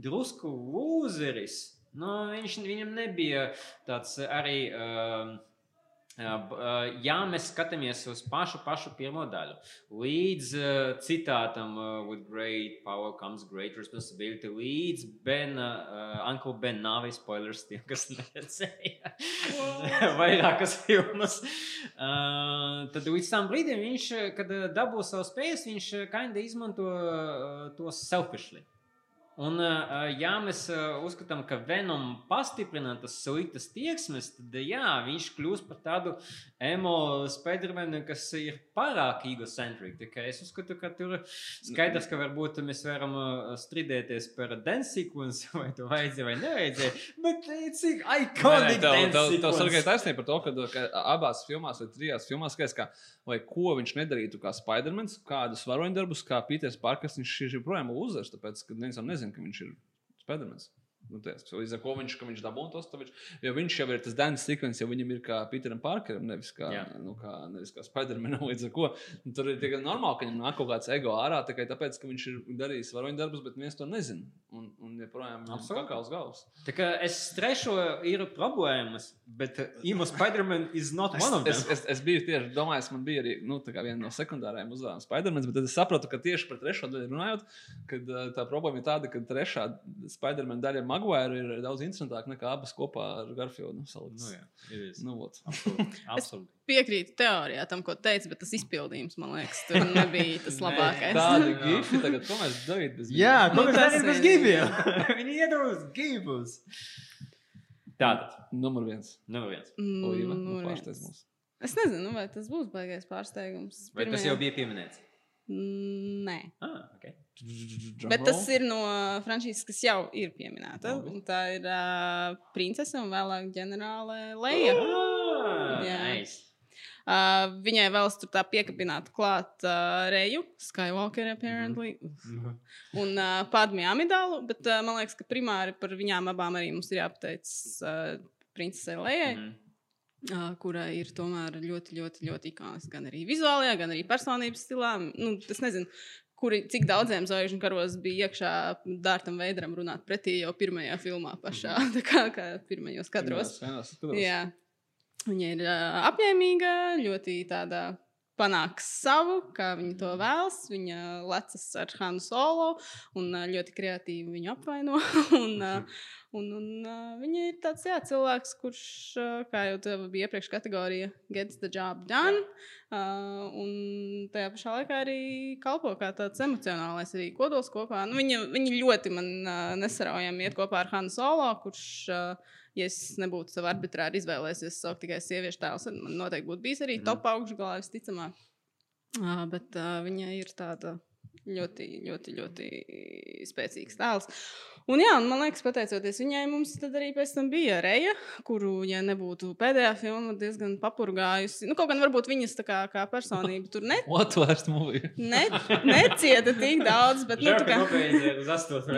drusku lūzeris, nu, viņš, viņam nebija tāds arī. Uh, Ja mēs skatāmies uz pašu, pašu pirmo daļu, līdz uh, citātam, uh, with great power comes great responsibility, līdz Ben, uh, Uncle Ben nāvei spoilers tiem, kas neredzēja vairākas filmas. Uh, tad līdz tam brīdim viņš, kad dabū savu spējas, viņš kinda izmanto uh, tos selfishly. Un, ja mēs uzskatām, ka Venom pastiprina tas sliktas tieksmes, tad jā, viņš kļūst par tādu emo Spidermanu, kas ir pārāk egocentriski. Es uzskatu, ka tur skaidrs, ka varbūt mēs varam strīdēties par dance sequence, vai to vajadzēja vai nevajadzēja. Bet cik iconic tas ir. Tas ir taisnība par to, ka, ka abās filmās vai trijās filmās skaidrs, ka lai ko viņš nedarītu kā Spidermans, kādus varoņdarbus, kā Pīters Parkers, viņš ir joprojām uzvars, tāpēc, ka neviens nezina, ka viņš ir Spidermans. Nu, ties, līdz ar to viņš, viņš dabūja tos taču, jo viņš jau ir tas Dānis Stikvens, jau viņam ir kā Pīteram Parkeram, nevis kā, Jā. nu, kā, nevis kā Spidermanam. Līdz ar to nu, tur ir tikai normāli, ka viņam nāk kaut kāds ego ārā tikai tāpēc, ka viņš ir darījis varoņu darbus, bet viens to nezina. Un joprojām ir kakals galvas. Tā kā es strešu, ir problēmas, bet Imo Spiderman is not one of them. Es, es, es biju tieši domājis, man bija arī nu, viena no sekundārajām uzdevumiem Spidermans, bet tad es sapratu, ka tieši par trešo daļu runājot, kad tā problēma ir tāda, ka trešā Spiderman daļa ir Maguire ir daudz interesantāka nekā abas kopā ar Garfieldu. Nu, jā, nu, Absolūti. Piekrītu teorijā tam, ko teica, bet tas izpildījums, man liekas, tur nebija tas labākais. Tāda gifi tagad, ko mēs darām bez gifiem? Jā, ko mēs darām bez gifiem? Viņi iedos gifus. Tātad. Numur viens. Numur viens. Mm, Olīva, nu, pārsteidz mūs. Es nezinu, vai tas būs baigais pārsteigums. Vai tas jau bija pieminēts? Mm, Nē. Ah, okay. Bet tas ir no frančīzes, kas jau ir pieminēta. Un Tā ir uh, princese un vēlāk ģenerāle Leja. Ah, Jā. nice. Uh, viņai vēl tur tā piekabināt klāt uh, Reju, Skywalker, apparently. Un uh, Padmi Amidālu. Bet uh, man liekas, ka primāri par viņām abām arī mums ir jāpateic uh, princesei Lejai. Mhm. Uh, kurai ir tomēr ļoti, ļoti, ļoti ikoniska gan arī vizuālajā, gan arī personības stilā. Nu, es nezinu, kuri, cik daudziem zvaigžņu karos bija iekšā Dārtam Veidram runāt pretī jau pirmajā filmā pašā, tā kā, kā pirmajos kadros. Vienās, vienās, Jā. Viņa ir uh, apņēmīga, ļoti tāda panāks savu, kā viņa to vēlas. Viņa lecas ar Hanu Solo un ļoti kreatīvi viņu apvaino. un, uh, un, un uh, viņa ir tāds jā, cilvēks, kurš, kā jau te bija iepriekš kategorija, gets the job done. Uh, un tajā pašā laikā arī kalpo kā tāds emocionālais arī kodols kopā. Nu, viņa, viņa ļoti man uh, nesaraujami iet kopā ar Hanu Solo, kurš. Uh, ja es nebūtu savu arbitrāri izvēlējies saukt tikai sieviešu tēlus, tad man noteikti būtu bijis arī top augšgalā, visticamāk. Uh, bet uh, viņa ir tāda ļoti, ļoti, ļoti spēcīgs tēls. Un, jā, un man liekas, pateicoties viņai, mums arī pēc tam bija Reja, kuru, ja nebūtu pēdējā filma, diezgan papurgājusi. Nu, kaut gan varbūt viņas tā kā, kā personība tur ne, ne, necieta tik daudz. Bet, nu, kā,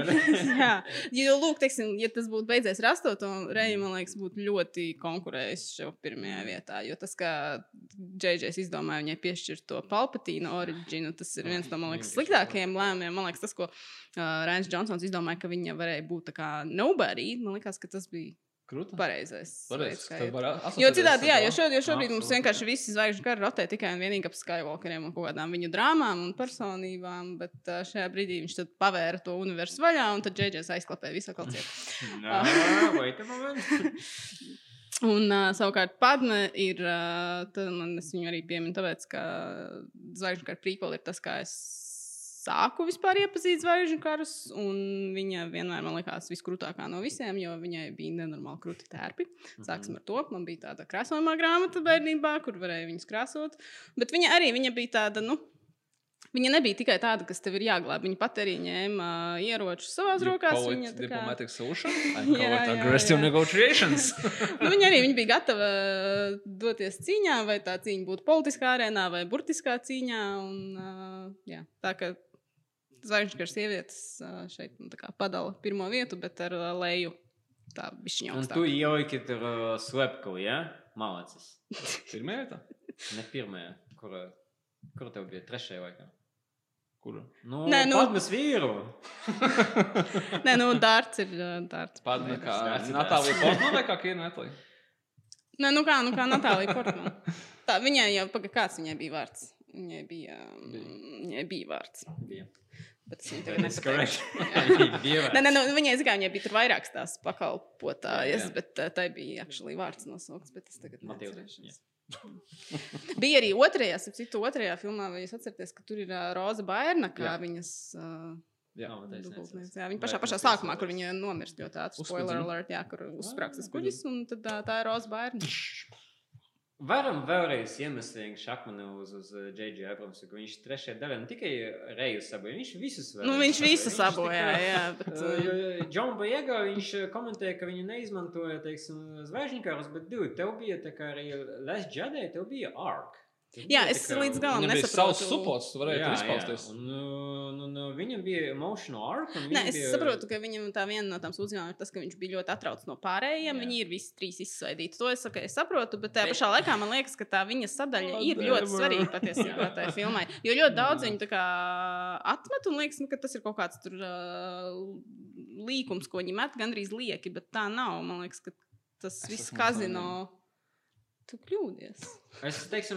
ne? Jā, jo, lūk, teiksim, ja tas būtu beidzies ar astoto, Reija, man liekas, būtu ļoti konkurējis šo pirmajā vietā. Jo tas, kā Džeidžers izdomāja viņai piešķirt to palpatīnu originu, tas ir viens no, man liekas, sliktākajiem lēmumiem. Man liekas, tas, ko uh, Rēns Džonsons izdomāja, ka viņa varēja būt tā kā nobody, man liekas, ka tas bija Krūta. pareizais. Pareizi. veids, Jo citādi, jā, jo, šobrīd, jo šobrīd mums vienkārši visi zvaigžņu kari rotē tikai un vienīgi ap Skywalkeriem un kaut kādām viņu drāmām un personībām, bet šajā brīdī viņš tad pavēra to universu vaļā un tad Džeidžers aizklapēja visu ko. Nā, wait a moment. Un uh, savukārt Padme ir, uh, tad man es viņu arī pieminu, tāpēc, ka zvaigžņu kara prīkola ir tas, kā es sāku vispār iepazīt zvaigžņu karus, un viņa vienmēr man likās viskrūtākā no visiem, jo viņai bija nenormāli krūti tērpi. Sāksim ar to. Man bija tāda krāsojumā grāmata bērnībā, kur varēja viņus krāsot. Bet viņa arī viņa bija tāda, nu, viņa nebija tikai tāda, kas tev ir jāglābj. Viņa pat arī ņēma uh, ieročus savās You rokās. Viņa, tā kā, Diplomatic solution? I Jā, call it jā, aggressive jā. negotiations. nu, viņa arī viņa bija gatava doties cīņā, vai tā cīņa būtu politiskā arēnā vai burtiskā cīņā. Un, uh, jā, tā zvaigžņu sievietes šeit nu, tā kā padala pirmo vietu, bet ar leju tā bišķiņa Un tu augstāk. ieliki tur slepkavu, ja? Malacis. Pirmajā vietā? Ne pirmajā, kur, kur tev bija trešajā laikā. Kur? Nu, Nē, nu- Padmas vīru. Nē, nu, dārts ir dārts. Pārdevē kā Natālija Portman vai kā Kiena Netlī? Nē, nu kā, nu kā Natālija Portmana. Tā viņai jau, paga, kāds viņai bija vārds? Viņai bija, um, viņai bija vārds. Bija. Bet es viņu tagad That's nepateikšu. correct. Bija. Nē, nē, nu, viņai, zināmā viņai bija tur vairākas tās pakalpotājas, Jā, jā. bet tai bija actually vārds nosaukts, bet es tagad Matilda, neatcerēšos. Bija arī otrajā, ap citu otrajā filmā, vai jūs atceraties, ka tur ir uh, Roza Bairna, kā Jā. viņas uh, Jā. Tā neatceros. Jā, viņa pašā, pašā sākumā, kur viņa nomirst ļoti ātri. Spoiler nu? alert, jā, kur uzsprāgs tas Ah, kuģis, un tad uh, tā ir Roza Bairna. Varam vēlreiz iemest šakmanu uz, uz J.J. Abramsu, ka viņš trešajā daļā ne tikai reju sabojāja, viņš visus Nu, viņš visu sabojāja, jā, bet, jo, jo John Boyega, viņš komentēja, ka viņi neizmantoja, teiksim, zvaigžņkārus, bet, divi, tev bija tā kā arī Last Jedi, tev bija Ark. Jā, es tā līdz galam nesaprotu. supots, tu varēji tur izpausties. Un, uh, un, uh, viņam bija emotional arc. un Nē, es bija... saprotu, ka viņam tā viena no tām sūdzībām ir tas, ka viņš bija ļoti atraucs no pārējiem. Jā. Viņi ir visi trīs izsvaidīti. To es, okay, es saprotu, bet tajā pašā laikā man liekas, ka tā viņa sadaļa ir Whatever. ļoti svarīga patiesībā tajā filmai. Jo ļoti daudz viņu tā kā atmet un liekas, nu, ka tas ir kaut kāds tur uh, līkums, ko viņi met, gandrīz lieki, bet tā nav. Man liekas, ka tas Es viss kazino. Tu kļūdies. Es teiktu,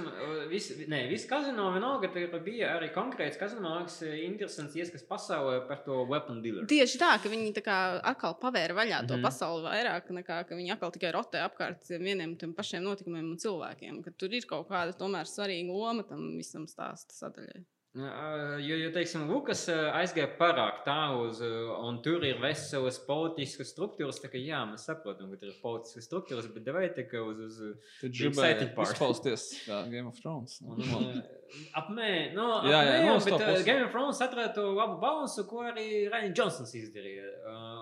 ne, viss kazino vienalga, bija arī konkrēts kazino, kas ir interesants ieskats pasaulē par to weapon dealer. Tieši tā, ka viņi tā kā atkal pavēra vaļā to mm. -hmm. pasauli vairāk nekā ka viņi atkal tikai rotē apkārt vieniem tiem pašiem notikumiem un cilvēkiem. Ka tur ir kaut kāda tomēr svarīga loma tam visam stāsta sadaļai. Jo, jo teiksim, Lukas uh, aizgāja pārāk tālu, uh, un tur ir veselas politiskas struktūras. Tā kā jā, mēs saprotam, ka tur ir politiskas struktūras, bet devai tā kā uz. uz Tad gribēja izpausties Game of Thrones. un, uh, apmē, no, Jā, jā, apmē, nu, uz to bet uh. Game of Thrones atrada to labu balansu, ko arī Ryan Johnsons izdarīja.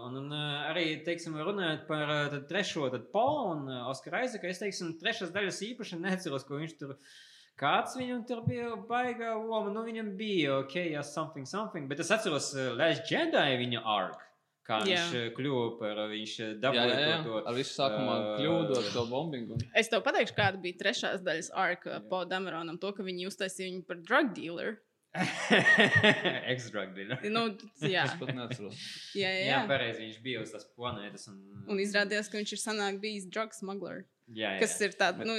Un, un arī, teiksim, runājot par tad trešo, tad Paul un uh, Oskar Aizeka, es teiksim, trešās daļas īpaši neatceros, ko viņš tur. Kāds viņam tur bija baigā loma? Nu, viņam bija ok, ja something, something. Bet es atceros uh, Last Jedi viņa arc. Kā Jā. viņš uh, kļuva par, uh, viņš jā. to, to. Ar visu sākumā uh, kļūdu ar to bombingu. Es tev pateikšu, kāda bija trešās daļas arka Paul Dameronam. To, ka viņi uztaisīja viņu par drug dealer. Ex-drug dealer. Nu, jā, Es pat neatceros. jā, jā. Jā, jā. pareizi, viņš bija uz tās planētas. Un, Un izrādījās, ka viņš ir sanāk bijis drug smuggler. Jā, jā. Kas ir tāds, nu,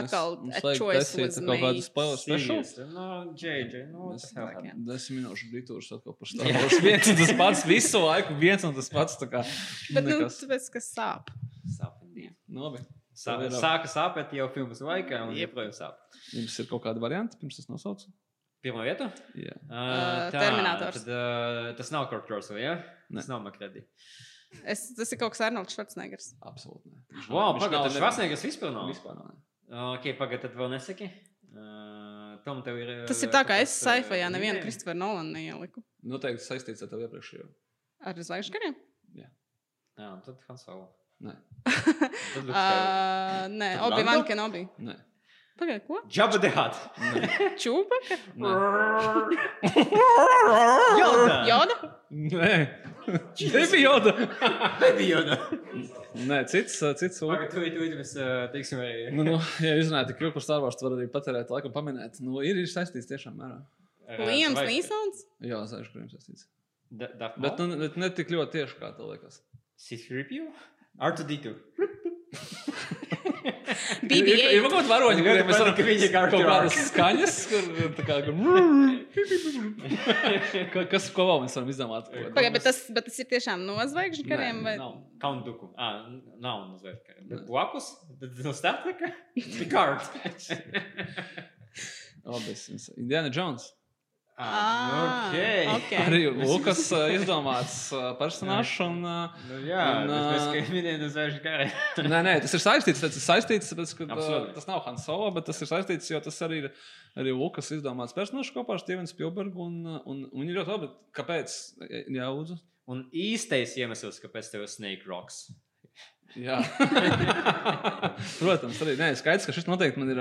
atkal Mums- mums a vajag choice taisīt was kaut spoiler special. Seriously? No, JJ, no, what Mēs the hell? jā. desmit minūšu dritūrus atkal par Jā. Wars. Viens un tas pats visu laiku, viens un tas pats. Tā kā Bet, nu, nekas. tāpēc, ka sāp. Sāp. Nu, labi. Sā, ir- sāka sāpēt jau filmas laikā, un joprojām sāp. Jums ir kaut kādi varianti, pirms es nosaucu? Pirmā vieta? Jā. Uh, Terminators. Tad, uh, tas nav Kurt Russell, ja? Ne. Tas nav Makredi. Es, tas ir kaut kas Arnolds Švarcnegers. Absolūti. Wow, viņš pagaid, nav tas ne- Švarcnegers vispār nav? Vispār nav. Ok, pagaid, tad vēl nesaki. Uh, Tom, tev ir... Tas ir tā, kā es saifajā nevienu? Kristofru Nolanu neieliku. Noteikti saistīts ar tevi iepriekšējo. Ar zvaigžņiem? Jā, un tad Han Solo. Nē. Uh, nē, Obi-Wan? Kenobi. nē. Pagaid, ko? Nē. Čūpaka? nē. Yoda! Joda? Nē, nebija joda. Nebija Yoda. Nē, cits, cits. Pagaid, tu, tu, mēs, uh, teiksim, arī... Nu, nu, ja izrunājat tik ilgi par Star Wars, tad var arī patērēt laiku un pamanīt. Nu, ir, ir saistīts tiešām mērā. Liams Nīsons? Jā, zināšu, kuriem saistīts. Da- Darth Bet, nu, bet ne tik ļoti tieši, kā tev liekas. C-3PO? R2D2. Ir, ir, ir BB-8. kaut kāda varoņa, kuriem mēs varam Ka viņi ir kaut character kādas skaņas, kur tā kā. Ka- Kas, ko vēl mēs varam izdomāt? Pagaid, bet tas, bet tas ir tiešām no zvaigžņu kariem? Nē, Vai... nav. Count Duku. Ah, nav no zvaigžņu. Bet blakus? No Star Treka? Picard. Labi, Indiana Jones. Ah, ok. ok. Arī Lukas uh, izdomāts uh, personāžs. Un, uh, Nu, jā, Un, bet mēs ā, kā minējām no zvaigžņu kara. nē, nē, tas ir saistīts. Tas ir saistīts, tāpēc, ka, Absolūti. tas nav Hans Solo, bet tas ir saistīts, jo tas arī ir arī Lukas izdomāts personāžs kopā ar Stevenu Spielbergu. Un, un, un viņi ļoti labi. Kāpēc? Jā, lūdzu. Un īstais iemesls, kāpēc tev ir Snake Rocks. Protams, arī nē, skaidrs, ka šis noteikti man ir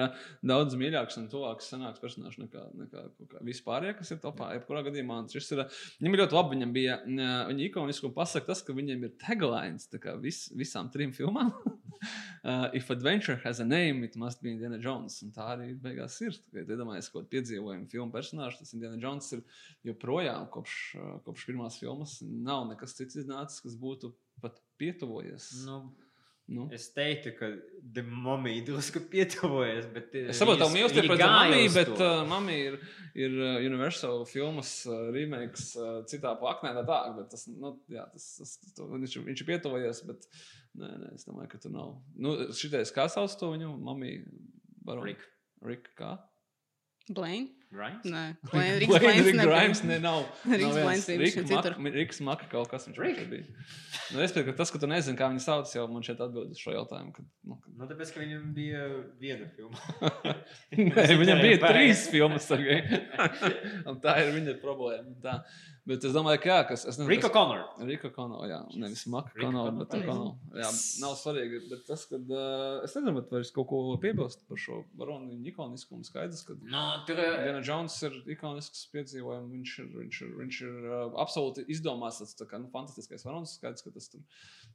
daudz mīļāks un tuvāks senāks personāžs nekā, nekā kaut kā vispārējie, kas ir topā. Jebkurā gadījumā šis ir, viņam ir ļoti labi, viņam bija, viņa ikoniski un pasaka tas, ka viņiem ir taglines, vis, visām trim filmām. uh, if adventure has a name, it must be Indiana Jones. Un tā arī beigās ir. Kad iedomājies kaut kādu piedzīvojumu filmu personāžu, tas Indiana Jones ir joprojām kopš, kopš pirmās filmas. Nav nekas cits iznācis, kas būtu pat pietuvojies. Nu, Nu. es teiktu, ka The Mummy drusku pietuvojas. Bet, eh, Es saprotu, ka mīlestība pret mamiju, bet uh, mamija ir, ir uh, Universal filmas uh, remakes uh, citā plaknē. Tā, tā, bet tas, nu, jā, tas, tas, to, viņš, viņš ir pietuvojies, bet nē, nē, es domāju, ka tur nav. Nu, šitais, kā sauc to viņu mamiju? Baroni? Rick. Rick, kā? Blaine? Right? Nē. Riks nebija. Grimes, ne, nav. Riks viņš Mak- citur. Mi- Riks Maka kaut kas viņš viņš bija. Nu, es piekrītu, ka tas, ka tu nezini, kā viņi sauc, jau man šeit atbild uz šo jautājumu. Kad, nu, kad... Nu, tāpēc, ka viņam bija viena filma. Nē, viņam bija trīs filmas. Tā ir viņa problēma. Tā. Bet es domāju, ka jā, kas. Es nezinu, Rika Connor. Rika Kono, jā, nevis Maka Rika Kono, Kono, bet pareizi. Kono. Jā, nav svarīgi. Bet tas, kad uh, es nezinu, vai es kaut ko piebilstu par šo varonu viņa ikoniskumu. Skaidrs, ka No, tur eh, Diana Jones ir ikonisks piedzīvojums. Viņš ir, viņš ir, viņš ir uh, absolūti izdomāts. Tas kā nu, fantastiskais varonis. Skaidrs, ka tas tur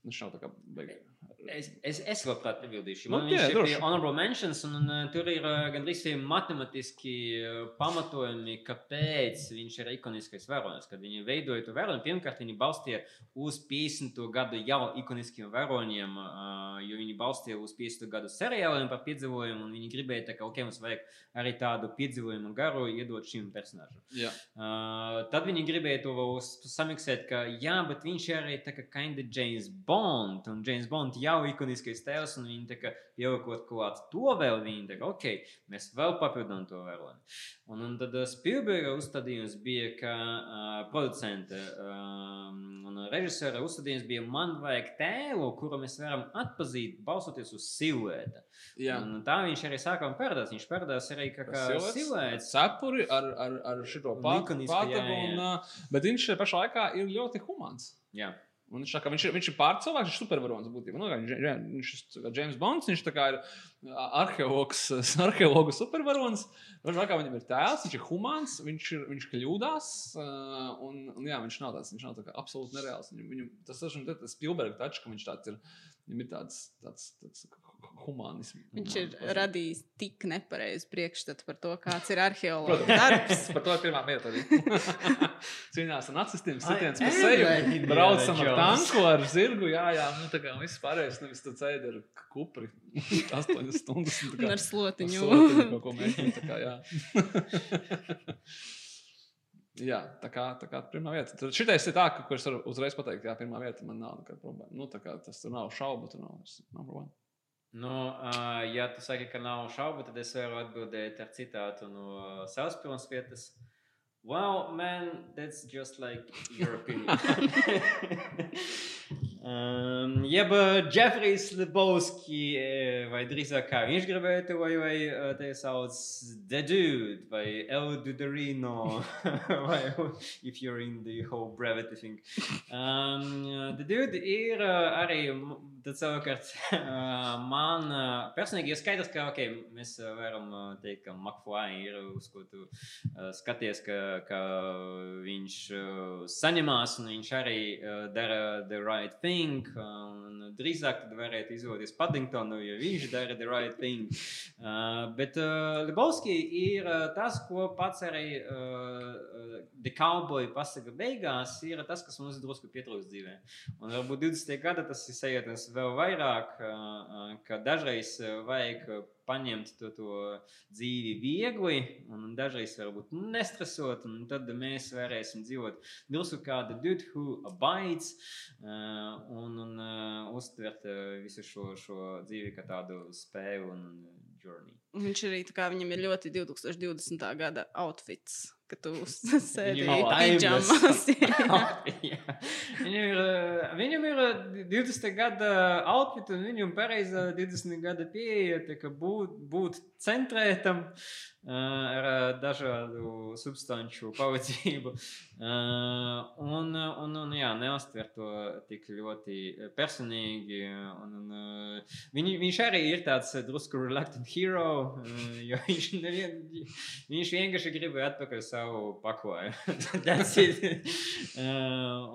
viņš nav tā kā beigās. Es, es, es labprāt piebildīšu. Nu, Man jā, viņš ir honorable mentions, un, un uh, tur ir uh, gandrīz matemātiski uh, pamatojumi, kāpēc viņš ir ikoniskais varonis. Kad viņi veidoja to varoni, pirmkārt, viņi balstīja uz 50. gadu jau ikoniskiem varoniem, uh, jo viņi balstīja uz 50. gadu seriāliem par piedzīvojumu, un viņi gribēja, tā, ka ok, mums vajag arī tādu piedzīvojumu garu iedot šim personāžam. Jā, Uh, tad viņi gribēja to vēl samiksēt, ka jā, bet viņš ir arī tā kā kinda James Bond, un James Bond jau ir ikoniskais tēls, un viņi tā kā ieliekot klāt to vēl, viņi tā kā, ok, mēs vēl papildinām to varoni. Un, un tad Spielberga uzstādījums bija, ka uh, producente um, un režisora uzstādījums bija, man vajag tēlu, kuru mēs varam atpazīt, balsoties uz siluēta. jā. Un tā viņš arī sākām parādās. Viņš parādās arī kā, kā Siluets, siluēts. Cepuri ar, ar, ar šo pātagu. Bet viņš pašā laikā ir ļoti humāns. Jā. Un viņš, kā viņš, ir, viņš ir pārcilvēks, viņš ir supervaronis būtībā. Nu, viņš, viņš ir James Bonds, viņš ir arheologs, arheologu supervaronis. Kā viņam ir tēls, viņš ir humāns, viņš, ir, viņš kļūdās. Un, un jā, viņš nav tāds, viņš nav tā kā absolūti nereāls. Viņam, viņam, tas ir tas Spielberga tačs, ka viņš tāds ir. Viņam ir tāds, tāds, tāds humānisms. Viņš ir radījis tik nepareizu priekšstatu par to, kāds ir arheologs darbs. Par to ir pirmā vieta arī. Cīnās ar nacistiem, sitiens pa seju. Braucam ar tanku, ar zirgu. Jā, jā, nu tā kā viss pārējais, nevis tu cēdi ar kupri. Astoņas stundas. un tā kā Un ar slotiņu. ar slotiņu ko mēģināt, tā kā, jā. Jā, tā kā, tā kā pirmā vieta. Tur šitais ir tā, ka, ko es varu uzreiz pateikt, jā, pirmā vieta man nav nekāda problēma. Nu, tā kā tas tur nav šaubu, tur nav, nav problēma. Nu, uh, ja tu saki, ka nav šaubu, tad es varu atbildēt ar citātu no savas pilnas vietas. Well, man, that's just like your opinion. um, jeb Jeffrijs Lebowski, vai drīzāk kā viņš gribētu, vai, vai te sauc The Dude, vai El Duderino, vai if you're in the whole brevity thing. Um, The Dude ir arī, m- tad savukārt, man personīgi ir skaidrs, ka, ok, mēs varam teikt, ka McFly ir uz ko tu skaties, ka, ka viņš saņemās un viņš arī dara the right thing. Un drīzāk tad varētu izvēlēties Paddingtonu, jo viņš dara the right thing. Bet Lebowski ir tas, ko pats arī The Cowboy pasaka beigās, ir tas, kas mums drusku pietrūkst dzīvē. Un varbūt 20. gada tas ir sajūtas vēl vairāk, ka dažreiz vajag paņemt to, to dzīvi viegli, un dažreiz varbūt nestresot, un tad mēs varēsim dzīvot drusku kā the dude who abides un, un uztvert visu šo, šo dzīvi kā tādu spēju un journey. Viņš arī tā kā viņam ir ļoti 2020. gada outfits. Ka tu sēdi. Jā. viņam ir, eh, viņam ir eh, 20 gada outfit, un viņam pareiza 20 gada pieeja, tā kā būt, būt centrētam eh, ar dažādu substanču pavadzību. Un, un, un jā, neuztver to tik ļoti personīgi. Un, un, viņ, viņš arī ir tāds drusku reluctant hero, jo viņš, nevien, viņš vienkārši grib atpakaļ savu pakoju.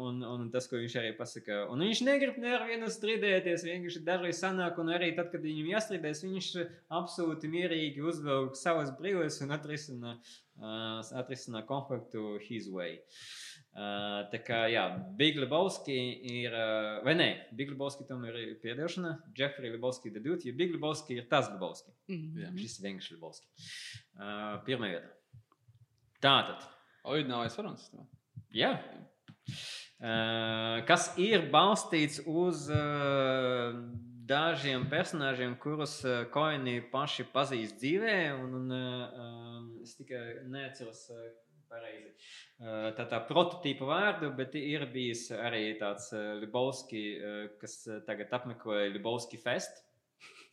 Un, un tas, ko viņš arī pasaka. Un viņš negrib nevienu strīdēties, vienkārši dažreiz sanāk, un arī tad, kad viņam jāstrīdēs, viņš absolūti mierīgi uzvelk savas brīvības un atrisina, uh, atrisina konfliktu his way. Uh, tā kā, jā, Big Lebowski ir, uh, vai nē, Big Lebowski tam ir piedošana, Jeffrey Lebowski debut, jo Big Lebowski ir tas Lebowski. Mhm. Šis ir vienkārši Lebowski. Uh, pirmā vieta. Tātad, Oi, nav es varu. jā. Uh, kas ir balstīts uz uh, dažiem personāžiem, kurus uh, Koini paši pazīst dzīvē, un, un uh, es tikai neatceros uh, pareizi. Tā tā prototypa vārdu, bet ir bijis arī tāds Libovski, kas tagad apmeklē Libovski fest.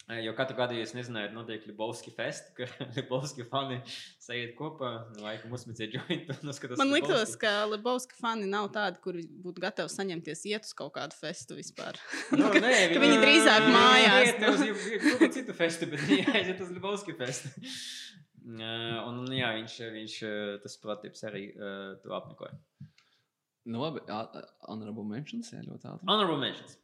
Jo katru gadu, ja es nezināju, notiek Libovski fest, ka Libovski fani sajiet kopā, laikam uzmetiet jointu un uzskatās. Man liktos, ka Lebowski fani nav tādi, kuri būtu gatavi saņemties iet uz kaut kādu festu vispār. Nu, nē, ka viņi drīzāk mājās, Iet uz jebkuru citu festu, bet viņi aiziet uz Libovski festu. Un, jā, viņš, viņš tas prototyps arī to apmeklē. Nu, labi, honorable mentions, jā, ļoti ātri. Honorable mentions.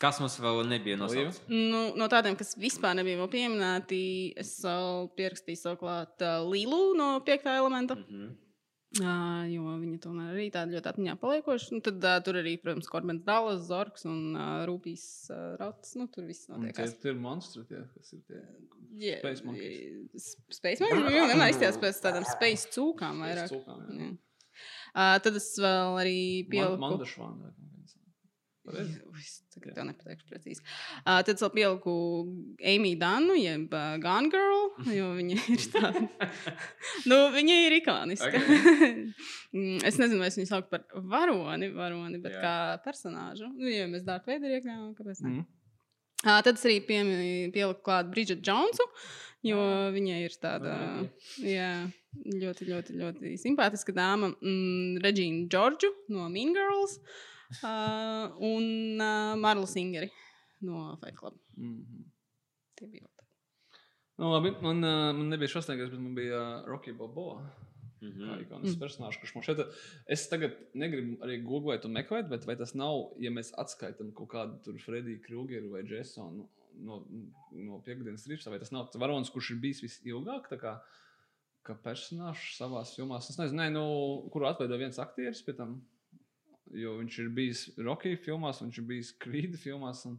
Kas mums vēl nebija nosaukts? Nu, no tādiem, kas vispār nebija vēl pieminēti, es vēl pierakstīju savu klāt uh, Lilu no piektā elementa. Mm -hmm. Uh, jo viņa tomēr arī tāda ļoti atmiņā paliekoša. Nu, tad uh, tur arī, protams, Korbens Dallas, Zorgs un uh, Rūpīs uh, Rauts. Nu, tur viss Un Tie, notiek. tie ir monstri, tie, kas ir tie. Yeah, Space Monkeys. Space Monkeys. Viņu vienmēr izties pēc tādām space cūkām vairāk. cūkām, jā. Jā. Uh, tad es vēl arī pieliku. Mandašvāna. Es tagad tev nepateikšu precīzi. Uh, tad es vēl pieliku Amy Danu, jeb uh, Gone Girl, jo viņa ir tāda. nu, viņa ir ikoniska. Mm, es nezinu, vai es viņu saucu par varoni, varoni bet. Jā. kā personāžu. Nu, ja mēs dārtu veidu iekļāvām, kāpēc ne? Mhm. Uh, tad es arī piemi- pieliku klāt Bridget Jonesu, jo viņa ir tāda. Jā, ļoti, ļoti, ļoti simpātiska dāma. Mm, Reģīna Džordžu no Mean Girls uh, un uh, Marlu Singeri no Fight Club. Mhm. Tie bija vēl tādi. Nu, labi, man, uh, man nebija šausmīgais, bet man bija uh, Rocky Balboa. Mm Kā -hmm. ikonisks mm. personāžs, kurš man šeit es tagad negribu arī googlēt un meklēt, bet vai tas nav, ja mēs atskaitām kaut kādu tur Frediju Krugeru vai Jasonu no, no piekdienas rīta, vai tas nav tas varonis, kurš ir bijis visilgāk tā kā, kā personāžs savā filmā. Es nezinu, ne, nu, kuru atveido viens aktieris pie tam. Jo viņš ir bijis Rocky filmās, viņš ir bijis Creed filmās. Un,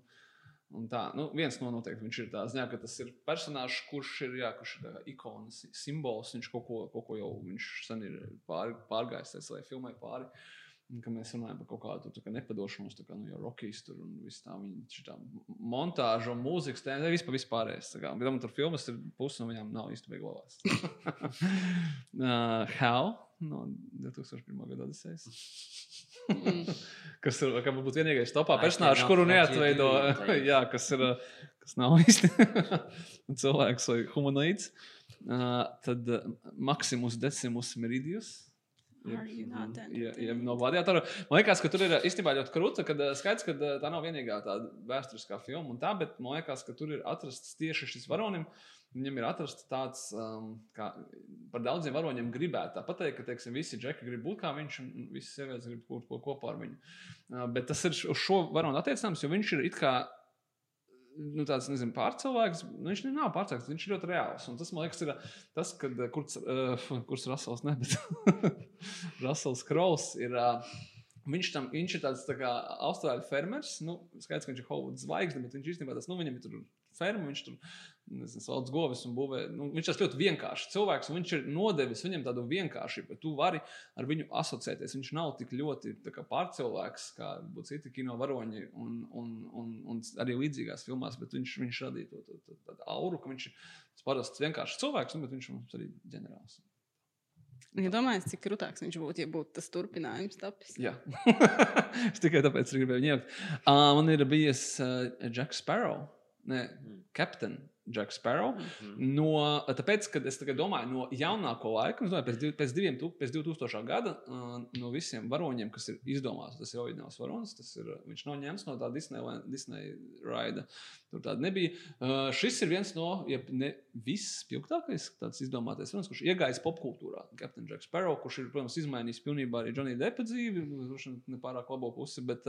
un tā, nu, viens no noteikti viņš ir tāds, jā, ka tas ir personāžs, kurš ir, jā, kurš ir tā ikonas, simbols. Viņš kaut ko, kaut ko jau sen ir pār, pārgājis, tas, lai filmē pāri. Un, mēs runājam par kaut kādu tā kā nepadošanos, tā kā nu, jau Rockies tur un viss tā, viņa šitā montāža un mūzikas tēma, vispār vispārējais. tā kā. Bet man tur filmas ir pusi no viņām nav īsti beigās. uh, How no 2001. gada Odisejas. Mm. kas ir kā varbūt vienīgais topā personāžs, kuru neatveido. jā, kas ir. Kas nav īsti cilvēks vai humanoids. Uh, tad uh, Maximus Decimus Meridius. Dead? Ja, ja no gladiatora. Man liekas, ka tur ir īstenībā ļoti krūta, ka skaidrs, ka tā nav vienīgā tāda vēsturiskā filma, un tā, bet man liekas, ka tur ir atrasts tieši šis varonim. Viņam ir atrasts tāds, um, kā par daudziem varoņiem gribētu pateikt, ka teiksim, visi džeki grib būt kā viņš, un visas sievietes grib būt ko- kopā ar viņu. Uh, bet tas ir uz šo varonu attiecināms, jo viņš ir it kā nu, tāds nezinu, pārcilvēks. Nu, viņš nav pārcilvēks, viņš ir ļoti reāls. Un tas man liekas, ir tas, kad, uh, kurš, uh, kurš Rasels, ne, bet Rasels Kraus ir. Uh, Viņš, tam, viņš ir tāds tā kā austrāļu fermers. Nu, skaidrs, ka viņš ir Hovuds zvaigzne, bet viņš īstenībā tas, nu, viņam ir tur ferma, viņš tur nezinu, sauc govis un būvē. Nu, viņš tas ļoti vienkāršs cilvēks, un viņš ir nodevis viņam tādu vienkāršību, ka tu vari ar viņu asociēties. Viņš nav tik ļoti kā pārcilvēks, kā būtu citi kino varoņi un, un, un, un arī līdzīgās filmās, bet viņš, viņš radīja to, to, to, tādu auru, ka viņš ir parasts vienkāršs cilvēks, nu, bet viņš ir mums arī ģenerālis. Iedomājieties, cik krūtāks viņš būtu, ja būtu tas turpinājums tapis. Jā, es tikai tāpēc gribēju ņemt. Uh, man ir bijis uh, Jack Sparrow, ne, Captain Jack Sparrow. No, tāpēc, kad es tagad domāju, no jaunāko laika, domāju, pēc, div, pēc, diviem, pēc 2000. gada, uh, no visiem varoņiem, kas ir izdomāts, tas ir oriģināls varonis, tas ir, viņš nav ņemts no tā Disney, Disney raida. Tur tāda nebija. Šis ir viens no, ja ne visspilgtākais tāds izdomātais varonis, kurš iegājis popkultūrā. Captain Jack Sparrow, kurš ir, protams, izmainījis pilnībā arī Johnny Deppa dzīvi, kurš nepārāk labo pusi, bet,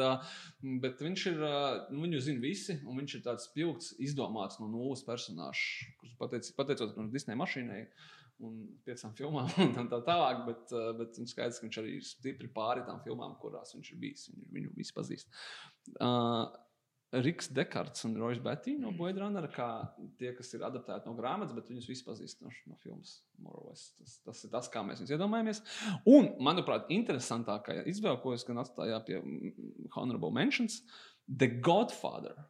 bet viņš ir, nu, viņu zina visi, un viņš ir tāds spilgts, izdomāts no nulles personāžs, kurš pateic, pateicoties no Disney mašīnai un piecām filmām, un tā, tā tālāk. Bet, uh, bet skaidrs, ka viņš arī ir stipri pāri tām filmām, kurās viņš ir bijis. Viņu, viņu visi pazīst. Uh, Riks Dekarts un Rojas Betty no Blade Runner, kā tie, kas ir adaptēti no grāmatas, bet viņus visi pazīst no, no filmas. Tas, tas ir tas, kā mēs viņus iedomājamies. Un, manuprāt, interesantākā izvēle, ko es gan atstāju pie mm, Honorable Mentions, The Godfather.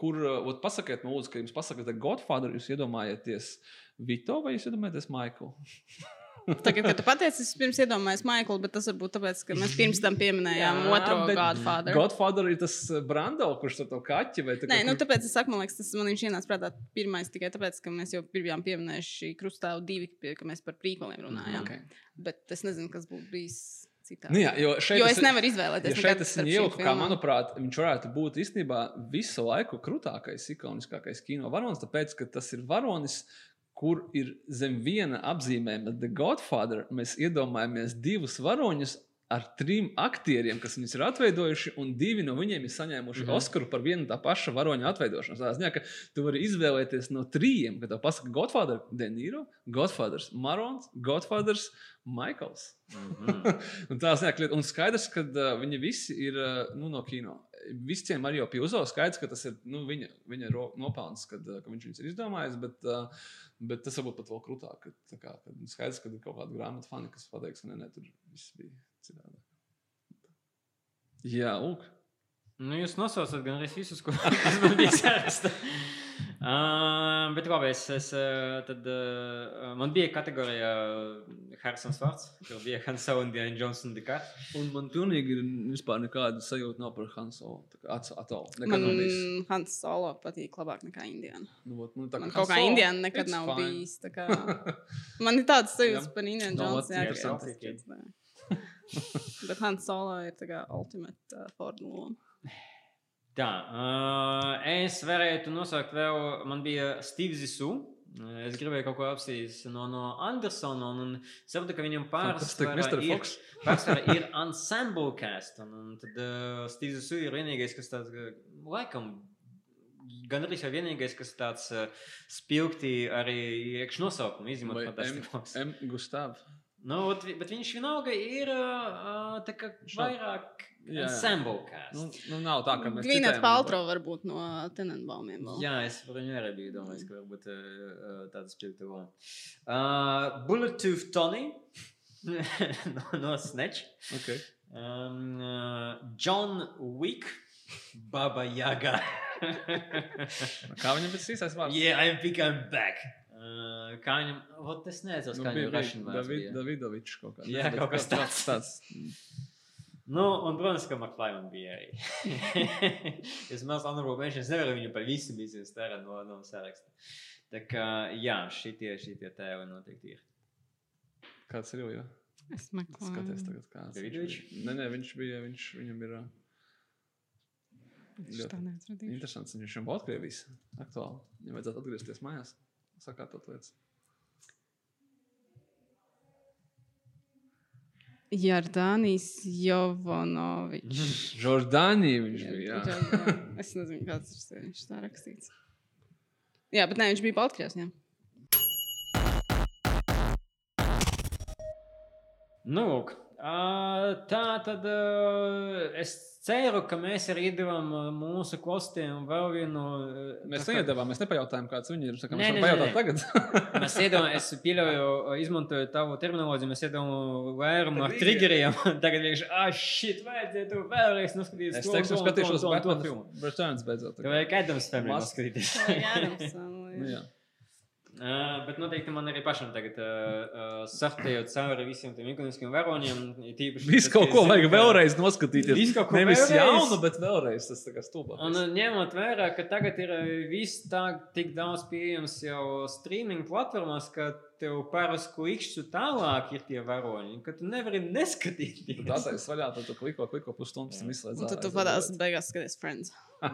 Kur, uh, pasakiet, lūdzu, ka jums pasakāt, The Godfather, jūs iedomājaties Vito vai jūs iedomājaties Maiklu? Tagad, kad tu pateici, es pirms iedomājos Maiklu, bet tas varbūt tāpēc, ka mēs pirms tam pieminējām Jā, otro Godfather. Godfather ir tas Brando, kurš ar to kaķi vai tā Nē, kā- nu, tāpēc es saku, man liekas, tas man viņš ienāca prātā pirmais tikai tāpēc, ka mēs jau bijām pieminējuši krustāvu divi, ka mēs par prīkoliem runājām. Okay. Bet es nezinu, kas būtu bijis citādi. Nu, jā, jo Jo es ir- nevaru izvēlēties. Ja šeit es viņu ieliku, kā manuprāt, viņš varētu būt īstenībā visu laiku krūtākais, ikoniskākais kino varonis, tāpēc, ka tas ir varonis, kur ir zem viena apzīmējuma, The Godfather, mēs iedomājamies divus varoņus. Ar trim aktieriem, kas viņus ir atveidojuši, un divi no viņiem ir saņēmuši mm. -hmm. Oskaru par vienu tā paša varoņa atveidošanu. Tā ziņā, ka tu vari izvēlēties no trījiem, kad tev pasaka Godfather, Denīro, Godfathers Marons, Godfathers Maikls. Mhm. Un tā ziņā, ka- un skaidrs, ka uh, viņi visi ir uh, nu, no kino. Visiem arī jau pieauga. Skaidrs, ka tas ir nu, viņa, viņa nopelns, kad, uh, ka viņš viņus ir izdomājis. Bet, uh, bet tas varbūt pat vēl krūtāk. Ka, tā kā, kad skaidrs, ka ir kaut kāda grāmatu fani, kas pateiks, ka nē, nē, tur viss bija citādi. Jā, lūk. Nu, jūs nosaucat gan arī visus, ko kas man bija sarakstā. Uh, bet labi, es, es uh, tad, uh, man bija kategorija uh, Harrisons Fords, kur bija Han Solo un Diana Johnson Dikā. Un man pilnīgi vispār nekāda sajūta nav par. Atsālu. Nekad Man bijis. Hans Solo patīk labāk nekā Indiana. Nu, vot, nu, tā Man kā kaut kā Indiana nekad nav fine. bijis. tā Kā... Man ir tāds sajūta Jā. par Indiana No, Jones. what- Jā, yes, ka okay. tas cits, nē. Bet Hans Solo ir tā kā ultimate uh, Ford loma. Tā, uh, es varētu nosaukt vēl, man bija Steve's Zisu. Es gribēju kaut ko apstīties no, no Andersona, un, saprotu, ka viņam pārsvarā Mr. ir, Fox. pārsvarā ir ensemble cast. Un, un tad uh, Steve's Zisu ir vienīgais, kas tāds, laikam, gan arī vienīgais, kas tāds uh, spilgti arī iekš nosaukumu, izņemot Vai Fantastic M, Fox. M. Gustav. Nu, ot vi- bet viņš vienalga ir uh, tā kā Šo- vairāk Jā, jā. ensemble cast. Nu, nu, nav tā, ka mēs Gwyneth citējam, Paltrow varbūt no Tenenbaumiem. vēl. Jā, es par viņu arī biju domājis, ka varbūt uh, tāds spilgti loma. Uh, Bulletooth Tony no, no Snatch. Okay. Um, uh, John Wick. Baba Yaga. Kā viņam pēc īstais vārds? yeah, I'm back, I'm back. Uh, kā viņam, vot es nezinu, Nu, kā viņam Russian David, bija. Davidovičs kaut kā. Jā, kaut kas tāds. tāds. Nu, un, protams, ka McFly bija arī. es maz honorable mentions nevaru viņu par visu biznesu tērēt no, no saraksta. Tā kā, jā, šitie, šitie tēvi noteikti ir. Kāds ir jau? Es meklēju. Skaties tagad, kāds. viņš Davidovičs? bija. Nē, nē, viņš bija, viņš, viņam ir Es tā neatradīšu. interesants. Viņš jau Baltkrievijas aktuāli. Viņam vajadzētu atgriezties mājās, sakārtot lietas. Jardānijas Jovanovičs. Jordānija viņš bija, jā. Es nezinu, kāds ir viņš tā rakstīts. Jā, bet nē, viņš bija Baltkrievs. jā. Nu, lūk, ā, tā tad es ceru, ka mēs arī iedavām mūsu klausītājiem vēl vienu. Mēs kā- neiedavām, mēs nepajautājām, kāds viņi ir. Kā Nē, Mēs varam pajautāt tagad. Mēs iedomājamies, es pieļauju, izmantoju tavu terminoloģiju, mēs iedomājamies vairumu ar Triggeriem. Tagad vienkārši, ah, shit, vajadzētu vēlreiz noskatīties Es teikšu, skatīšos Batman filmu. Returns beidzot. tā Tev kā. vajag Adams Family Mas- noskatīties. Jā. jā. Uh, bet noteikti man arī pašam tagad uh, uh, sartējot cauri visiem tiem ikoniskiem varoņiem. Tīpaši, Visu kaut ka ko vajag vēlreiz noskatīties. Visu kaut ko Nevis vēlreiz. jaunu, bet vēlreiz tas tā kā stulbāk. Un uh, ņemot vērā, ka tagad ir uh, viss tā tik daudz pieejams jau streaming platformās, ka tev pāris klikšķu tālāk ir tie varoņi, ka tu nevari neskatīties. Tā tā ir vaļā, tad tu kliko, kliko pusstundas un izslēdz. Un tad tu padās beigās skaties Friends.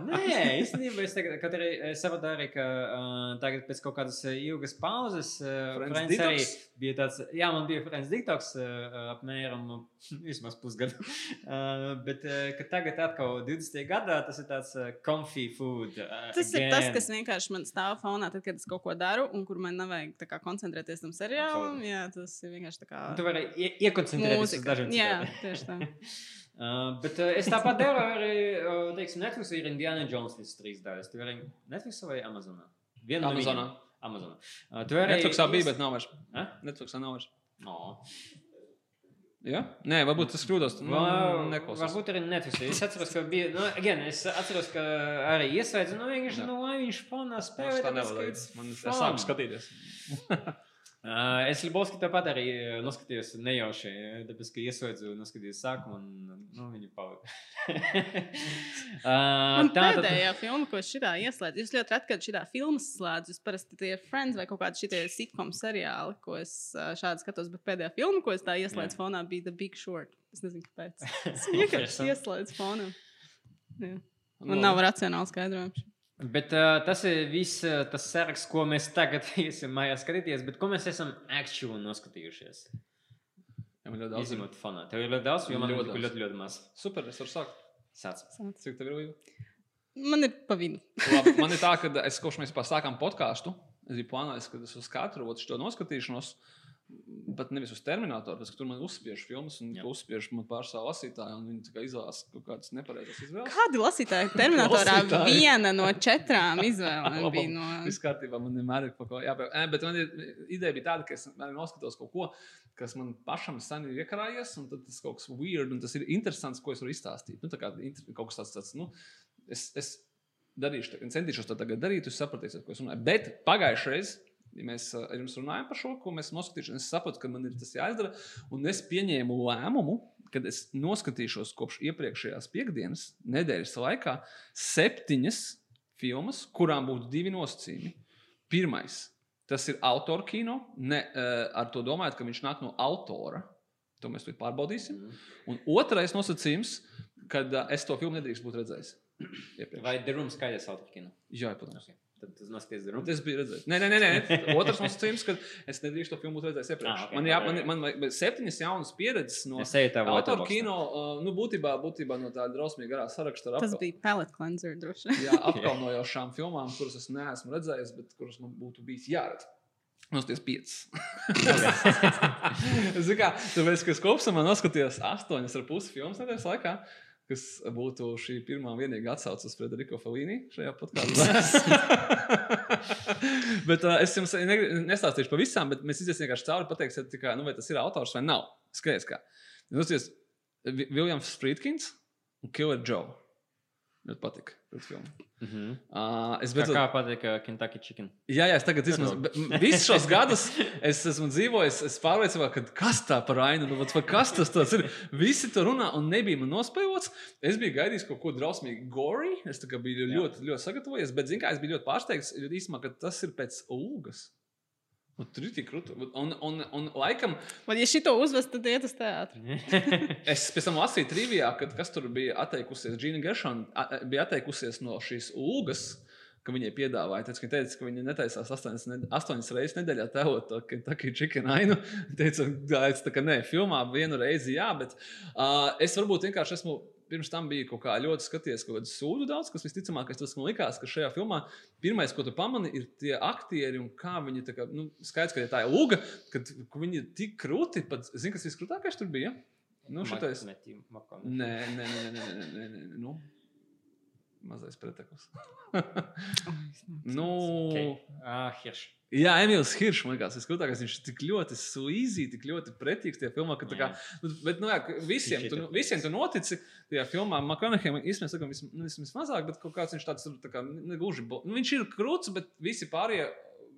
Nē, īstenībā es tagad, kad arī saprotu, arī, ka uh, tagad pēc kaut kādas uh, ilgas pauzes uh, Friends Friends arī bija tāds, jā, man bija Friends Detox uh, apmēram vismaz pusgadu. Uh, bet uh, ka tagad atkal 20. gadā tas ir tāds uh, comfy food. Uh, Tas ir tas, again. kas vienkārši man stāv fonā, tad, kad es kaut ko daru, un kur man nevajag kā, koncentrēties tam seriālam. Jā, tas ir vienkārši tā kā Tu vari ie iekoncentrēties uz dažiem Jā, tieši tā. Uh, bet uh, es tāpat daru arī, uh, teiksim, Netflix ir Indiana Jones visas trīs daļas. Tu vari Netflix vai Amazonā? Viena no Amazonā. viņiem. Amazonā. Uh, tu vari Netflixā bija, bet nav vairs. Ha? Netflixā nav vairs. No. Ja? Nē, varbūt tas kļūdos. Nu, neklausos. Varbūt arī Netflix. Es atceros, ka bija. Nu, again, es atceros, ka arī iesaistīju. Nu, vienkārši, nu, lai viņš fonā spēlē. tas tā it's Man fun. sāku skatīties. Uh, es Libovski tāpat arī noskatījos nejauši, tāpēc, ka ieslēdzu, noskatījos sākumu un nu, viņu palika. uh, tā tad- pēdējā filma, ko es šitā ieslēdzu, jūs ļoti reti, kad šitā filmas slēdzu. Es parasti tie ir Friends vai kaut kādi šitie sitcom seriāli, ko es šādi skatos. Bet pēdējā filma, ko es tā ieslēdzu fonā, bija The Big Short. Es nezinu, kāpēc. Es vienkārši ieslēdzu fonā. Jā. Nu, Man nav racionāli skaidrojums. Bet uh, tas ir viss uh, tas saraksts, ko mēs tagad iesim mājās skatīties, bet ko mēs esam actually noskatījušies. Jā, man ļoti daudz. Izņemot fonā. Tev ir ļoti daudz, jo man Ļoti ļoti, ļoti, ļoti maz. Super, es varu sākt. Sāc. Cik tev ir vajag? Man ir pa vidu. Labi, man ir tā, ka es kopš mēs pasākām podkāstu, es biju plānojis, ka es uz katru šo noskatīšanos, bet nevis uz terminātoru, tas, ka tur man uzspiež filmas un Jā. uzspiež man pārstāv lasītāju, un viņi izvēlas kaut kādas nepareizas izvēles. Kādi lasītāji Terminatorā Lasītāji. viena no četrām izvēlēm bija no. Viss kārtībā, man vienmēr ir kaut ko jāpieņem. Ē, Bet man ir ideja bija tāda, ka es noskatos kaut ko, kas man pašam sen ir iekrājies, un tad tas kaut kas weird, un tas ir interesants, ko es varu izstāstīt. Nu, tā kā kaut kas tāds, tāds nu, es, es darīšu, centīšos to tagad darīt, jūs sapratīsiet, ko es runāju. Bet pagājušajā reizē. Ja mēs ar jums runājam par šo, ko mēs noskatīsimies, es sapratu, ka man ir tas jāizdara. Un es pieņēmu lēmumu, kad es noskatīšos kopš iepriekšējās piekdienas, nedēļas laikā, septiņas filmas, kurām būtu divi nosacījumi. Pirmais, tas ir autora kino, ne, ar to domājot, ka viņš nāk no autora. To mēs pārbaudīsim. Un otrais nosacījums, kad es to filmu nedrīkstu būt redzējis. Iepriekš. Vai The Room skaidrs autorkino? Jā, protams. Okay. Tad tu noskaties Room. Es biju redzējis. Nē, nē, nē. nē. Otrs nosacījums, ka es nedrīkstu to filmu redzējis iepriekš. Ah, ok. Man, jā, man, man vajag septiņas jaunas pieredzes no autora kino. Uh, nu, būtībā, būtībā no tāda drausmīga garā saraksta. ar Tas apkal- bija palette cleanser droši vien. jā, apkaunojošām filmām, kuras es neesmu redzējis, bet kuras man būtu bijis jāredz. Nosties piecas. Zini, kā tāpēc, ka es kopumā noskatījos astoņas ar pusi filmas nedēļas laikā. Kas būtu šī pirmā un vienīgā atsauce uz Frederico Falīni šajā podkāstā. bet uh, es jums ne- nestāstīšu par visām, bet mēs iziesim vienkārši cauri. Pateiksiet, tikai, nu, vai tas ir autors vai nav. Skaidrs, kā. Jūs Viljams Friedkins un Killer Joe. Ļoti patika. Mm -hmm. Uh, es beidzot, kā patīk uh, Kentucky Chicken? Jā, jā, es tagad m- visus šos gadus es esmu dzīvojis, es pārliecināts, ka kas tā par ainu, nu, vat kas tas ir. Visi to runā, un nebija man nospēlots. Es biju gaidījis kaut ko drausmīgi gori. Es kā biju Jā. ļoti, ļoti sagatavojies, bet, zināmā mērā, es biju ļoti pārsteigts, jo īstenībā, ka tas ir pēc ūgas. Tur ir tik krūti. Un, un, un, laikam, Vai ja šito uzvest, tad iet uz teātri? Es pēc tam lasīju trivijā, kad kas tur bija atteikusies. Džina Geršana bija atteikusies no šīs ūgas, ka viņai piedāvāja. Ka viņa teica, ka viņa netaisās astoņas, ne- astoņas reizes nedēļā tevot to Kentucky Chicken ainu. Teica, ka nē, filmā vienu reizi jā, bet uh, es varbūt vienkārši esmu. Pirms tam bija kaut kā ļoti skaties, kaut kāda sūdu daudz, kas visticamāk, tas man likās, ka šajā filmā pirmais, ko tu pamani, ir tie aktieri un kā viņi tā kā, nu, skaidrs, ka ja tā ir lūga, kad ka viņi ir tik krūti, pat, zini, kas viskrūtākais tur bija? Nu, šitais. Nē, nē, nē, nē, nē, nē, nē, nē. Nu, mazais preteklis. nu, Okay. Ah, Hirš. jā, Emīls Hiršs, man liekas, skūtākais. Viņš ir tik ļoti suīzī, tik ļoti pretīgs tajā filmā, ka kā, nu, bet, nu, jā, visiem, tu, visiem tu notici tajā filmā. Makonahiem īstenībā sakam, vis, nu, vismaz mazāk, bet kaut kāds viņš tāds, tā kā, negluži, nu, viņš ir krūts, bet visi pārējie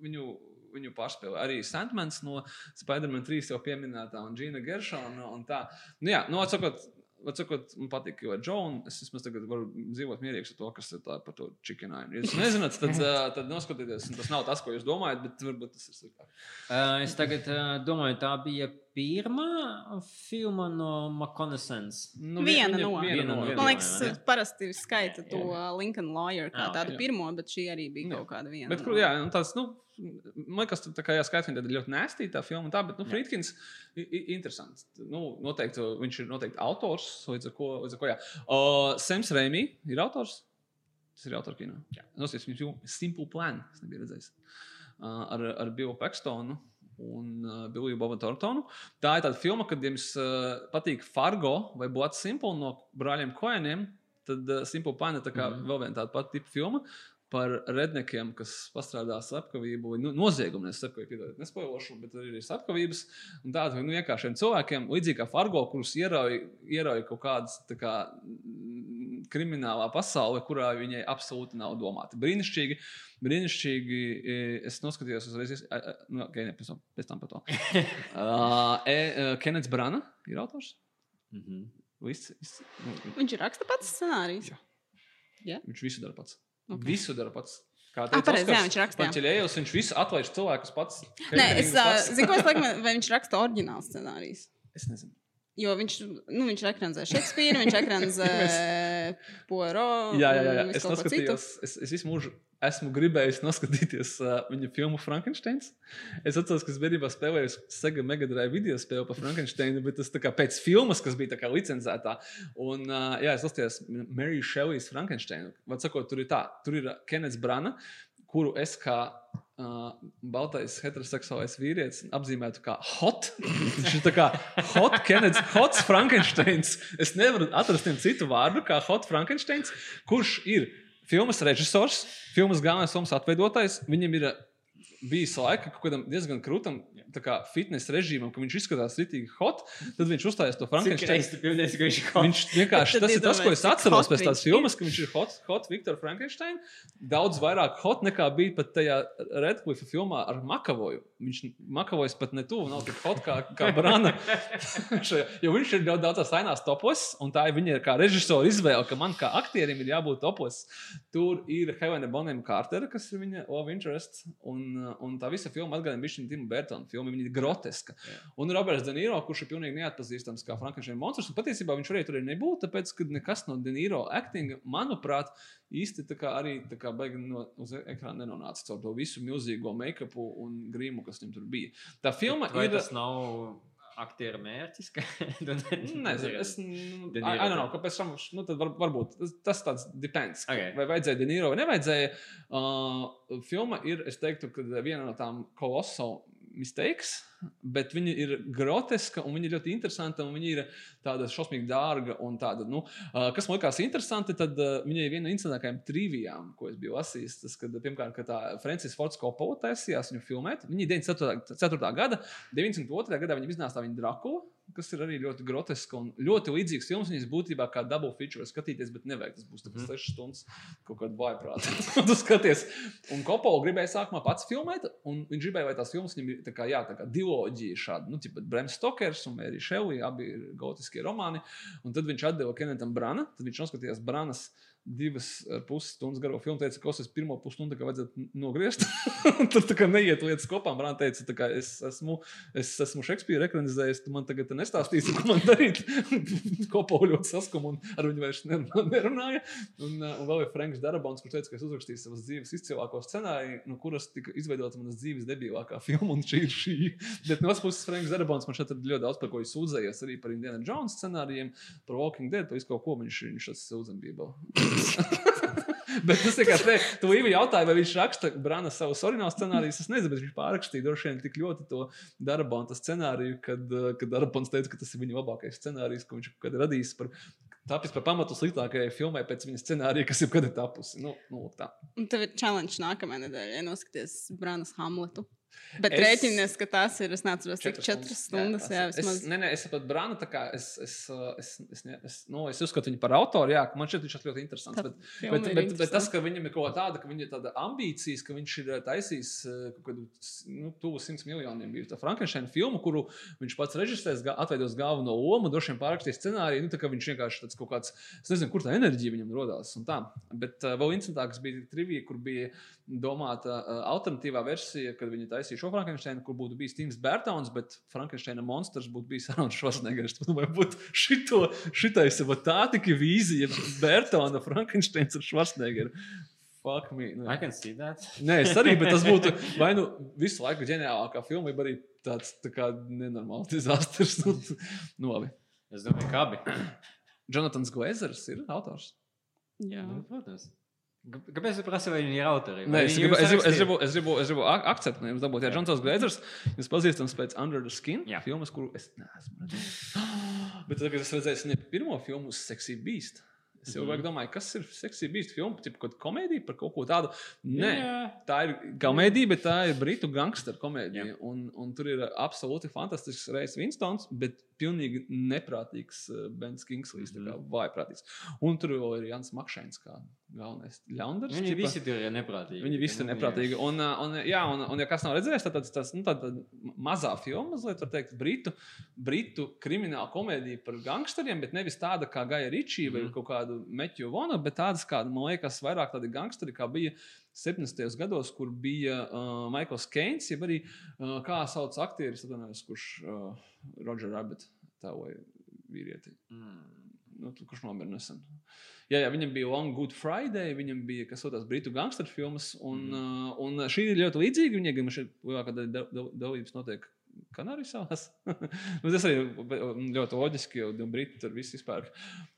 viņu viņu pārspēlē. Arī Sandmans no Spider-Man 3 jau pieminētā un Džina Geršona un tā. Nu, jā, nu, atsakot, Atsakot, man patīk, jo ar Džonu es vismaz tagad varu dzīvot mierīgs ar to, kas ir tā par to čikinājumu. Ja jūs nezināt, tad, uh, tad noskatieties, un tas nav tas, ko jūs domājat, bet varbūt tas ir sliktāk. Uh, es tagad uh, domāju, tā bija pirmā filma no McConaissance. Nu, Viena viņa- no. viena Viena no. no. viena Man no, liekas, jā. parasti skaita to Lincoln Lawyer kā Ah, tādu jā. pirmo, bet šī arī bija Jā. kaut kāda viena. Bet, kur, jā, un tāds, nu, man liekas, tā kā jāskaitās, tad ir ļoti nēstīta tā filma. Tā, bet, nu, Friedkins ir interesants. Nu, noteikti, viņš ir noteikti autors. Līdz ar ko, līdz ar ko jā. Uh, Sems Reimī ir autors. Tas ir autors kino. Nosties viņa filmu Simple Plan. Es nebiju redzējis. Uh, ar, ar Billu Pekstonu. Un uh, Billiju Bobu Tortonu. Tā ir tāda filma, kad jums uh, patīk Fargo vai Blood Simple no brāļiem Koeniem. Tad uh, Simple Plan ir tā kā mm. -hmm. vēl viena tāda pati tipa filma par rednekiem, kas pastrādā slepkavību, nu, noziegumu, nevis slepkavību, nespojošu, bet arī ir slepkavības. Un tādiem nu, vienkāršiem cilvēkiem, līdzīgi kā Fargo, kurus ierauj, ierauj kaut kādas tā kā, mm, kriminālā pasaule, kurā viņai absolūti nav domāta. Brīnišķīgi, brīnišķīgi. e, Es noskatījos uzreiz, nu, okay, ne, pēc, tam, pēc tam par to. uh, e, uh, Kenets Brana ir autors. Mhm. Viss, viss, nu, Viņš ir raksta pats scenārijs. Jā. Viņš visu dara pats. Ok. Okay. Visu dara pats. Kā Ah, pareizi, jā, viņš raksta, jā. Paņķelējos, viņš visu atlaiž cilvēkus pats. Nē, es uh, zinu, ko es laikam, vai viņš raksta oriģinālu scenārijus. Es nezinu. Jo viņš, nu, viņš ekranizē Šekspīru, viņš ekranizē Poirot. Jā, jā, jā. Es es, es visu mūžu esmu gribējis noskatīties uh, viņa filmu Frankensteins. Es atceros, ka es bērnībā spēlēju Sega Mega Drive video spēli par Frankensteinu, bet tas kā pēc filmas, kas bija kā licencētā. Un, uh, jā, es lasījos Mary Shelley's Frankensteinu. Vad sakot, tur ir tā, tur ir Kenets Brana, kuru es kā uh, baltais heteroseksuālais vīrietis apzīmētu kā hot. Viņš ir kā hot Kenets, hots Frankensteins. Es nevaru atrast citu vārdu kā hot Frankensteins, kurš ir filmas režisors, filmas galvenais filmas atveidotājs. Viņam ir bijis laika kaut kādam diezgan krūtam fitnesa režīmam, ka viņš izskatās ritīgi hot. Tad viņš uzstājās to Frankensteinu. viņš Viņš vienkārši tas ir tas, ko es atceros pēc tās filmas, ka viņš ir hot, hot Viktor Frankenstein. Daudz vairāk hot nekā bija pat tajā Redcliffe filmā ar Makavoju. Viņš Makavojs pat ne tuvu nav tik hot kā, kā Brana. Jo viņš ir ļoti daudzās ainās topos, un tā ir viņa kā režisora izvēle, ka man kā aktierim ir jābūt topos. Tur ir Helena Bonham Carter, kas ir viņa love interest, un, un tā visa filma atgādina viņa Timu Burtonu filmu. Viņa ir groteska. Un Roberts De Niro, kurš ir pilnīgi neatpazīstams kā Frankensteina monstrs, un patiesībā viņš varēja tur arī nebūt, tāpēc, ka nekas no De Niro actinga, manuprāt, īsti tā kā arī tā kā baigi no, uz ekrāna nenonāca caur to visu milzīgo make-upu un grīmu, kas viņam tur bija. Tā filma Vai ir. tas nav aktiera mērķis? ka Nezinu, es nu, tad. kāpēc tam nu, var, varbūt tas, tāds depends. Okay. Vai vajadzēja Denīro vai nevajadzēja. Uh, filma ir, es teiktu, viena no tām kolosālām mistakes, bet viņa ir groteska un viņa ir ļoti interesanta. Viņa ir tāda šausmīgi dārga tāda, nu, kas man likās interesanti, tad viņai viena no interesantākajām trivijām, ko es biju lasījis, tas, kad, pirmkārt, ka tā Francis Fords Coppola taisījās viņu filmēt. Viņa ir 94. gada, 92. gadā viņa iznāca viņa Drakula kas ir arī ļoti groteska un ļoti līdzīgs filmas. Viņas būtībā kā double feature skatīties, bet nevajag. Tas būs mm. 6 stundas kaut kāda vājprāta. tu skaties. Un Kopola gribēja sākumā pats filmēt, un viņš gribēja, lai tās filmas viņam ir tā kā, jā, tā kā diloģija šāda. Nu, tipā Brems Stokers un Mērija Šelija, abi ir gotiskie romāni. Un tad viņš atdeva Kenetam Brana, tad viņš noskatījās Branas divas ar pusi stundas garo filmu. Teica, ka es pirmo pusstundu vajadzētu nogriezt. Tur tā kā neiet lietas kopā. Brāna teica, ka es esmu, es esmu Šekspīra ekranizējis. Tu man tagad nestāstīsi, ko man darīt. Kopā ļoti saskuma un ar viņu vairs nerunā- nerunāja. Un, uh, un vēl ir Franks Darabons, kurš teica, ka es uzrakstīju savas dzīves izcilāko scenāriju, no kuras tika izveidota manas dzīves debilākā filma. Un šī ir šī. Bet no otras puses, Franks Darabons man šeit ir ļoti daudz par ko sūdzējies. Arī par Indiana Jones scenārijiem, par Walking Dead, par visu kaut ko viņš, viņš sūdzam bija. Bet tas tikai tā, tu Līvi jautāji, vai viņš raksta Brāna savus orinālus scenārijus. Es nezinu, bet viņš pārrakstīja droši vien tik ļoti to Darabonta scenāriju, kad, uh, kad Darabons teica, ka tas ir viņa labākais scenārijs, ko viņš kad radījis par, tapis par pamatu sliktākajai filmai pēc viņa scenārija, kas jebkad ir tapusi. Nu, nu, tā. Un tev ir challenge nākamajā nedēļā, ja noskaties Branas Hamletu. Bet Es- rēķinies, ka tās ir, es neatceros, cik Četras četras stundas. Jā, es, vismaz. nē, nē, es saprotu, Brāna, tā kā es, es, uh, es, es, ne, es, nu, es uzskatu viņu par autoru, jā, man šķiet, viņš ir ļoti interesants. Tā Bet, filma bet, ir bet, bet tas, ka viņam ir kaut kā tāda, ka viņam ir tāda ambīcijas, ka viņš ir uh, taisījis uh, kaut kādu nu, tuvu 100 miljoniem bija tā Frankensteina filmu, kuru viņš pats režisēs, atveidos galveno lomu, droši vien pārrakstījis scenāriju. Nu, tā kā viņš vienkārši tāds kaut kāds, es nezinu, kur tā enerģija viņam radās. un tā. Bet uh, vēl interesantāks bija trivija, kur bija domāta uh, alternatīvā versija, kad viņi taisīja šo Frankensteinu, kur būtu bijis Tims Bērtons, bet Frankensteina monstrs būtu bijis Arnolds Švarcnegers. Domā, būtu šito, šitais ir tā tikai vīzija Bērtona Frankensteins ar Švarcnegeru. Fuck me. Nu. I can see that. Nē, es arī, bet tas būtu vai nu visu laiku ģeniālākā filma, vai arī tāds tā kā nenormāls disasters. Nu, nu, labi. Es domāju, ka abi. Jonatans Glazers ir autors. Jā. Nu, protams. Kāpēc jūs prasāt, vai viņi ir autori? Nē, es gribu, es gribu, es gribu, es gribu, es gribu ak- akceptu, jums dabūt. Jā. Džonsons Glazers, jūs pazīstams pēc Under the Skin Jā. filmas, kuru es neesmu redzējis. Bet tagad es redzēju viņa pirmo filmu Sexy Beast. Es jau mm. domāju, kas ir Sexy Beast filma, tipo kaut komēdija par kaut ko tādu. Nē, Jā. tā ir komēdija, bet tā ir britu gangsteru komēdija. Un, un tur ir absolūti fantastisks Reis Winstons, bet pilnīgi neprātīgs uh, Bens Kingslīs, kā Mhm. vājprātīgs. Un tur vēl ir Jans Makšēns kā galvenais ļaundars. Viņi ķipa. visi tur ir neprātīgi. Viņi visi ir neprātīgi. Un, uh, un, jā, un, un ja kas nav redzējis, tad tas ir nu, tāda mazā filma, mazliet, var teikt, britu, britu krimināla komēdija par gangsteriem, bet nevis tāda kā Gaja Ričija vai Mhm. kaut kādu Meķu Vonu, bet tādas, kāda, man liekas, vairāk tādi gangsteri, kā bija 70. gados, kur bija uh, Maikls Keins, jeb arī, uh, kā sauc aktieris, atvainojos, kurš uh, Roger Rabbit tēloja vīrieti Mm. nu, tu- kurš nomira nesen. Jā, jā, viņam bija Long Good Friday, viņam bija kas otrs britu gangsteru filmas. Un, mm. uh, un šī ir ļoti līdzīga. Viņai gan šeit lielākā daļa dalības notiek Kanārijas salās. Nu, tas arī ļoti loģiski, jo nu, briti tur viss izpērk.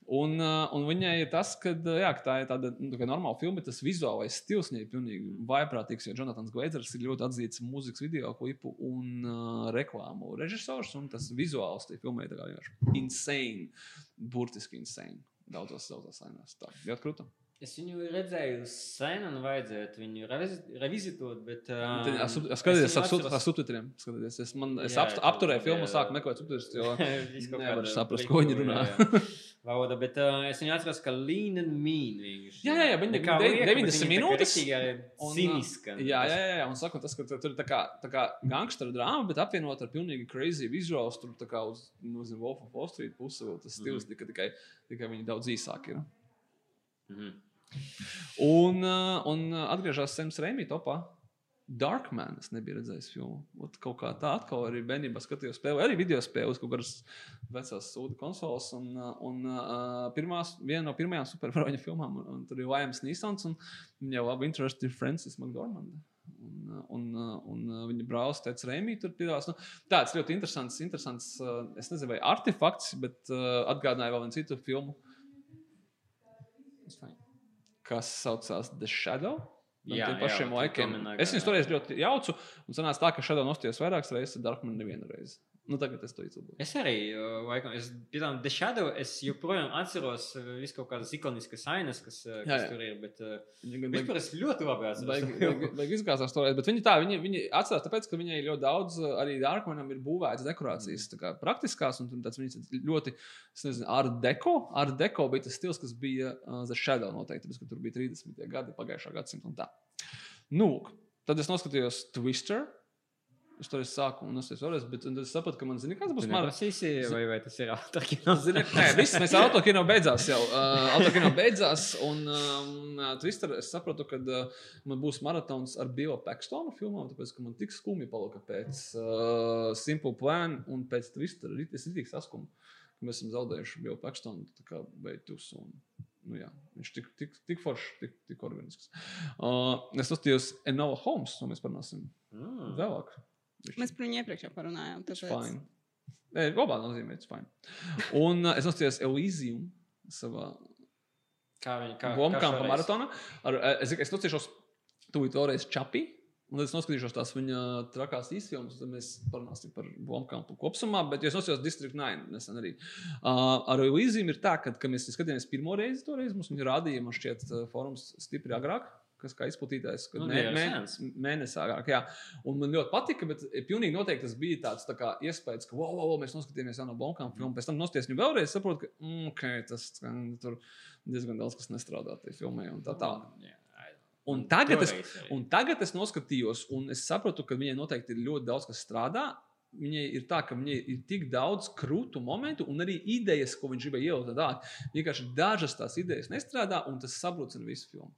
Un, uh, un viņai ir tas, ka jā, ka tā ir tāda nu, tā normāla filma, tas vizuālais stils viņai ir pilnīgi vaiprātīgs. Jo Jonatans Glazers ir ļoti atzīts mūzikas video klipu un uh, reklāmu režisors. Un tas vizuāls tajā filmē ir vienkārši insane burtiski insane. Daudzos, daudzos ainās. Tā ļoti krūta. Es viņu redzēju sen, un vajadzētu viņu revizi- revizitot, bet. Um, Um, Skaties, ar sub- ar subtitriem. Skatieties, es, man, es Jā, kaut apturēju filmu, sāku meklēt subtitrus. Jo... Viss kaut Nevar kāda saprast, ko viņi runā. Valoda, bet uh, es viņu atceros, ka and mean vienkārši. Jā, jā, jā, viņa- bet 90 viņa tā kā minūtes, un, Ciniska. Jā, jā, jā, un saku, tas, ka tur ir tā kā, tā kā gangsteru drāma, bet apvienot ar pilnīgi crazy visuāls, tur tā kā uz, nu, zinu, Wolf of Wall Street pusi, tas stils, mm. tikai, tikai, tikai viņi daudz īsāki ir. Mhm. Un, uh, un uh, atgriežas Sams Reimī topā. Darkman, es nebiju redzējis filmu. Ot, kaut kā tā, atkal arī bērnībā skatījos spēli, arī video spēles, kaut kādas vecās sūdu konsoles. Un, uh, un uh, pirmās, viena no pirmajām supervaroņa filmām, un, un tur ir Lajams Nīsons, un viņa jau labi interesi ir Francis McDormand. Un, un, un viņa brālis teica, Reimī tur piedalās. Nu, tāds ļoti interesants, interesants es nezinu, vai artefakts, bet uh, atgādināja vēl vienu citu filmu, Tas fine. Kas saucās The Shadow. Jā, tiem jā, pašiem tur laikiem. Es viņus jā. toreiz ļoti jaucu, un sanāca tā, ka Shadow nostājos vairākas reizes, Darkman nevienu reizi. Nu, tagad es to izlūkoju. Es arī, laikam, es, piemēram, The Shadow, es joprojām atceros visu kaut kādas ikoniskas ainas, kas, uh, Jā, kas jā. tur ir, bet uh, Viņi vispār es ļoti labi atceros. Vajag izgāzties to reizi. Bet viņi tā, viņi, viņi atcerās, tāpēc, ka viņai ļoti daudz arī Darkmanam ir būvētas dekorācijas, tā kā praktiskās, un tāds viņas ļoti, es nezinu, ar deko. Ar deko bija tas stils, kas bija uh, The Shadow noteikti, tāpēc, ka tur bija 30. gadi pagājušā gadsimta un tā. Nu, tad es noskatījos Twister. Es to sāku un es vēlreiz, bet es sapratu, ka man zina, kāds būs maras. neprasīsi, vai, vai tas ir autorkino Zini, nē, viss, mēs autokino beidzās jau. Uh, autokino beidzās, un um, Twister es sapratu, ka uh, man būs maratons ar Bilo Pakstonu filmām, tāpēc, ka man tik skumji palika pēc uh, Simple Plan un pēc Twister. Rit- Es tik saskumu, ka mēs esam zaudējuši Bilo Pakstonu, tā kā beigus. Un, nu, jā, viņš tik, tik, tik foršs, tik, tik organisks. Uh, es nostājos Enola Holmes, to mēs parunāsim Mm. vēlāk. Mēs par viņu iepriekš jau parunājām. It's tāpēc- fine. Nē, globāli nozīmē, it's fine. Un uh, es nostājos Elysium savā Kā viņa, kā, Blomkampa šoreiz? maratonā. Ar, eh, es, es nostājos tūlīt vēlreiz Čapī. Un es noskatīšos tās viņa trakās īsfilmas, tad mēs parunāsim par Blomkampu kopumā. Bet ja es nostājos District 9 nesen arī. Uh, ar Elysium ir tā, ka, kad mēs skatījāmies pirmo reizi, toreiz mums viņa rādīja, man šķiet, uh, forums stipri agrāk. Kas kā izplatītājs, kad Nu, mē, mē, sens. mēnesi agrāk. Jā. Un man ļoti patika, bet pilnīgi noteikti tas bija tāds tā kā, iespējas, ka, wow, wow, wow, mēs noskatījāmies no Bonkām filmu, pēc tam nostiesim viņu vēlreiz, saprotu, ka, mm, okay, tas tur diezgan daudz kas nestrādā tajā filmē un tā tālāk. Jā, I- Un tagad, es, un tagad es noskatījos, un es sapratu, ka viņai noteikti ir ļoti daudz kas strādā. Viņai ir tā, ka viņai ir tik daudz krūtu momentu, un arī idejas, ko viņš gribēja ielikt. tādā. Vienkārši dažas tās idejas nestrādā, un tas sabrucina visu filmu.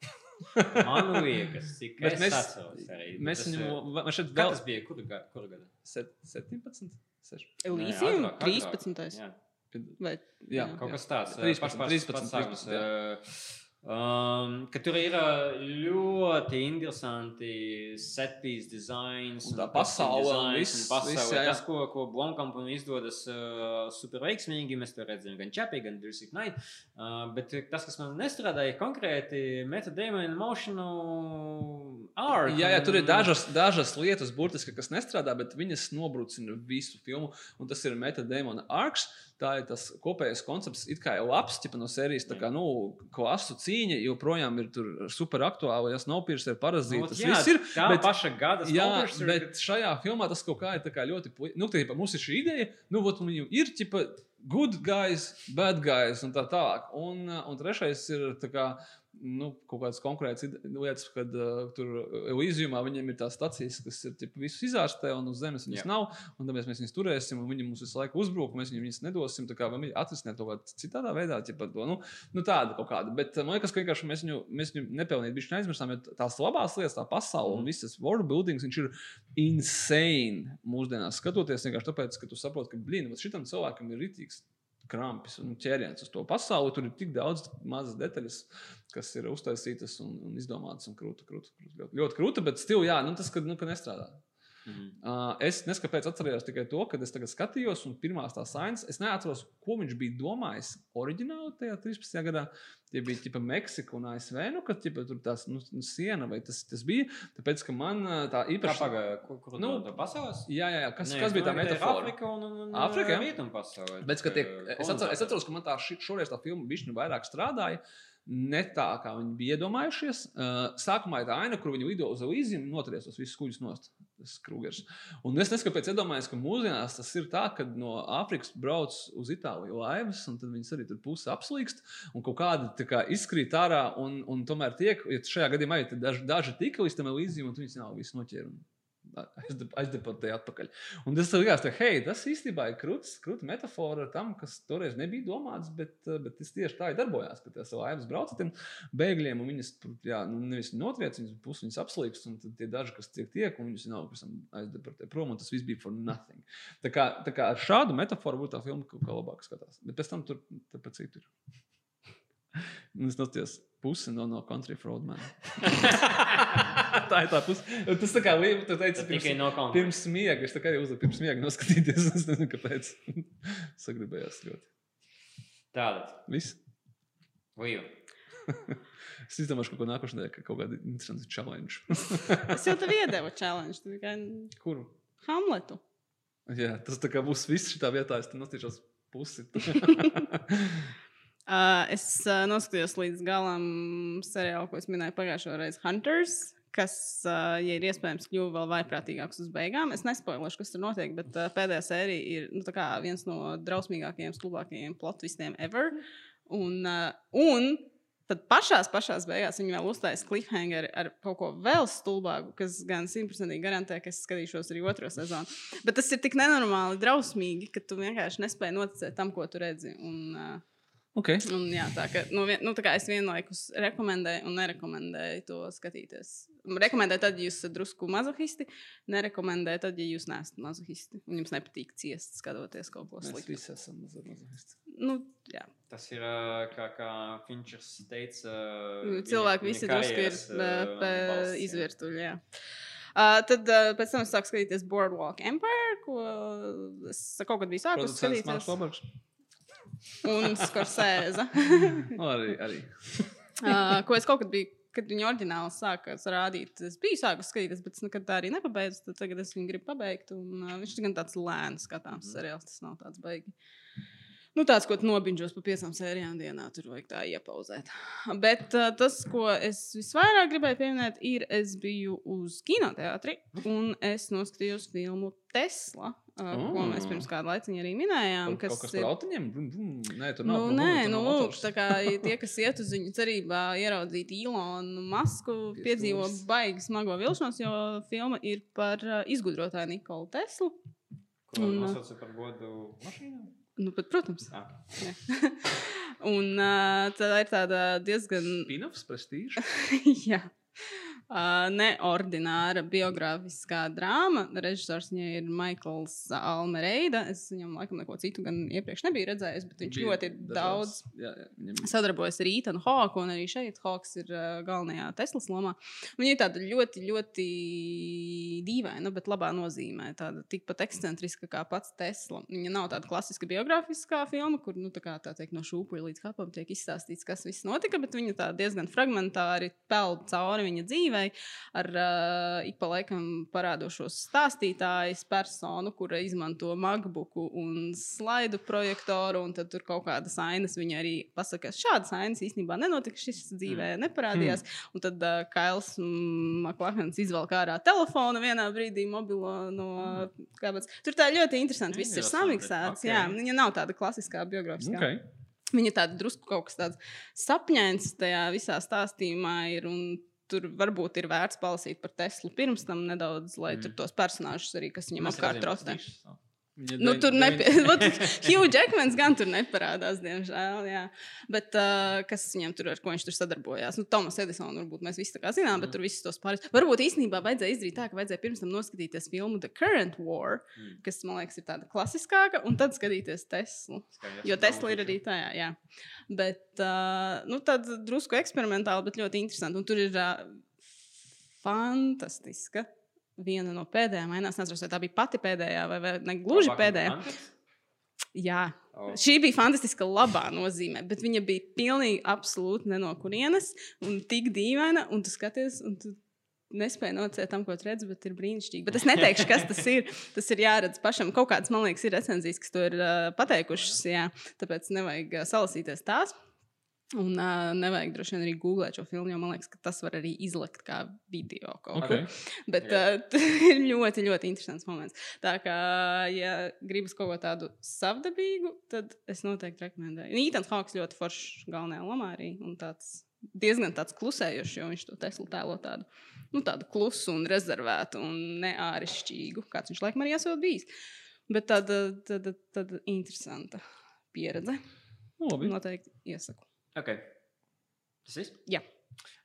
Man liekas, cik es mēs- atceros arī. Mēs Tas, viņu, man šeit vēl tas bija? Kuru gadu? Kuru gadu? set- 17, 16. Elysium Nē, agrāk, agrāk. 13. Jā. Vai Jā, Kaut jā. kas tāds - 13, 13, 13, jā. Um, tur ir ā, ļoti interesanti setpīs dizains. Un tā costume pasaule un viss- un pasaule. viss, jā, jā. Tas, ko, ko Blomkampam izdodas uh, super veiksmīgi, mēs to redzam gan Čapī, gan Dirzik Night. Uh, bet tas, kas man nestrādāja konkrēti, metadēma un emotional art. Jā, jā, tur ir dažas, dažas lietas, burtiski, kas nestrādā, bet viņas nobrucina visu filmu. Un tas ir metadēmona arks. Tā ir tas kopējais koncepts, it kā jau labs ķipa no sērijas, tā kā, nu, klasu cīņa joprojām ir super aktuāla. Ja Snowpiercer ir Nu, parazīts, tas jā, viss ir. tā bet- paša gada Snowpiercer, bet šajā filmā tas kaut kā ir kā ļoti. Nu, tā, mums ir šī ideja, nu, vot, viņu ir ķipa good guys, bad guys un tā tālāk. Un, un trešais ir tā kā. Nu, kaut kādas konkrētas lietas, kad uh, tur Elīzijumā viņiem ir tās stācijas, kas ir tipa, visus izārstē, un uz zemes viņas Jā. nav. Tāpēc mēs viņus turēsim, un viņi mums visu laiku uzbrūk, un mēs viņiem viņus nedosim. Tā kā viņi atrisināt kaut kādā citādā veidā, tipa, to, nu, nu, tāda kaut kāda. Bet man liekas, ka vienkārši mēs viņu, mēs viņu nepelnījām, viņš neaizmirsām, jo tās labās lietas, tā pasaule Mhm. un visas world buildings, viņš ir insane mūsdienās skatoties, vienkārši tāpēc, ka tu saproti, ka, blīn, šitam cilvēkam ir ritīgs krampis un ķēriens uz to pasauli. Tur ir tik daudz mazas detaļas, kas ir uztaisītas un, un izdomātas un krūta, krūta, krūta, ļoti, ļoti krūta, bet stil, jā, nu, tas, ka, nu, ka nestrādā. Mhm. Uh, es nezinu, kāpēc atcerējos tikai to, kad es tagad skatījos, un pirmās tās ainas, es neatceros, ko viņš bija domājis oriģināli tajā 13. gadā. Tie bija tipa Meksika un ASV, nu, kad tipa, tur tās nu, nu, siena vai tas, tas bija. Tāpēc, ka man tā Kā īpaši. pagāja, kur, kur Nu, nu, tā pasaules? Jā, jā, jā. Kas, Nē, kas bija tā ka metāfora? Āfrika un, un, un Āfrika, jā. Rietumu pasaule. Bet, kad tiek, Tā, es, atceros, es atceros, ka man tā ši- šoreiz tā filma bišķiņu vairāk strādāja. Ne tā, kā viņi bija iedomājušies. Uh, sākumā ir tā aina, kur viņi lido uz Elīziju un noturies tos visus kuģus nost. Krūgers. Un es neskatu, kāpēc iedomājos, ka mūsdienās tas ir tā, ka no Āfrikas brauc uz Itāliju laivas, un tad viņas arī tur pusi apslīkst, un kaut kādi tā kā, izkrīt ārā, un, un tomēr tiek, ja šajā gadījumā ir daži, daži tika līdz tam Elīzijam, un tu viņus nav visi noķēri. Aizdeportēja atpakaļ. Un tas likās, ka hei, tas īstenībā ir krūts, krūta metafora tam, kas toreiz nebija domāts, bet, eh, bet tas tieši tā ir darbojās. Ka tās laivas brauc ar tiem bēgļiem, un viņas jā, nu, nevis notriec, viņas pusi viņas apslīkst, un tie daži, kas tiek tiek, un viņus nav pēc tam aizdeportē prom, un tas viss bija for nothing. Tā kā, tā kā ar šādu metaforu būtu tā filma kaut kā labāk skatās. Bet pēc tam tur tāpēc citur. Un es nostājos pusi no, no Country for Old Man. tā ir tā puse. Tas tā kā liekas, tu teici, Tas tikai pirms, no konta. pirms miega. Es tā kā arī uzliku pirms miega noskatīties. Es nezinu, kāpēc. Sagribējās ļoti. Tātad, Viss. Līva. Es izdomāšu kaut ko nākošajā nedēļā, kaut kādu interesantu challenge. Es jau tev iedevu challenge, tikai Kuru? Hamletu. Jā, tas tā kā būs viss šitā vietā. Es tam nostīšos pusi. Uh, es uh, noskatījos līdz galam seriālu, ko es minēju pagājušajā reizē, Hunters. Kas, uh, ja ir iespējams, kļuva vēl vaiprātīgāks uz beigām. Es nespoilēšu, kas tur notiek, bet uh, pēdējā sērija ir nu, viens no drausmīgākajiem, stulbākajiem plotvistiem ever. Un, uh, un tad pašās, pašās beigās viņi vēl uztaisīja cliffhanger ar kaut ko vēl stulbāku, kas gan simtprocentīgi garantē, ka es skatīšos arī otro sezonu. Bet tas ir tik nenormāli drausmīgi, ka tu vienkārši nespēji noticēt tam, ko tu redzi. Un, uh, Okay. Un, jā, tā, ka, nu, vien, nu, tā kā es vienlaikus rekomendēju un nerekomendēju to skatīties. Rekomendēju tad, ja jūs esat drusku mazohisti, nerekomendēju tad, ja jūs neesat mazohisti. Un jums nepatīk ciest, skatoties kaut ko Mēs sliktu. visi esam mazliet mazohisti. Nu, jā. Tas ir kā, kā Finčers teica. Nu, Cilvēki visi drusku ir uh, izvirtuļi. jā. Uh, tad uh, pēc tam es sāku skatīties Boardwalk Empire, ko es kaut kad biju sākusi skatīties. Un Skorsēza. Arī, arī. uh, ko es kaut kad biju, kad viņa oriģināli sāka rādīt. Es biju sākusi skatīties, bet es nekad tā arī nepabeidzu. Tagad es viņu gribu pabeigt. Un, uh, viņš ir gan tāds lēns skatāms seriāls, tas nav tāds baigi. Nu, tāds, ko tu nobinžos pa piecām sērijām dienā, tur vajag tā iepauzēt. Bet uh, tas, ko es visvairāk gribēju pieminēt, ir, es biju uz kinoteātri un es noskatījos filmu Tesla. Uh, oh. Ko mēs pirms kāda laika arī minējām. Kaut, kaut kas par autiņiem? Nē, tur Nu, nav. nē, tur nu, lūk, tā kā tie, kas iet uz viņu cerībā ieraudzīt Ilonu Masku, piedzīvo baigi smago vilšanos, jo filma ir par izgudrotāju Nikolu Teslu. Ko Un, nosauca par godu mašīnām? Nu, bet, protams. Un uh, tā ir tāda diezgan Spin-offs, prestīžs. Jā. Uh, neordināra biogrāfiskā drāma. Režisors viņai ir Maikls Almereida. Es viņam laikam neko citu gan iepriekš nebiju redzējis, bet viņš Bija ļoti daudz Jā, jā, sadarbojas ar Ītanu Hawku, un arī šeit Hawks ir uh, galvenajā Teslas lomā. Viņa ir tāda ļoti, ļoti dīvaina, bet labā nozīmē. Tāda tikpat ekscentriska kā pats Tesla. Viņa nav tāda klasiska biogrāfiskā filma, kur nu, tā kā, tā teikt, no šūpuļa līdz kapam tiek izstāstīts, kas viss notika, bet viņa tā diezgan fragmentāri peld cauri viņa dzīvei ar uh, ik pa laikam parādošos stāstītājus, personu, kura izmanto MacBooku un slaidu projektoru, un tad tur kaut kādas ainas viņa arī pasaka, ka šādas ainas īstenībā nenotika, šis dzīvē neparādījās. Un tad uh, Kails Maklahans izvelk ārā telefonu vienā brīdī, mobilo no kāpēc. Tur tā ļoti interesanti. Viss ir samiksēts. ok. Jā, viņa nav tāda klasiskā biogrāfiskā. Okay. Viņa tāda drusku kaut kas tāds sapņains tajā visā stāstījumā ir. un Tur varbūt ir vērts palasīt par Teslu pirms tam nedaudz, lai mm. tur tos personāžus arī, kas viņam apkārt trostē. Nu, tur nepie... Hugh Jackmans gan tur neparādās, diemžēl. Jā. Bet uh, kas viņam tur ar ko viņš tur sadarbojās? Nu, Tomas Edisons, varbūt mēs visi tā kā zinām, bet tur visus tos pārējos. Varbūt īstenībā vajadzēja izdarīt tā, ka vajadzēja pirms tam noskatīties filmu The Current War, mm. kas man liekas ir tāda klasiskāka, un tad skatīties Teslu. Jo Tesla ir arī tajā, jā. Bet uh, nu, tāda drusku eksperimentāla, bet ļoti interesanta. Un tur ir uh, fantastiska. Viena no pēdējām ainās, nezinu, vai tā bija pati pēdējā, vai, vai ne gluži pēdējā. Jā, Oh. šī bija fantastiska labā nozīmē, bet viņa bija pilnīgi absolūti ne no kurienes un tik dīvaina, un tu skaties, un tu nespēji nocēt tam, ko tu redzi, bet ir brīnišķīgi. Bet es neteikšu, kas tas ir. Tas ir jāredz pašam. Kaut kādas, man liekas, ir recenzijas, kas to ir uh, pateikušas, jā, tāpēc nevajag uh, salasīties tās. Un uh, nevajag droši vien arī googlēt šo filmu, jo man liekas, ka tas var arī izlikt kā video kaut Okay. kur. Bet uh, tas ir ļoti, ļoti interesants moments. Tā kā, ja gribas kaut ko tādu savdabīgu, tad es noteikti rekomendēju. Nītans Hawks ļoti foršs galvenajā lomā arī. Un tāds diezgan tāds klusējošs, jo viņš to Teslu tēlo tādu, nu, tādu klusu un rezervētu un neārišķīgu, kāds viņš laikam arī esot bijis. Bet tāda, tāda, tāda interesanta pieredze. Nu, Labi. Noteikti iesaku. Okay. Tas viss? Jā.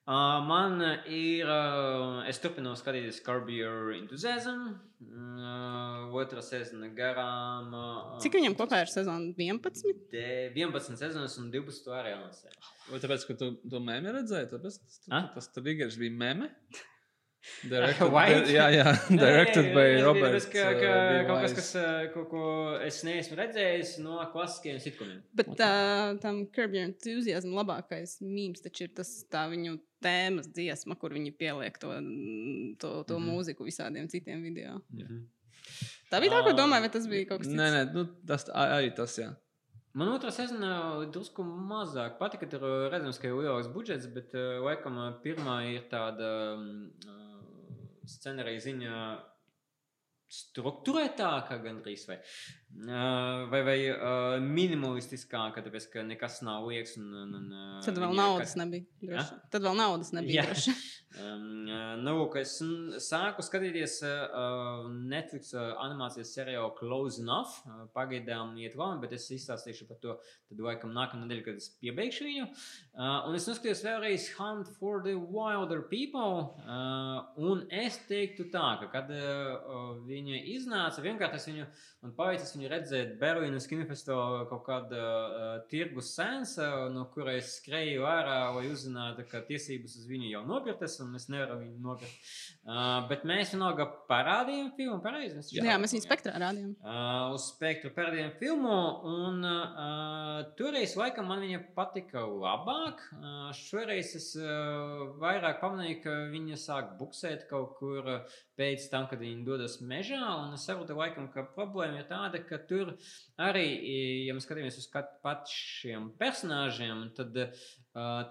Uh, man ir. Uh, es turpinu skatīties Curb Your Enthusiasm. Uh, otra sezona garām. Uh, Cik viņam kopā ir sezona 11? De 11 sezonas un 12 arī lansē. Vai tāpēc, ka tu to mēmē redzēji? Tāpēc tas, Ah? tas, tas triggers bija mēmē? White? jā, jā, directed by Nē, Roberts. Ka, ka, uh, kaut kas, kas, uh, ko, ko es neesmu redzējis no klasiskiem sitkomiem. Bet uh, tam Curb Your Enthusiasm labākais mīmīms taču ir tas tā viņu tēmas dziesma, kur viņi pieliek to, to, to mm -hmm. mūziku visādiem citiem video. Tā bija tā, ko domāju, vai tas bija kaut kas cits. Nē, nē, nu, tas arī tas, jā. Man otrā sezona drusku mazāk patika. Tur redzams, ka ir lielāks budžets, bet uh, laikam pirmā ir tāda um, scenārija ziņā struktūrētāka gandrīz vai, vai, vai uh, minimalistiskāka, tāpēc ka nekas nav liekas. Un, un, un, uh, Tad vēl naudas kat- nebija. Droši. Tad vēl naudas nebija. Droši. Um, uh, nu, es sāku skatīties uh, Netflix uh, animācijas seriālu Close Enough. Uh, pagaidām iet labi, bet es izstāstīšu par to tad, laikam, nākamā nedēļa, kad es piebeigšu viņu. Uh, un es noskatījos vēlreiz Hunt for the Wilder People. Uh, un es teiktu tā, ka, kad uh, viņa iznāca, vienkārši es viņu man paveicis viņu redzēt Berlīnas kinofestivālā kaut kāda uh, tirgus sēnesa, no kuras skrēju ārā, lai uzzinātu, ka tiesības uz viņu jau nopirktas. un mēs nevaram viņu nogāt. Uh, bet mēs vienalga parādījām filmu, pareizi? Jā, jā mēs viņu spektrā rādījām. Uh, uz spektru parādījām filmu, un uh, toreiz laikam man viņa patika labāk. Uh, šoreiz es uh, vairāk pamanīju, ka viņa sāk buksēt kaut kur pēc tam, kad viņi dodas mežā, un es saprotu laikam, ka problēma ir tāda, ka tur arī, ja mēs skatāmies uz pašiem personāžiem, tad uh,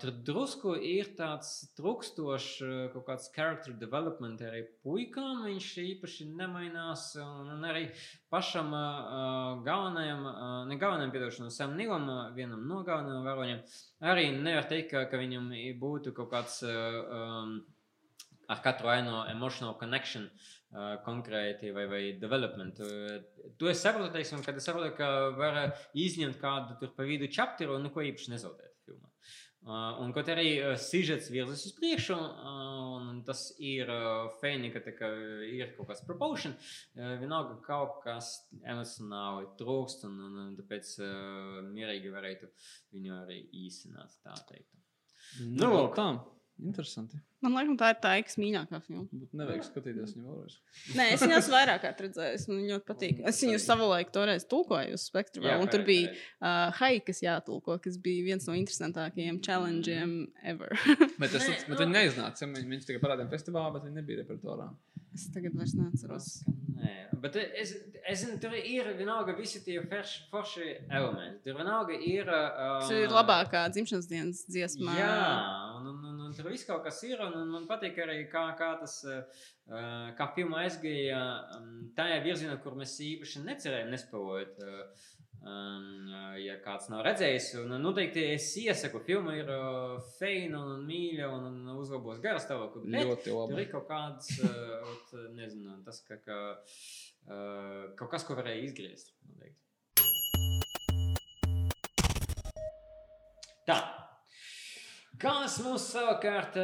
tur drusku ir tāds trukstošs uh, kaut kāds character development arī puikām. Viņš īpaši nemainās, un, un arī pašam uh, galvenajam, uh, ne galvenajam piedošanam, Sam Nilam, uh, vienam no galvenajiem varoņiem, arī nevar teikt, ka, ka viņam būtu kaut kāds. Uh, um, ar katru aino emotional connection uh, konkrēti vai, vai development. Uh, to es saprotu, teiksim, kad es saprotu, ka var izņemt kādu tur pa vidu chapteru un neko īpaši nezaudēt. Uh, un kaut arī uh, sižets virzas uz priekšu, uh, un tas ir uh, fēni, ka tā, ir kaut kāds proportion, vienalga kaut kas emocionāli trūkst, un, un, un tāpēc mierīgi varētu viņu arī īsināt, tā teikt. Nu, nu tā. Interesanti. Man liekas, tā ir tā Eikas mīļākā filma. Bet nevajag skatīties viņu vēlreiz. Nē, es viņu esmu vairāk kārt redzējis. Man ļoti patīk. Es viņu savulaik toreiz tulkoju uz spektru. Jā, un tur bija uh, hai, kas jātulko, kas bija viens no interesantākajiem challengeiem ever. bet, es, bet viņi neiznāca. Viņi tikai parādīja festivālā, bet viņi nebija repertuārā. Es tagad vairs neatceros. Nē, bet es, es zinu, tur ir vienalga visi tie forši, forši elementi. Tur vienalga ir. Uh, tas ir labākā dzimšanas dienas dziesmā. Jā, un, un, un, tur viss kaut kas ir. Un, un man patīk arī, kā, kā tas, uh, kā filma aizgāja um, tajā virzienā, kur mēs īpaši necerējām, nespēlējot. Uh, Um, ja kāds nav redzējis, un noteikti es iesaku, filma ir feina un mīļa un, uzlabos garastāvokli. Ļoti labi. Tur ir kaut kāds, uh, nezinu, tas, ka uh, kaut kas, ko varēja izgriezt. Noteikti. Tā. Kas mums savukārt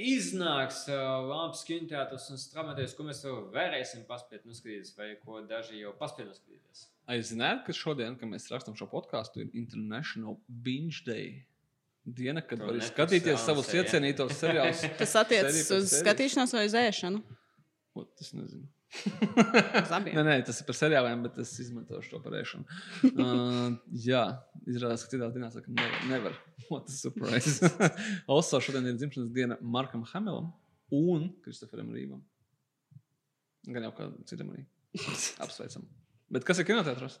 iznāks labs kinoteātris un stramatēs, ko mēs vēl varēsim paspēt noskatīties, vai ko daži jau paspēj noskatīties? Es zināju, ka šodien, kad mēs rakstām šo podkāstu, ir International Binge Day. Diena, kad var skatīties savus iecienītos seriālus. Tas attiecas uz skatīšanos vai uz ēšanu? O, tas nezinu. Nē, nē, tas ir par seriāliem, bet es izmantošu to par ēšanu. Uh, jā, izrādās, ka citā dienā saka, nevar. nevar. What a surprise. also, šodien ir dzimšanas diena Markam Hamelam un Kristoferam Rīvam. Gan jau kā citam arī. Apsveicam. Bet kas ir kinoteātris?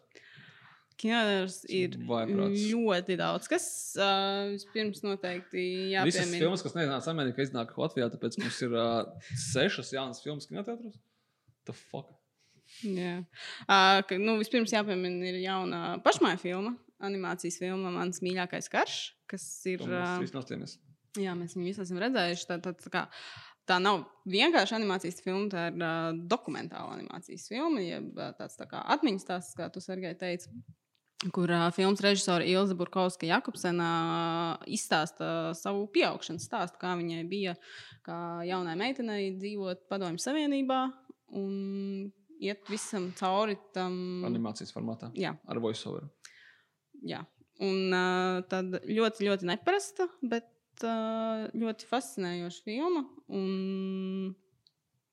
Kinoteātris ir Vaiprāts. ļoti daudz. Kas uh, vispirms noteikti jāpiemina? Visas filmas, kas neiznāca Amerikā, iznāk Latvijā, tāpēc mums ir uh, sešas jaunas filmas kinoteātros. The fuck? Jā. Uh, ka, nu, vispirms jāpiemina ir jauna pašmāja filma, animācijas filma Mans mīļākais karš, kas ir. Uh, mēs jā, mēs viņu visi esam redzējuši. Tā, tā, tā kā, tā nav vienkārši animācijas filma, tā ir uh, dokumentāla animācijas filma, jeb tāds tā kā atmiņas stāsts, kā tu Sergei teici. Kur uh, filmas režisora Ilza Burkovska Jakobsena uh, izstāsta savu pieaugšanas stāstu, kā viņai bija kā jaunai meitenei dzīvot Padomju Savienībā un iet visam cauri tam. Animācijas formātā. Jā. Ar voiceover. Jā. Un uh, tad ļoti, ļoti neparasta, bet uh, ļoti fascinējoša filma. Un,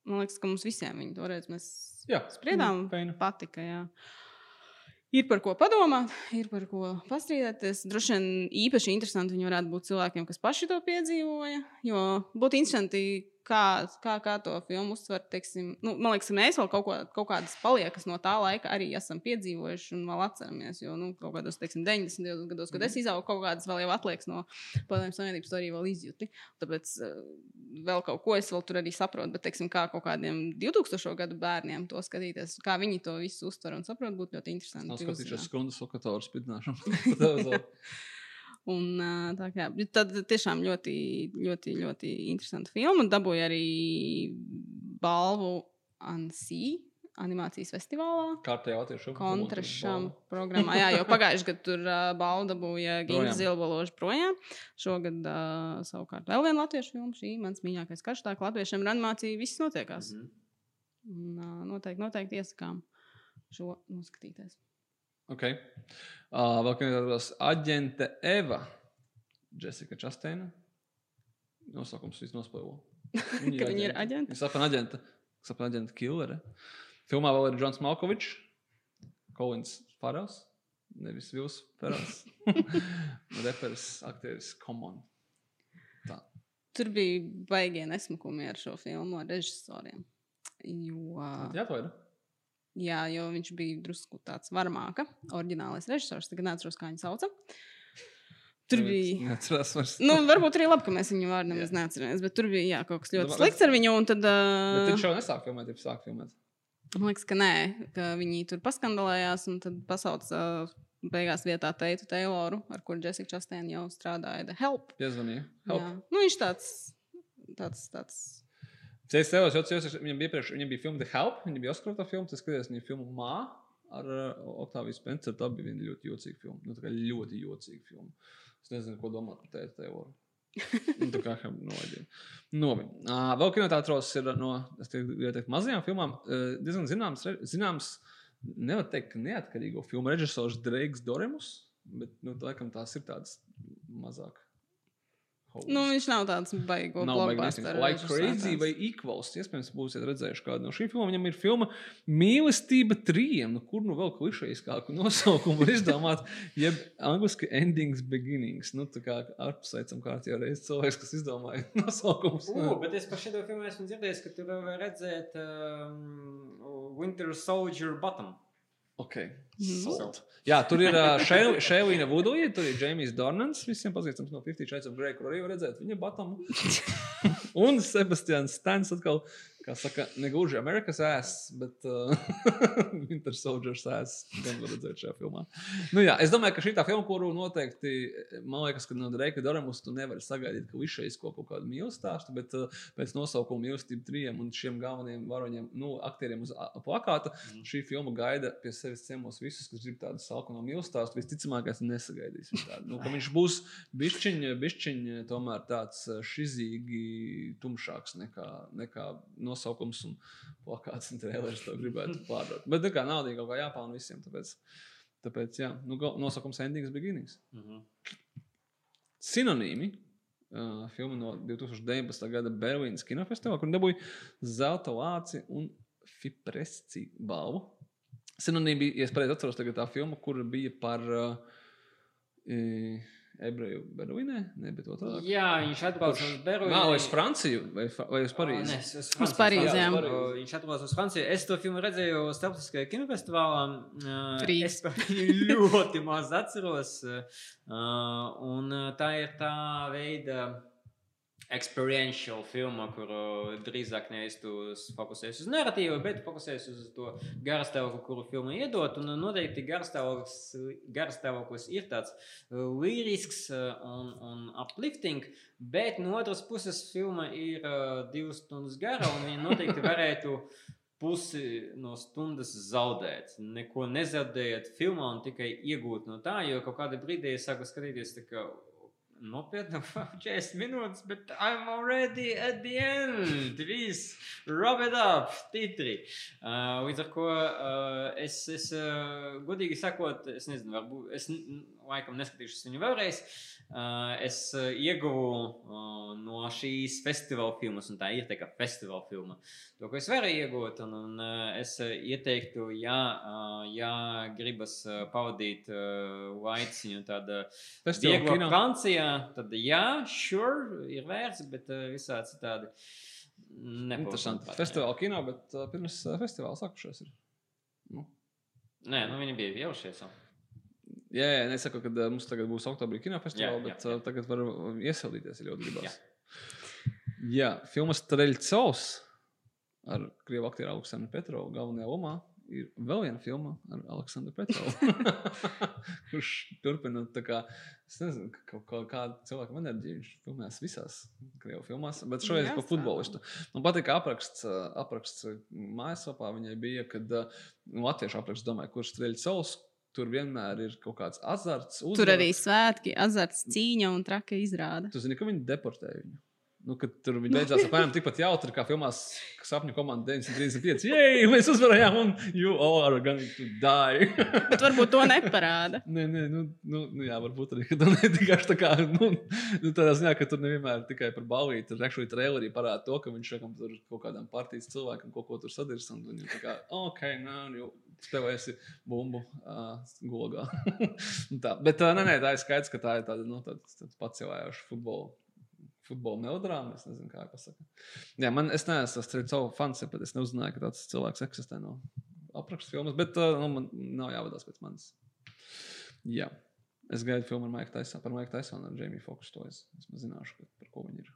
man liekas, ka mums visiem viņa toreiz mēs jā, spriedām. Feina. Patika, jā. Ir par ko padomāt, ir par ko pastrīdēties. Droši vien īpaši interesanti viņi varētu būt cilvēkiem, kas paši to piedzīvoja. Jo būtu interesanti kā, kā, kā to filmu uztver. Teiksim, nu, man liekas, mēs vēl kaut, ko, kaut kādas paliekas no tā laika arī esam piedzīvojuši un vēl atceramies. Jo nu, kaut kādos teiksim, 90. gados, kad mm. es izaugu, kaut kādas vēl jau atliekas no Padomju Savienības, to arī vēl izjūti. Tāpēc uh, vēl kaut ko es vēl tur arī saprotu. Bet, teiksim, kā kaut kādiem 2000. gadu bērniem to skatīties, kā viņi to visu uztver un saprot, būtu ļoti interesanti. Tas skatīšos skundas lokatoru spidināšanu. Un, tā kā, tad tiešām ļoti, ļoti, ļoti interesanta filma. Dabūja arī balvu ANSI animācijas festivālā. Kārtējā latviešu kontrašam programmā. Jā, jau pagājušajā gadā tur uh, balvu dabūja Gīna Zilbaloža projām. Šogad uh, savukārt vēl viena latviešu filma. Šī mans mīļākais karš. Tā kā latviešiem ar animāciju viss notiekās. Mm -hmm. Un, uh, noteikti, noteikti iesakām šo noskatīties. Okay. Uh, vēl kādā aģente Eva, Jessica Chasteina. Nosaukums viss nospēlē. Ka viņi ir aģenti? Viņa sapņo aģenta. Sapņo aģenta killere. Filmā vēl ir Džons Malkovičs, Kolins Farels, nevis Vils Farels. Reperis, aktieris, Common. Tā. Tur bija baigie nesmukumi ar šo filmu, ar režisoriem. Jo, Jā, to ir. Jā, jo viņš bija drusku tāds varmāka, oriģinālais režisors. Tagad neatceros, kā viņu sauca. Tur bija. Neatcerās vairs. Nu, varbūt arī labi, ka mēs viņu vārdu nemaz neatceramies, bet tur bija jā, kaut kas ļoti Domā, slikts ar viņu. Un tad, Bet uh, viņš jau nesāk filmēt, jau sāk filmēt. man liekas, ka nē, ka viņi tur paskandalējās un tad pasauc uh, beigās vietā Teitu Tayloru, ar kuru Jessica Chastain jau strādāja. The Help. Piezvanīja. Jā. Help. Nu, viņš tāds, tāds, tāds. Es tev jau teicu, viņam bija, priekš, viņam bija filma The Help, viņa bija Oskarota filma, tas skatījās viņa filmu Mā ar uh, Octaviju Spenceru. Tā bija viena ļoti jocīga filma. Nu, tā kā ļoti jocīga filma. Es nezinu, ko domāt par tēta teoru. Nu, tā kā novaļīja. Novi. Uh, vēl kinoteātros ir no es teiktu, mazajām filmām uh, diezgan zināms, zināms, nevar teikt, ka neatkarīgo filmu režisors Dreigs Doremus, bet, nu, tā, laikam tās ir tādas mazāk. Holes. Nu, viņš nav tāds baigo Nav nesniegt. Like Crazy vai Equals. Iespējams, būsiet redzējuši kādu no šīm filmām. Viņam ir filma Mīlestība trījiem, nu, kur nu vēl klišejiskāku nosaukumu var izdomāt, jeb angliski Endings Beginnings. Nu, tā kā apsveicam kārtībā reizes cilvēks, kas izdomāja nosaukumus. Uh, bet es par šo filmu esmu dzirdējis, ka tur var redzēt um, Winter Soldier Bottom. Okay. Salt. Jā, tur ir uh, Šēlīna Vudoja, tur ir Džeimijs Dornans, visiem pazīstams no 50 Shades of Grey, kur arī var redzēt viņa batamu. Un Sebastians Stans atkal, kā saka, negluži Amerikas ass, bet uh, Winter Soldiers ass. Gan var redzēt šajā filmā. Nu jā, es domāju, ka šī tā filma, kuru noteikti, man liekas, ka no Dreika Doremus tu nevari sagaidīt, ka viņš šeit kaut kādu mīlestību stāstu, bet uh, pēc nosaukuma mīlestību trijiem un šiem galvenajiem varoņiem, nu, aktieriem uz plakāta, mm. šī filma gaida pie sevis ciemos visus, kas grib tādu salku no mīlestības stāstu. Visticamāk, es nesagaidīšu tādu. Nu, viņš būs bišķiņ, bišķiņ tomēr tāds uh, šizīgi tumšāks nekā, nekā nosaukums un plakāts un trēlers to gribētu pārdot. Bet tā kā naudīgi kaut kā jāpelna visiem, tāpēc, tāpēc jā, nu, nosaukums Endings Beginnings. Mm -hmm. Sinonīmi. Uh, filma no 2019. gada Berlīnas kinofestivālā, kur dabūja zelta lāci un fipresci balvu. Sinonīmi ja es pareizi atceros, tā filma, kur bija par uh, e, ebreju Berlīnē, ne, bet otrādi. Jā, viņš atbrauc uz Berlīnu. Vai uz Franciju, vai, vai uz Parīzi? Nē, uz, Uz Parīzi, jā. O, Viņš atbrauc uz Franciju. Es to filmu redzēju Starptautiskajā kinofestivālā. Rīgas. Es ļoti maz atceros. Un tā ir tā veida experiential filma, kur drīzāk nevis tu fokusējies uz narratīvu, bet fokusējies uz to garastāvokli, kuru filma iedod. Un noteikti garastāvoklis ir tāds uh, lirisks uh, un, un uplifting, bet no otras puses filma ir uh, divas stundas gara, un viņa noteikti varētu pusi no stundas zaudēt. Neko nezaudējot filmā un tikai iegūt no tā, jo kaut kādā brīdī es sāku skatīties kā nopietni, 40 minūtes, bet I'm already at the end. Please, wrap it up, titri. Uh, līdz ar ko uh, es, es uh, godīgi sakot, es nezinu, varbūt es laikam neskatīšos viņu vēlreiz. Es ieguvu no šīs festivāla filmas, un tā ir tā kā festivāla filma. To, ko es varu iegūt, un, un es ieteiktu, ja, ja gribas pavadīt laiciņu tādā Viegla. Francijā, tad jā, sure, ir vērts, bet uh, visā citādi Interesanti. Festivāla kino, bet pirms festivāla sākušies. Ir. Nu. Nē, nu viņi bija jau. Jā, jā, nesaku, ka mums tagad būs oktobrī kinofestivāls, Jā, jā, bet jā. uh, tagad var iesildīties, ja ļoti gribas. Jā, jā filmas Treļcovs ar krievu aktieru Aleksandru Petrovu galvenajā lomā. Ir vēl viena filma ar Aleksandru Petrovu, kurš turpina tā kā, es nezinu, ka kaut kā, kāda cilvēka enerģija viņš filmēs visās krievu filmās, bet šoreiz Jā, par futbolistu. Man patīk apraksts, apraksts mājaslapā viņai bija, kad nu, latviešu apraksts domāja, kurš Treļcovs, tur vienmēr ir kaut kāds azarts. Tur uzvaras. arī svētki, azarts, cīņa un traka izrāda. Tu zini, ka viņi deportēja viņu. Nu, kad tur viņi beidzās apmēram tikpat jautri, kā filmās Sapņu komanda 935. Jej, mēs uzvarējām, un you all are going to die. Bet varbūt to neparāda. Nē, nē, nu, nu, nu jā, varbūt arī tā vienkārši tā kā, nu, nu tādā ziņā, ka tur nevienmēr tikai par balvīti. Tur actually trailerī parāda to, ka viņš šakam tur kaut kādām partijas cilvēkam kaut ko tur sadirs, un viņam tā kā, ok, nē, nu, spēlēsi bumbu uh, gulagā. Tā, bet uh, nē, nē, tā ir skaidrs, ka tā ir tāda, nu, tāds, tāds pacelājoša futbola futbola melodrāma. Es nezinu, kā pasakāt. Jā, man, es neesmu tas savu fans, bet es neuzzināju, ka tāds cilvēks eksistē no aprakstu filmas. Bet uh, nu, man nav jāvadās pēc manis. Jā. Es gaidu filmu ar Maiku Taisonu, par Maiku Taisonu un Jamie Foxu. To es, es zināšu, par ko viņi ir.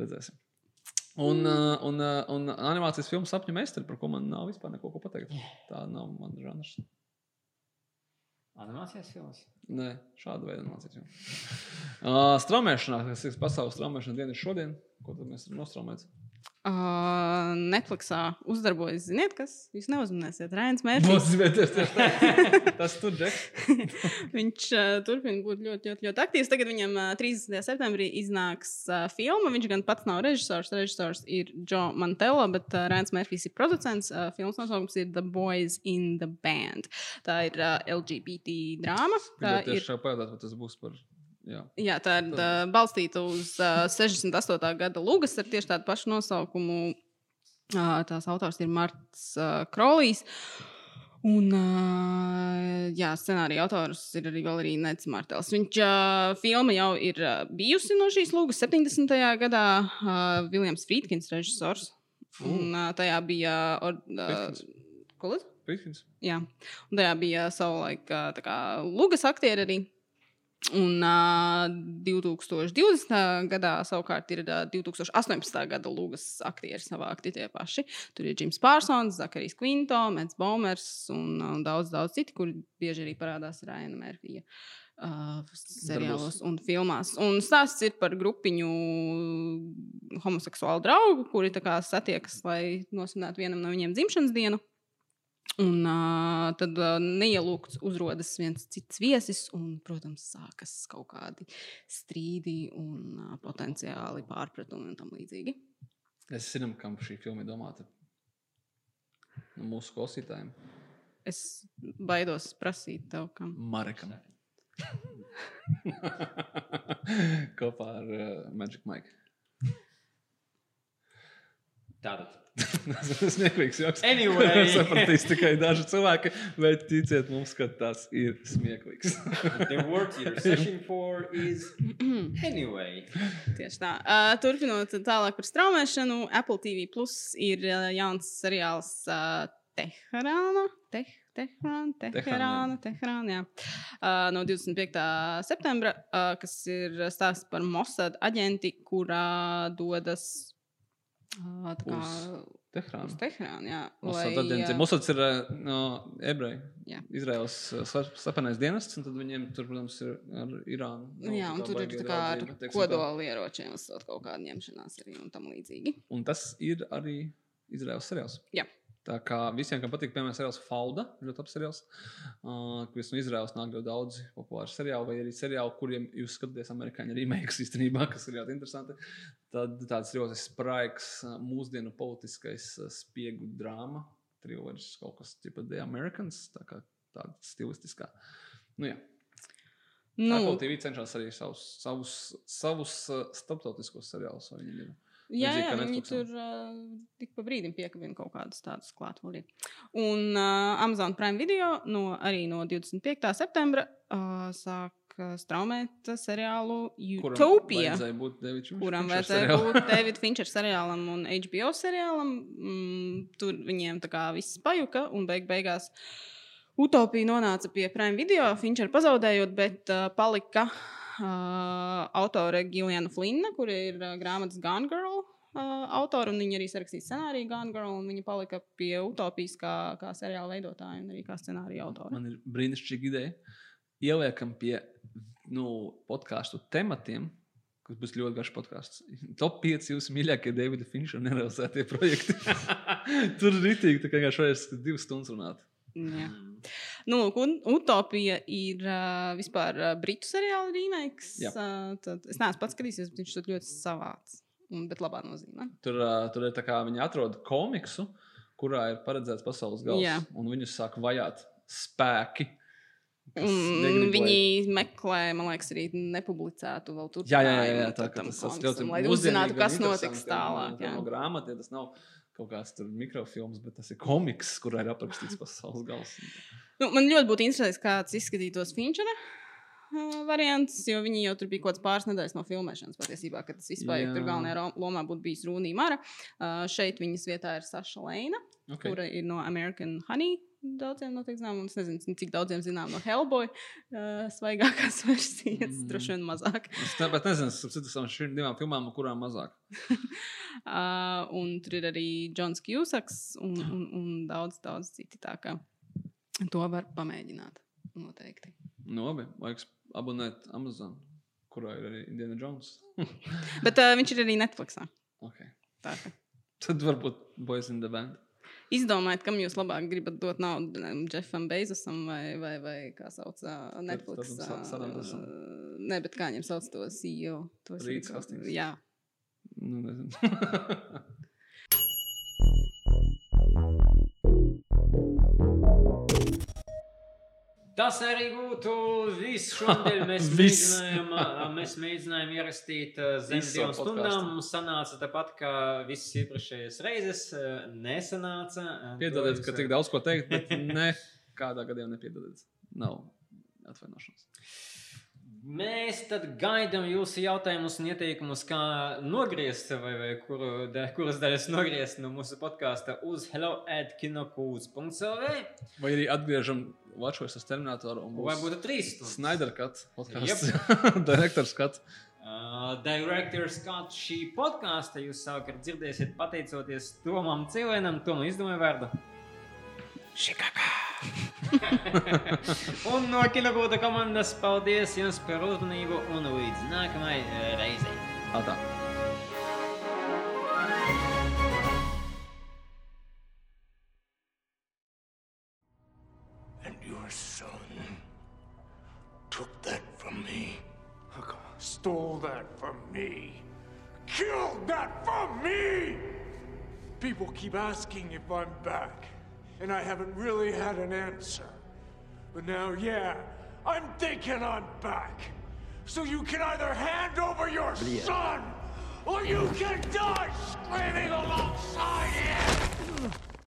Redzēsim. Un, uh, un, uh, un animācijas filmas sapņu meistari, par ko man nav vispār neko pateikt. Tā nav mana žanrs. Animācijas filmas. Nē, šāda veida animācijas filma. Uh, straumēšanā, kas ir pasaules straumēšanas diena, ir šodien. Ko tad mēs nostraumēt? Uh, Netflixā uzdarbojas, ziniet, kas? Jūs neuzmanīsiet, Rēns Mērķis. Tas tur džeks. Viņš uh, turpina būt ļoti, ļoti, ļoti aktīvs. Tagad viņam uh, 30. septembrī iznāks uh, filma. Viņš gan pats nav režisors. Režisors ir Joe Mantello, bet uh, Rēns Mērķis ir producents. Uh, filmas nosaukums ir The Boys in the Band. Tā ir uh, LGBT drāma. Tā Tieši ir pajautāt, vai tas būs par. Jā. Jā, tā ir uh, balstīta uz uh, 68. gada lugas ar tieši tādu pašu nosaukumu. Uh, tās autors ir Marts uh, Krolijs. Un, uh, jā, scenārija autors ir arī Valērija Nets Martels. Viņš uh, filma jau ir uh, bijusi no šīs lugas 70. gadā. Uh, Viljams Friedkins režisors. Un uh, tajā bija. Or, uh, ko. Jā, un tajā bija savulaik tā kā Lugas aktieri arī. Un uh, 2020. gadā savukārt ir uh, 2018. gada Lūgas aktieri savākti tie paši. Tur ir Jims Pārsons, Zakarijs Kvinto, Mets Baumers un uh, daudz, daudz citi, kuri bieži arī parādās Raina Mērfija. Uh, seriālos un filmās. Un stāsts ir par grupiņu homoseksuālu draugu, kuri satiekas, lai nosvinētu vienam no viņiem dzimšanas dienu. Un uh, tad uh, neielūgts uzrodas viens cits viesis, un, protams, sākas kaut kādi strīdi un uh, potenciāli pārpratumi un tam līdzīgi. Es zinu, kam šī filma ir domāta. No mūsu klausītājiem. Es baidos prasīt tev, kam. Marekam. Kopā ar uh, Magic Mike. Tātad. Tas ir smieklīgs joks. Anyway. Sapratīs tikai daži cilvēki, bet ticiet mums, ka tas ir smieklīgs. The word you're searching for is anyway. Tieši tā. Uh, turpinot tālāk par straumēšanu, Apple TV Plus ir uh, jauns seriāls uh, Teherāna. Teh Teherāna, Teherāna, Teherāna, jā. Uh, no 25. septembra, uh, kas ir stāsts par Mossad aģenti, kurā dodas tā kā, uz Teherānu. Jā, Mossad uh, Mosads ir uh, no ebreju. Jā. Izraels sle- slepenais dienests, un tad viņiem tur, protams, ir ar Irānu. Nu, jā, un tur ir tā kā ar kodolieročiem, uzsot kaut kādu ņemšanās arī un tam līdzīgi. Un tas ir arī Izraels seriāls. Jā. Tā kā visiem, kam patīk, piemēram, seriāls Fauda, ļoti labs seriāls, uh, kas no Izraels nāk ļoti daudz populāru seriālu, vai arī seriālu, kuriem jūs skatāties amerikāņu remakes īstenībā, kas ir ļoti interesanti. Tad tāds ļoti spraigs mūsdienu politiskais spiegu drāma, trilers kaut kas tipa The Americans, tā kā tāda stilistiskā. Nu, jā. Nu, Apple TV cenšas arī savus, savus, savus starptautiskos seriālus. Jā, jā viņi tur uh, tik pa brīdim piekabina kaut kādus tādus klātbūtnes. Un uh, Amazon Prime video no, arī no 25. septembra uh, sāk straumēt seriālu Utopija. Kuram vajadzēja būt David Fincher seriālam un HBO seriālam. Mm, tur viņiem tā kā viss pajuka un beig beigās Utopija nonāca pie Prime video. Fincher pazaudējot, bet uh, palika uh, autore Giljana Flinna, kur ir uh, grāmatas Gone Girl. Uh, autori, un viņi arī sarakstīja scenāriju Gone Girl, un viņa palika pie utopijas kā, kā seriāla veidotāja un arī kā scenārija autora. Man ir brīnišķīga ideja. Ieliekam pie nu, podkāstu tematiem, kas būs ļoti garš podkāsts. Top 5 jūsu mīļākie Davida Finčera nerealizētie projekti. Tur ir rītīgi, tā kā varēs divas stundas runāt. Jā. Nu, lūk, un Utopija ir uh, vispār uh, britu seriāla. Jā. Uh, tad es neesmu pats skatījies, bet viņš tur ļoti savāds. Un, bet labā nozīmē. Tur, uh, tur ir tā kā viņi atrod komiksu, kurā ir paredzēts pasaules gals. Jā. Un viņus sāk vajāt spēki. negrib, lai- viņi meklē, man liekas, arī nepublicētu vēl tur. Jā, jā, jā, jā tā tas tas ļoti Lai uzzinātu, kas notiks tālāk. Tā nav grāmata, tas nav kaut kāds mikrofilms, bet tas ir komiks, kurā ir aprakstīts pasaules gals. Nu, man ļoti būtu interesants, kāds izskatītos Finčera uh, variants, jo viņi jau tur bija kaut kāds pāris nedēļas no filmēšanas patiesībā, kad tas vispār tur galvenajā lomā būtu bijis Rūnija Mara. Uh, šeit viņas vietā ir Saša okay. Okay. kura ir no American Honey. Daudziem noteikti zinām, un es nezinu, cik daudziem zinām no Hellboy. Uh, svaigākās versijas, mm. droši vien mazāk. Es tāpat nezinu, ir no šīm divām filmām, no kurām mazāk. Uh, un tur ir arī Džons Kjūsaks un, un, un daudz, daudz citi. Tā kā to var pamēģināt. Noteikti. Nu, labi, vajag abonēt Amazon, kurā ir arī Indiana Jones. Bet uh, viņš ir arī Netflixā. okay. Tā Tad varbūt Boys in the Band. Izdomājiet, kam jūs labāk gribat dot naudu. Jeffam Bezosam vai, vai, vai kā sauc uh, Netflix. Sa- Sarandasam. Uh, ne, bet kā viņam sauc to CEO? Kaut- Hastings. Jā. Nu, nezinu. Tas arī būtu viss. Šodien mēs mēģinājām, mēs mēģinājām ierakstīt ā, zem divām stundām. Sanāca tāpat kā visas iepriekšējās reizes. Nesanāca. Piedodiet, ka tik daudz ko teikt, bet ne kādā gadījumā nepiedodiet. Nav atvainošanās. Mēs tad gaidām jūsu jautājumus un ieteikumus, kā nogriezt vai, vai kuru, da, kuras daļas nogriezt no mūsu podkāsta uz hello at kinokūts.lv Vai arī atgriežam Watchers uz Terminatoru un vai būs būtu trīs stundas. Snyder Cut podkāsts. Direktors Cut. Uh, Director's Cut šī podkāsta jūs savukārt dzirdēsiet pateicoties Tomam Cilvēnam, Tomam izdomāja vārdu. Šikakā! un no kinokūta komandas paldies jums par uzmanību un līdz nākamajai eh, reizei. Atā. And your son took that from me. Stole that from me. Killed that from me! People keep asking if I'm back, and I haven't really had an answer. But now, yeah, I'm thinking I'm back. So you can either hand over your yeah. son, or you can die screaming alongside him!